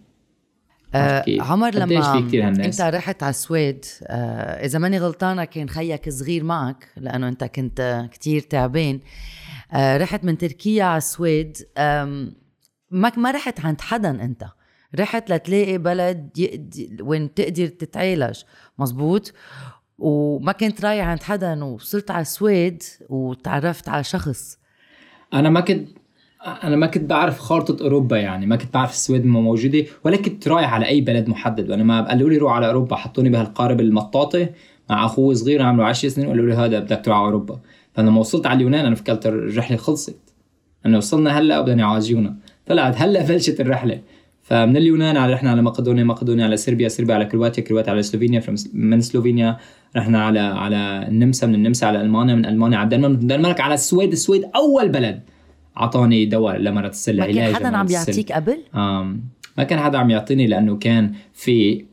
آه عمر لما في كتير انت رحت على السويد آه إذا ماني غلطانة كان خيك صغير معك لأنه أنت كنت كتير تعبان. آه رحت من تركيا على السويد. ما ما رحت عند حدا أنت. رحت لتلاقي بلد وين تقدر تتعالج. مزبوط؟ وما كنت رايح عند حدا وصرت على السويد وتعرفت على شخص. أنا ما كنت أنا ما كنت بعرف خارطة أوروبا يعني ما كنت بعرف السويد موجودة ولا كنت رايح على أي بلد محدد. وأنا ما قالوا لي روح على أوروبا حطوني بهالقارب المطاطة مع أخوي صغير عمره 10 سنين وقالوا لي هذا بدك تروح على أوروبا. فلما وصلت على اليونان أنا فكرت الرحلة خلصت. انه وصلنا هلأ بدنا يعالجونا. طلعت هلأ بلشت الرحلة. فمن اليونان على رحنا على مقدونيا مقدونيا على صربيا صربيا على كرواتيا كرواتيا على سلوفينيا من سلوفينيا رحنا على على النمسا من النمسا على ألمانيا من ألمانيا على الدنمارك من الدنمارك على السويد. السويد أول بلد. أعطاني دواء لمرض السل ما كان حدا عم يعطيك قبل؟ ما كان حدا عم يعطيني لأنه كان في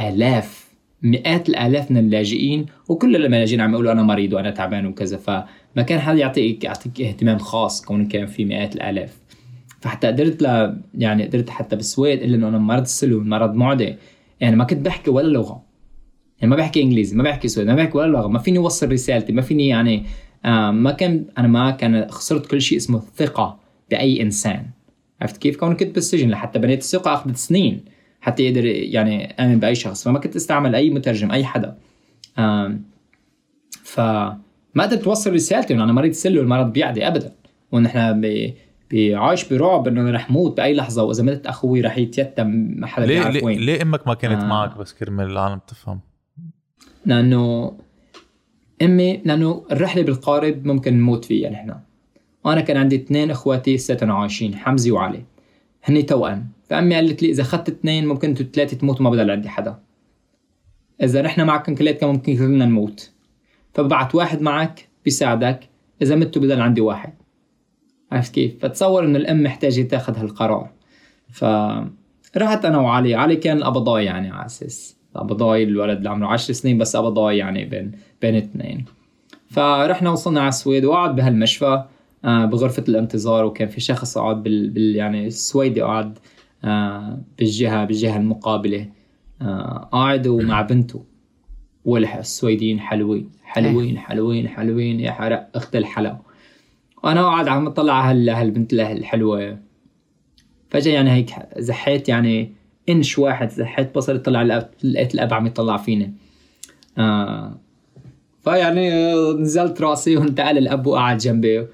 آلاف مئات الآلاف من اللاجئين وكل اللاجئين عم يقولوا أنا مريض وأنا تعبان وكذا فما كان حدا يعطيك يعطيك اهتمام خاص كون كان في مئات الآلاف. فحتى قدرت ل يعني قدرت حتى بالسويد إلا إنه أنا مرض السلو مرض معدي. يعني ما كنت بحكي ولا لغة. يعني ما بحكي إنجليزي ما بحكي سويد ما بحكي ولا لغة ما فيني أوصل رسالتي ما فيني يعني ما كان أنا ما كان خسرت كل شيء اسمه الثقة بأي إنسان عرفت كيف؟ كون كنت بالسجن لحتى بنيت الثقة أخذت سنين حتى يقدر يعني آمن بأي شخص فما كنت أستعمل أي مترجم أي حدا آه فما قدرت توصل رسالتي انه أنا مريض سلو المرض بيعدي ابدا ونحن بعايش برعب إنه رح موت بأي لحظة وإذا مت أخوي رح يتيتم ما حدا ليه بيعرف وين ليه أمك ما كانت آه. معك بس كرمال العالم تفهم؟ لأنه أمي لأنه الرحلة بالقارب ممكن نموت فيها نحن. وأنا كان عندي اثنين إخواتي لساتهم عايشين حمزه وعلي. هني توأم. فأمي قالت لي إذا أخذت اثنين ممكن أنتوا ثلاثة تموتوا ما بضل عندي حدا. إذا رحنا معكم كلياتكم ممكن كلنا نموت. فببعت واحد معك بيساعدك إذا متوا بضل عندي واحد. عرفت كيف؟ فتصور إنه الأم محتاجة تاخذ هالقرار. فرحت أنا وعلي. علي كان قبضاي يعني على أساس. قبضاي الولد اللي عمره 10 سنين بس قبضاي يعني بين بين اثنين. فرحنا وصلنا على السويد وقعد بهالمشفى آه، بغرفة الانتظار وكان في شخص قاعد بال, بال يعني السويدي قاعد آه، بالجهة بالجهة المقابلة آه، قاعد ومع بنته. والسويديين حلوين حلوين حلوين حلوين يا حرق أخت الحلا. وأنا قاعد عم أطلع على هالبنت الحلوة. فجأة يعني هيك زحيت يعني إنش واحد زحيت بصري طلع لقيت الاب عم يطلع فيني. آه. فيعني نزلت راسي وانتقل الأب وقعد جنبي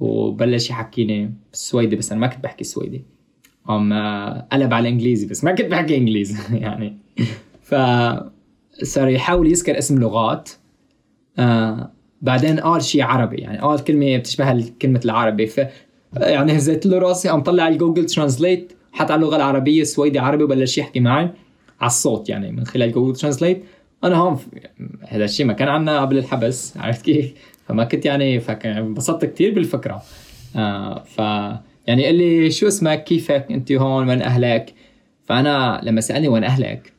وبلش يحكيني بالسويدي بس أنا ما كنت بحكي سويدي. قام قلب على الانجليزي بس ما كنت بحكي إنجليزي يعني. ف صار يحاول يذكر اسم لغات. آه بعدين قال شيء عربي يعني قال كلمة بتشبه كلمة العربي. ف يعني هزيت له راسي قام طلع ال Google Translate حط على اللغة العربية سويدي عربي وبلش يحكي معي على الصوت يعني من خلال Google Translate أنا هون هذا الشيء ما كان عندنا قبل الحبس عرفت كيف؟ فما كنت يعني انبسطت كثير بالفكرة. آه ف يعني قال لي شو اسمك؟ كيفك؟ أنت هون؟ وين أهلك؟ فأنا لما سألني وين أهلك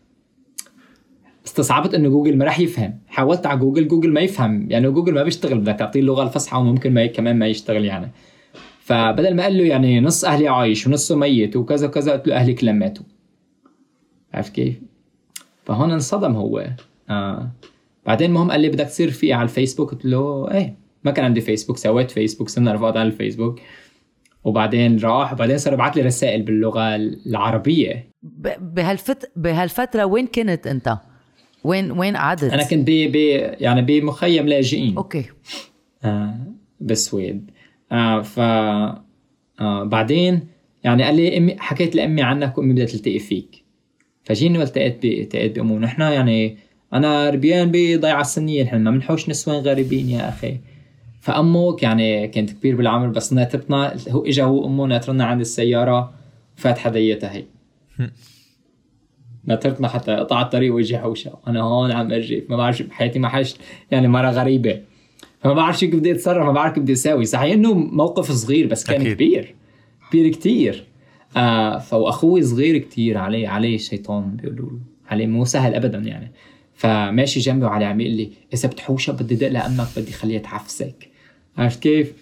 استصعبت إنه جوجل ما راح يفهم. حاولت على جوجل جوجل ما يفهم. يعني جوجل ما بيشتغل بدك تعطيه اللغة الفصحى وممكن ما كمان ما يشتغل يعني. فبدل ما قال له يعني نص أهلي عايش ونصه ميت وكذا وكذا قلت له أهلي كلهم ماتوا. عرفت كيف؟ فهون انصدم هو. آه. بعدين المهم قال لي بدك تصير رفيقي على الفيسبوك؟ قلت له إيه. ما كان عندي فيسبوك سويت فيسبوك صرنا رفقات على الفيسبوك. وبعدين راح وبعدين صار يبعث لي رسائل باللغة العربية. بهالفت بهالفترة وين كنت أنت؟ وين وين قعدت؟ أنا كنت ب ب يعني بمخيم لاجئين. okay. آه. بالسويد آه ف آه بعدين يعني قال لي أمي حكيت لأمي عنك وأمي بدها تلتقي فيك. فجيني والتقيت التقيت بأمه. ونحن يعني أنا ربيان بضيعة السنية نحن ما بنحوش نسوان غريبين يا أخي. فأمك يعني كانت كبير بالعمر بس ناطرتنا هو اجى هو وأمه ناطرنا عند السيارة فات حديتها هي ناطرتنا حتى قطع الطريق ويجي حوشة أنا هون عم ارجف ما بعرف بحياتي ما حشت يعني مرة غريبة. فما بعرف شو بدي أتصرف ما بعرف كيف بدي أسوي صحيح إنه موقف صغير بس كان أكيد. كبير كبير كتير. آه فأخوي صغير كتير عليه عليه شيطان بيقولوا له. عليه مو سهل ابدا يعني. فماشي جنبي وعلي عم يقول لي إذا بتحوشها بدي دق لأمك بدي خليها تعفسك عرفت كيف؟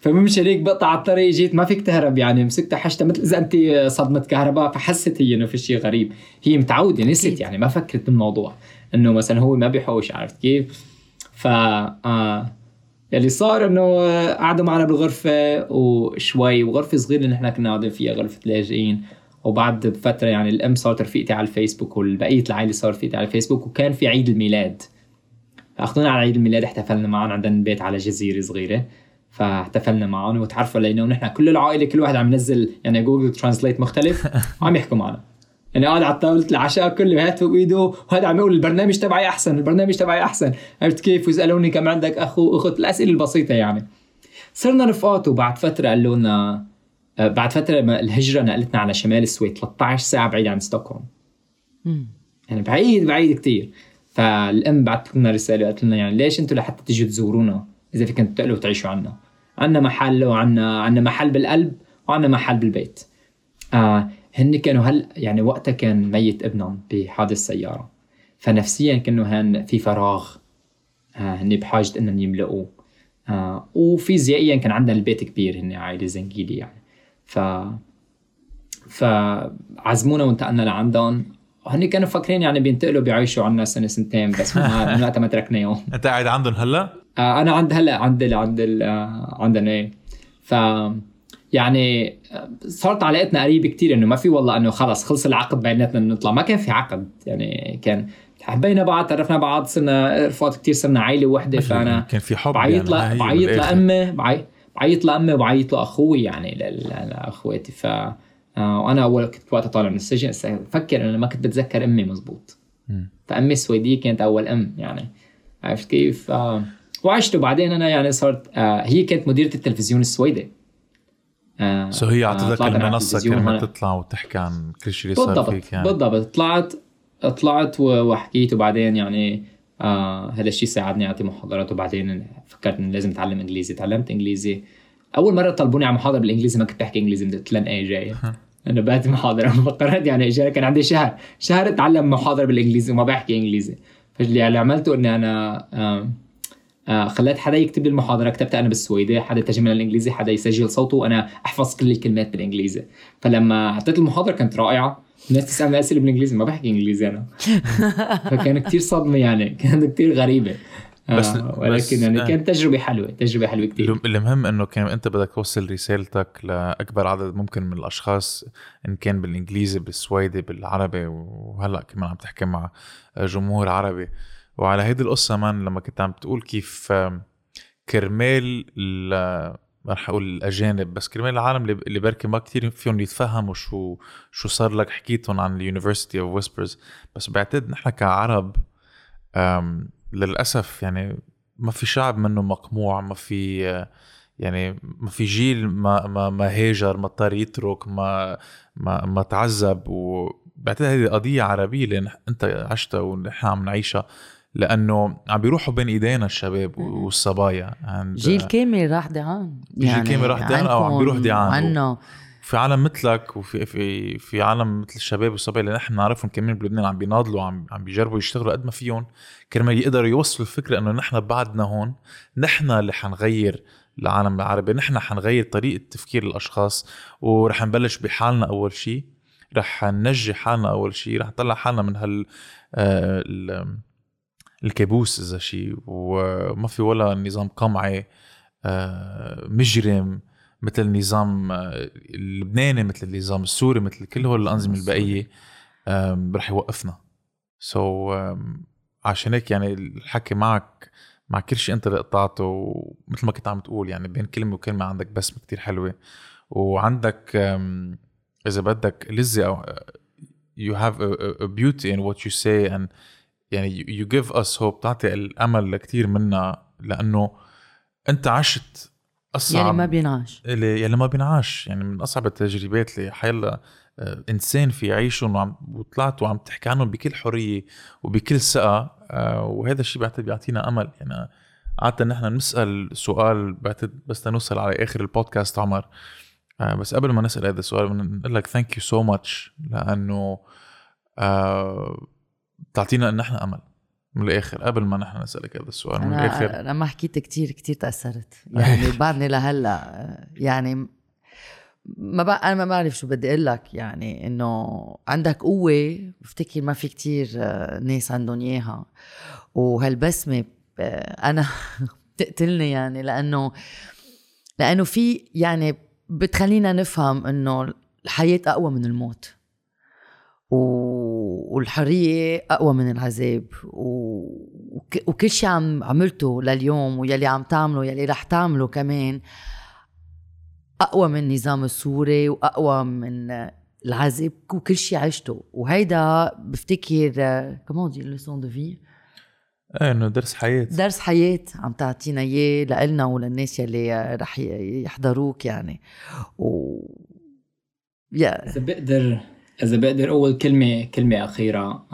فبمشي هيك بقطع الطريق جيت ما فيك تهرب يعني. مسكتها حشتها مثل إذا أنت صدمة كهرباء فحست هي إنه في شيء غريب. هي متعودة نسيت يعني ما فكرت بالموضوع. إنه مثلا هو ما بيحوش عرفت كيف؟ ف آه يلي صار إنه قعدوا معنا بالغرفة وشوي وغرفة صغيرة اللي نحن كنا قاعدين فيها غرفة لاجئين وبعد بفترة يعني الأم صارت رفيقتي على الفيسبوك والبقية العائلة صار رفيقتي على الفيسبوك وكان في عيد الميلاد. فأخذونا على عيد الميلاد احتفلنا معهم عندنا البيت على جزيرة صغيرة. فاحتفلنا معهم وتعرفوا علينا ونحن كل العائلة كل واحد عم ينزل يعني Google Translate مختلف وعم يحكوا معنا. يعني قاعد على طاولة العشاء كله هاتفه بايده وهذا عم يقول البرنامج تبعي أحسن البرنامج تبعي أحسن. عرفت كيف؟ ويسألوني كم عندك أخو أخت الأسئلة البسيطة يعني. صرنا رفقات وبعد فترة قالوا لنا آه، بعد فترة الهجرة نقلتنا على شمال السويد 13 ساعة بعيد عن ستوكهولم. يعني بعيد بعيد كتير. فالأم بعثت لنا رسالة قالت لنا يعني ليش أنتم لحتى تيجوا تزورونا؟ إذا فيكم تقلوا وتعيشوا عنا. عنا محل وعنا عنا محل بالقلب وعنا محل بالبيت. آه هن كانوا هل يعني وقتها كان ميت ابنهم بحادث سيارة. فنفسيا كانوا هن في فراغ آه هن بحاجة إنهم يملؤوه آه وفيزيائيا كان عندنا البيت كبير هن عائلة زنجيلي يعني. ف فعزمونا وانتقلنا لعندهم. وهن كانوا فاكرين يعني بينتقلوا بيعيشوا عنا سنة سنتين بس من وقتها ما تركناهم أنت قاعد عندهم هلأ؟ آه أنا عند هلأ عند ال عند ال عندنا إيه. ف يعني صارت علاقتنا قريبة كتير إنه ما في والله إنه خلص خلص العقد بيناتنا نطلع. ما كان في عقد. يعني كان حبينا بعض تعرفنا بعض صرنا رفقات كتير صرنا عائله وحدة. فأنا كان في حب بعيط يعني بعيط لأمي بعيط لأمي وبعيط لأخوي يعني لأخواتي. ف آه وأنا أول كنت وقتها طالع من السجن. فكر إنه ما كنت بتذكر أمي مزبوط. فأمي السويدية كانت أول أم يعني. عرفت كيف؟ آه وعشت. وبعدين أنا يعني صرت آه هي كانت مديرة التلفزيون السويدي. سو هي أعطتك آه المنصة كرمال تطلع وتحكي عن كل شيء اللي صار فيك يعني. بالضبط. طلعت طلعت وحكيت وبعدين يعني آه هذا الشيء ساعدني أعطي محاضرات وبعدين فكرت انه لازم أتعلم إنجليزي. تعلمت إنجليزي. أول مرة طلبوني على محاضرة بالإنجليزي ما كنت بحكي إنجليزي قلت لهم إيه جاي أنا بعد محاضرة فقررت يعني اجى كان عندي شهر شهر أتعلم محاضرة بالإنجليزي وما بحكي إنجليزي. فاللي عملته إني أنا آه آه خليت حدا يكتب لي المحاضرة كتبتها أنا بالسويدي حدا ترجمها للانجليزي حدا يسجل صوته وأنا أحفظ كل الكلمات بالإنجليزي. فلما اعطيت المحاضرة كانت رائعة الناس تسألني أسئلة بالإنجليزي ما بحكي إنجليزي أنا. فكان كتير صدمة يعني كانت كتير غريبة. بس آه ولكن بس يعني آه. كانت تجربة حلوة تجربة حلوة كثير المهم إنه كان أنت بدك توصل رسالتك لأكبر عدد ممكن من الأشخاص إن كان بالإنجليزي بالسويدي بالعربي وهلأ كمان عم تحكي مع جمهور عربي. وعلى هيدي القصة مان لما كنت عم تقول كيف كرمال ما رح أقول الأجانب بس كرمال العالم اللي بركي ما كثير فيهم يتفهموا شو شو صار لك حكيتهم عن ال university of whispers بس بعتقد نحن كعرب للأسف يعني ما في شعب منه مقموع ما في يعني ما في جيل ما ما ما هاجر ما اضطر يترك ما ما ما تعذب. وبعتقد هذه قضية عربية اللي أنت عشتها ونحن عم نعيشها. لأنه عم بيروحوا بين إيدينا الشباب والصبايا. جيل كامل راح دعان يعني جيل كامل راح دعان أو عم بيروح دعان عنا في عالم مثلك وفي في في عالم مثل الشباب والصبايا اللي نحن نعرفهم كمان بلبنان عم بيناضلوا عم عم بيجربوا يشتغلوا قد ما فيهم كرمال يقدروا يوصلوا الفكرة إنه نحن بعدنا هون نحن اللي حنغير العالم العربي نحن حنغير طريقة تفكير الأشخاص ورح نبلش بحالنا أول شيء رح ننجي حالنا أول شيء رح نطلع حالنا من هال آه، الكابوس إذا شيء وما في ولا نظام قمعي آه، مجرم مثل النظام آه، اللبناني مثل النظام السوري مثل كل هول الأنظمة البقيه رح يوقفنا. سو so, عشان هيك يعني الحكي معك مع كل شيء أنت اللي قطعته مثل ما كنت عم تقول يعني بين كلمة وكلمة عندك بسمة كتير حلوة. وعندك إذا بدك لزة أو you have a, a beauty in what you say and يعني you give us hope بتعطي الأمل لكثير منا لأنه أنت عشت أصعب يلي ما بينعاش اللي يلي ما بينعاش يعني من أصعب التجربات اللي حيلا آه، إنسان في يعيشهم وعم وطلعت وعم تحكي عنهم بكل حرية وبكل ثقة آه، وهذا الشيء بعتقد بيعطينا أمل. يعني عادة نحن نسأل سؤال بعتقد بس نوصل على آخر البودكاست عمر. آه، بس قبل ما نسأل هذا السؤال بنقول لك thank you so much لأنه بتعطينا إن إحنا أمل. من الآخر قبل ما نحن نسألك هذا السؤال من الآخر. أنا ما حكيت كتير كتير تأثرت. يعني بعدني لهلأ يعني ما بقى أنا ما بعرف شو بدي أقول لك. يعني إنه عندك قوة بفتكر ما في كتير آه، ناس عندهم إياها. وهالبسمة آه، أنا بتقتلني يعني لأنه لأنه في يعني بتخلينا نفهم إنه الحياة أقوى من الموت. والحرية أقوى من العذاب. وكل شيء عم عملته لليوم ويلي عم تعمله يلي رح تعمله كمان أقوى من النظام السوري وأقوى من العذاب وكل شيء عشته. وهيدا بفتكر كمان des leçons de vie إيه إنه درس حياة. درس حياة عم تعطينا إياه لإلنا وللناس يلي رح يحضروك يعني. و يا. إذا بقدر إذا بقدر أقول كلمه كلمة أخيرة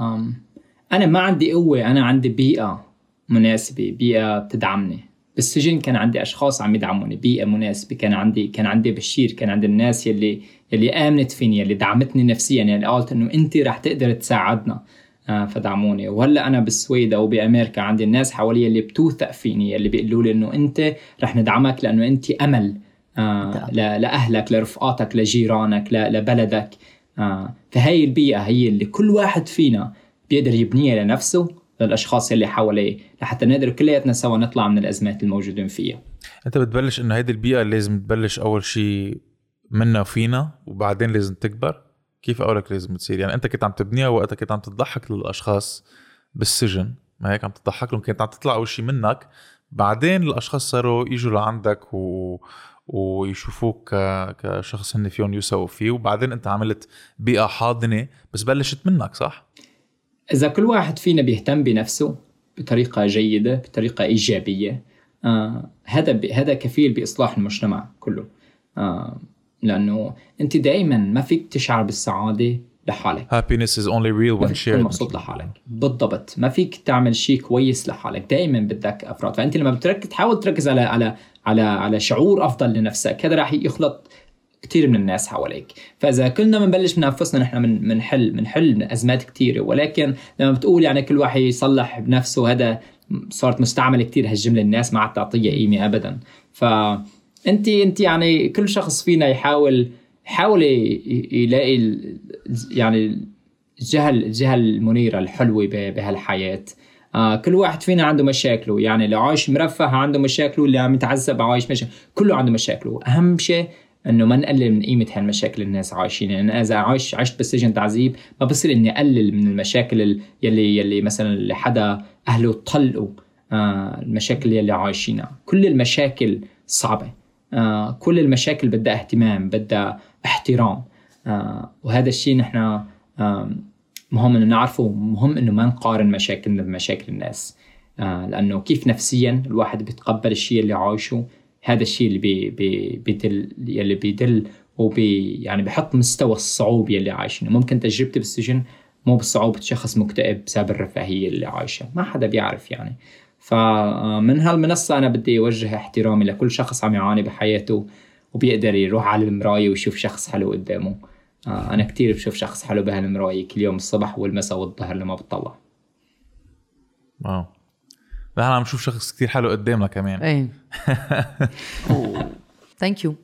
أنا ما عندي قوة أنا عندي بيئة مناسبة بيئة بتدعمني. بالسجن كان عندي أشخاص عم يدعموني بيئة مناسبة. كان عندي كان عندي بشير كان عندي الناس يلي يلي آمنت فيني يلي دعمتني نفسيا يلي قالت إنه انت رح تقدر تساعدنا آه، فدعموني. وهلأ أنا بالسويد أو بأمريكا عندي الناس حوالي اللي بتوثق فيني اللي بيقولوا لي إنه انت رح ندعمك لأنه انت أمل آه لأهلك لرفقاتك لجيرانك لبلدك. آه. فهي البيئة هي اللي كل واحد فينا بيقدر يبنيها لنفسه للأشخاص اللي حواليه لحتى نقدر كلياتنا سوا نطلع من الأزمات الموجودين فيها. أنت بتبلش إنه هيدي البيئة لازم تبلش أول شيء منا وفينا وبعدين لازم تكبر؟ كيف أولك لازم تصير؟ يعني أنت كنت عم تبنيها وقتها كنت عم تضحك للأشخاص بالسجن ما هيك عم تضحك؟ لهم كانت عم تطلع أول شيء منك بعدين الأشخاص صاروا يجوا لعندك و ويشوفوك كشخص هن فيهم يسووا فيه وبعدين أنت عملت بيئة حاضنة بس بلشت منك صح؟ إذا كل واحد فينا بيهتم بنفسه بطريقة جيدة بطريقة إيجابية آه هذا هذا كفيل بإصلاح المجتمع كله آه لأنه أنت دائما ما فيك تشعر بالسعادة لحالك. Happiness is only real when shared. مبسوط لحالك. بالضبط. ما فيك تعمل شيء كويس لحالك. دائما بدك أفراد. فأنت لما بتركز تحاول تركز على على على على شعور أفضل لنفسك. هذا راح يخلط كثير من الناس حواليك. فإذا كلنا بنبلش من أنفسنا نحن من بنحل بنحل أزمات كثيره ولكن لما بتقول يعني كل واحد يصلح بنفسه هذا صارت مستعملة كثير هالجملة. الناس ما عاد تعطيها قيمة ابدا. ف انت أنت يعني كل شخص فينا يحاول يحاول يلاقي يعني الجهه الجهه المنيره الحلوة بهالحياة. آه كل واحد فينا عنده مشاكله. يعني اللي عايش مرفه عنده مشاكله اللي عم يتعذب عايش مشاكل كله عنده مشاكله. أهم شيء إنه ما نقلل من قيمة هالمشاكل الناس عايشين. يعني إذا عايش عشت بالسجن تعذيب ما بصير إني أقلل من المشاكل يلي يلي مثلا اللي حدا أهله طلقوا آه المشاكل يلي عايشينها. كل المشاكل صعبة. آه كل المشاكل بدها اهتمام بدها احترام. آه وهذا الشيء نحن آه مهم إنه نعرفه مهم إنه ما نقارن مشاكلنا بمشاكل الناس. آه لأنه كيف نفسيا الواحد بيتقبل الشيء اللي عايشه هذا الشيء اللي بي بي بيدل يلي بيدل وبي يعني بحط مستوى الصعوبة اللي عايشينه. ممكن تجربتي بالسجن مو بصعوبة شخص مكتئب بسبب الرفاهية اللي عايشة. ما حدا بيعرف يعني. فمن هالمنصة أنا بدي أوجه احترامي لكل شخص عم يعاني بحياته. وبيقدر يروح على المراية ويشوف شخص حلو قدامه. آه أنا كتير بشوف شخص حلو بهالمراية كل يوم الصبح والمساء والظهر لما بتطلع. wow. نحن عم نشوف شخص كتير حلو قدامنا كمان. إيه. thank you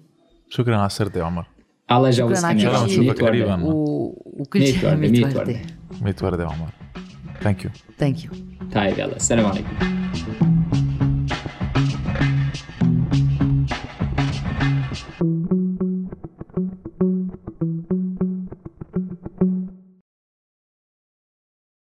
شكرا على السردة يا عمر. الله شكراً يجوزك على إن شاء الله كل شيء. بنشوفك قريباً. وكل شيء وردة، 100 مية وردة. وردة. 100 وردة يا عمر. ثانك يو thank you طيب يلا السلام عليكم.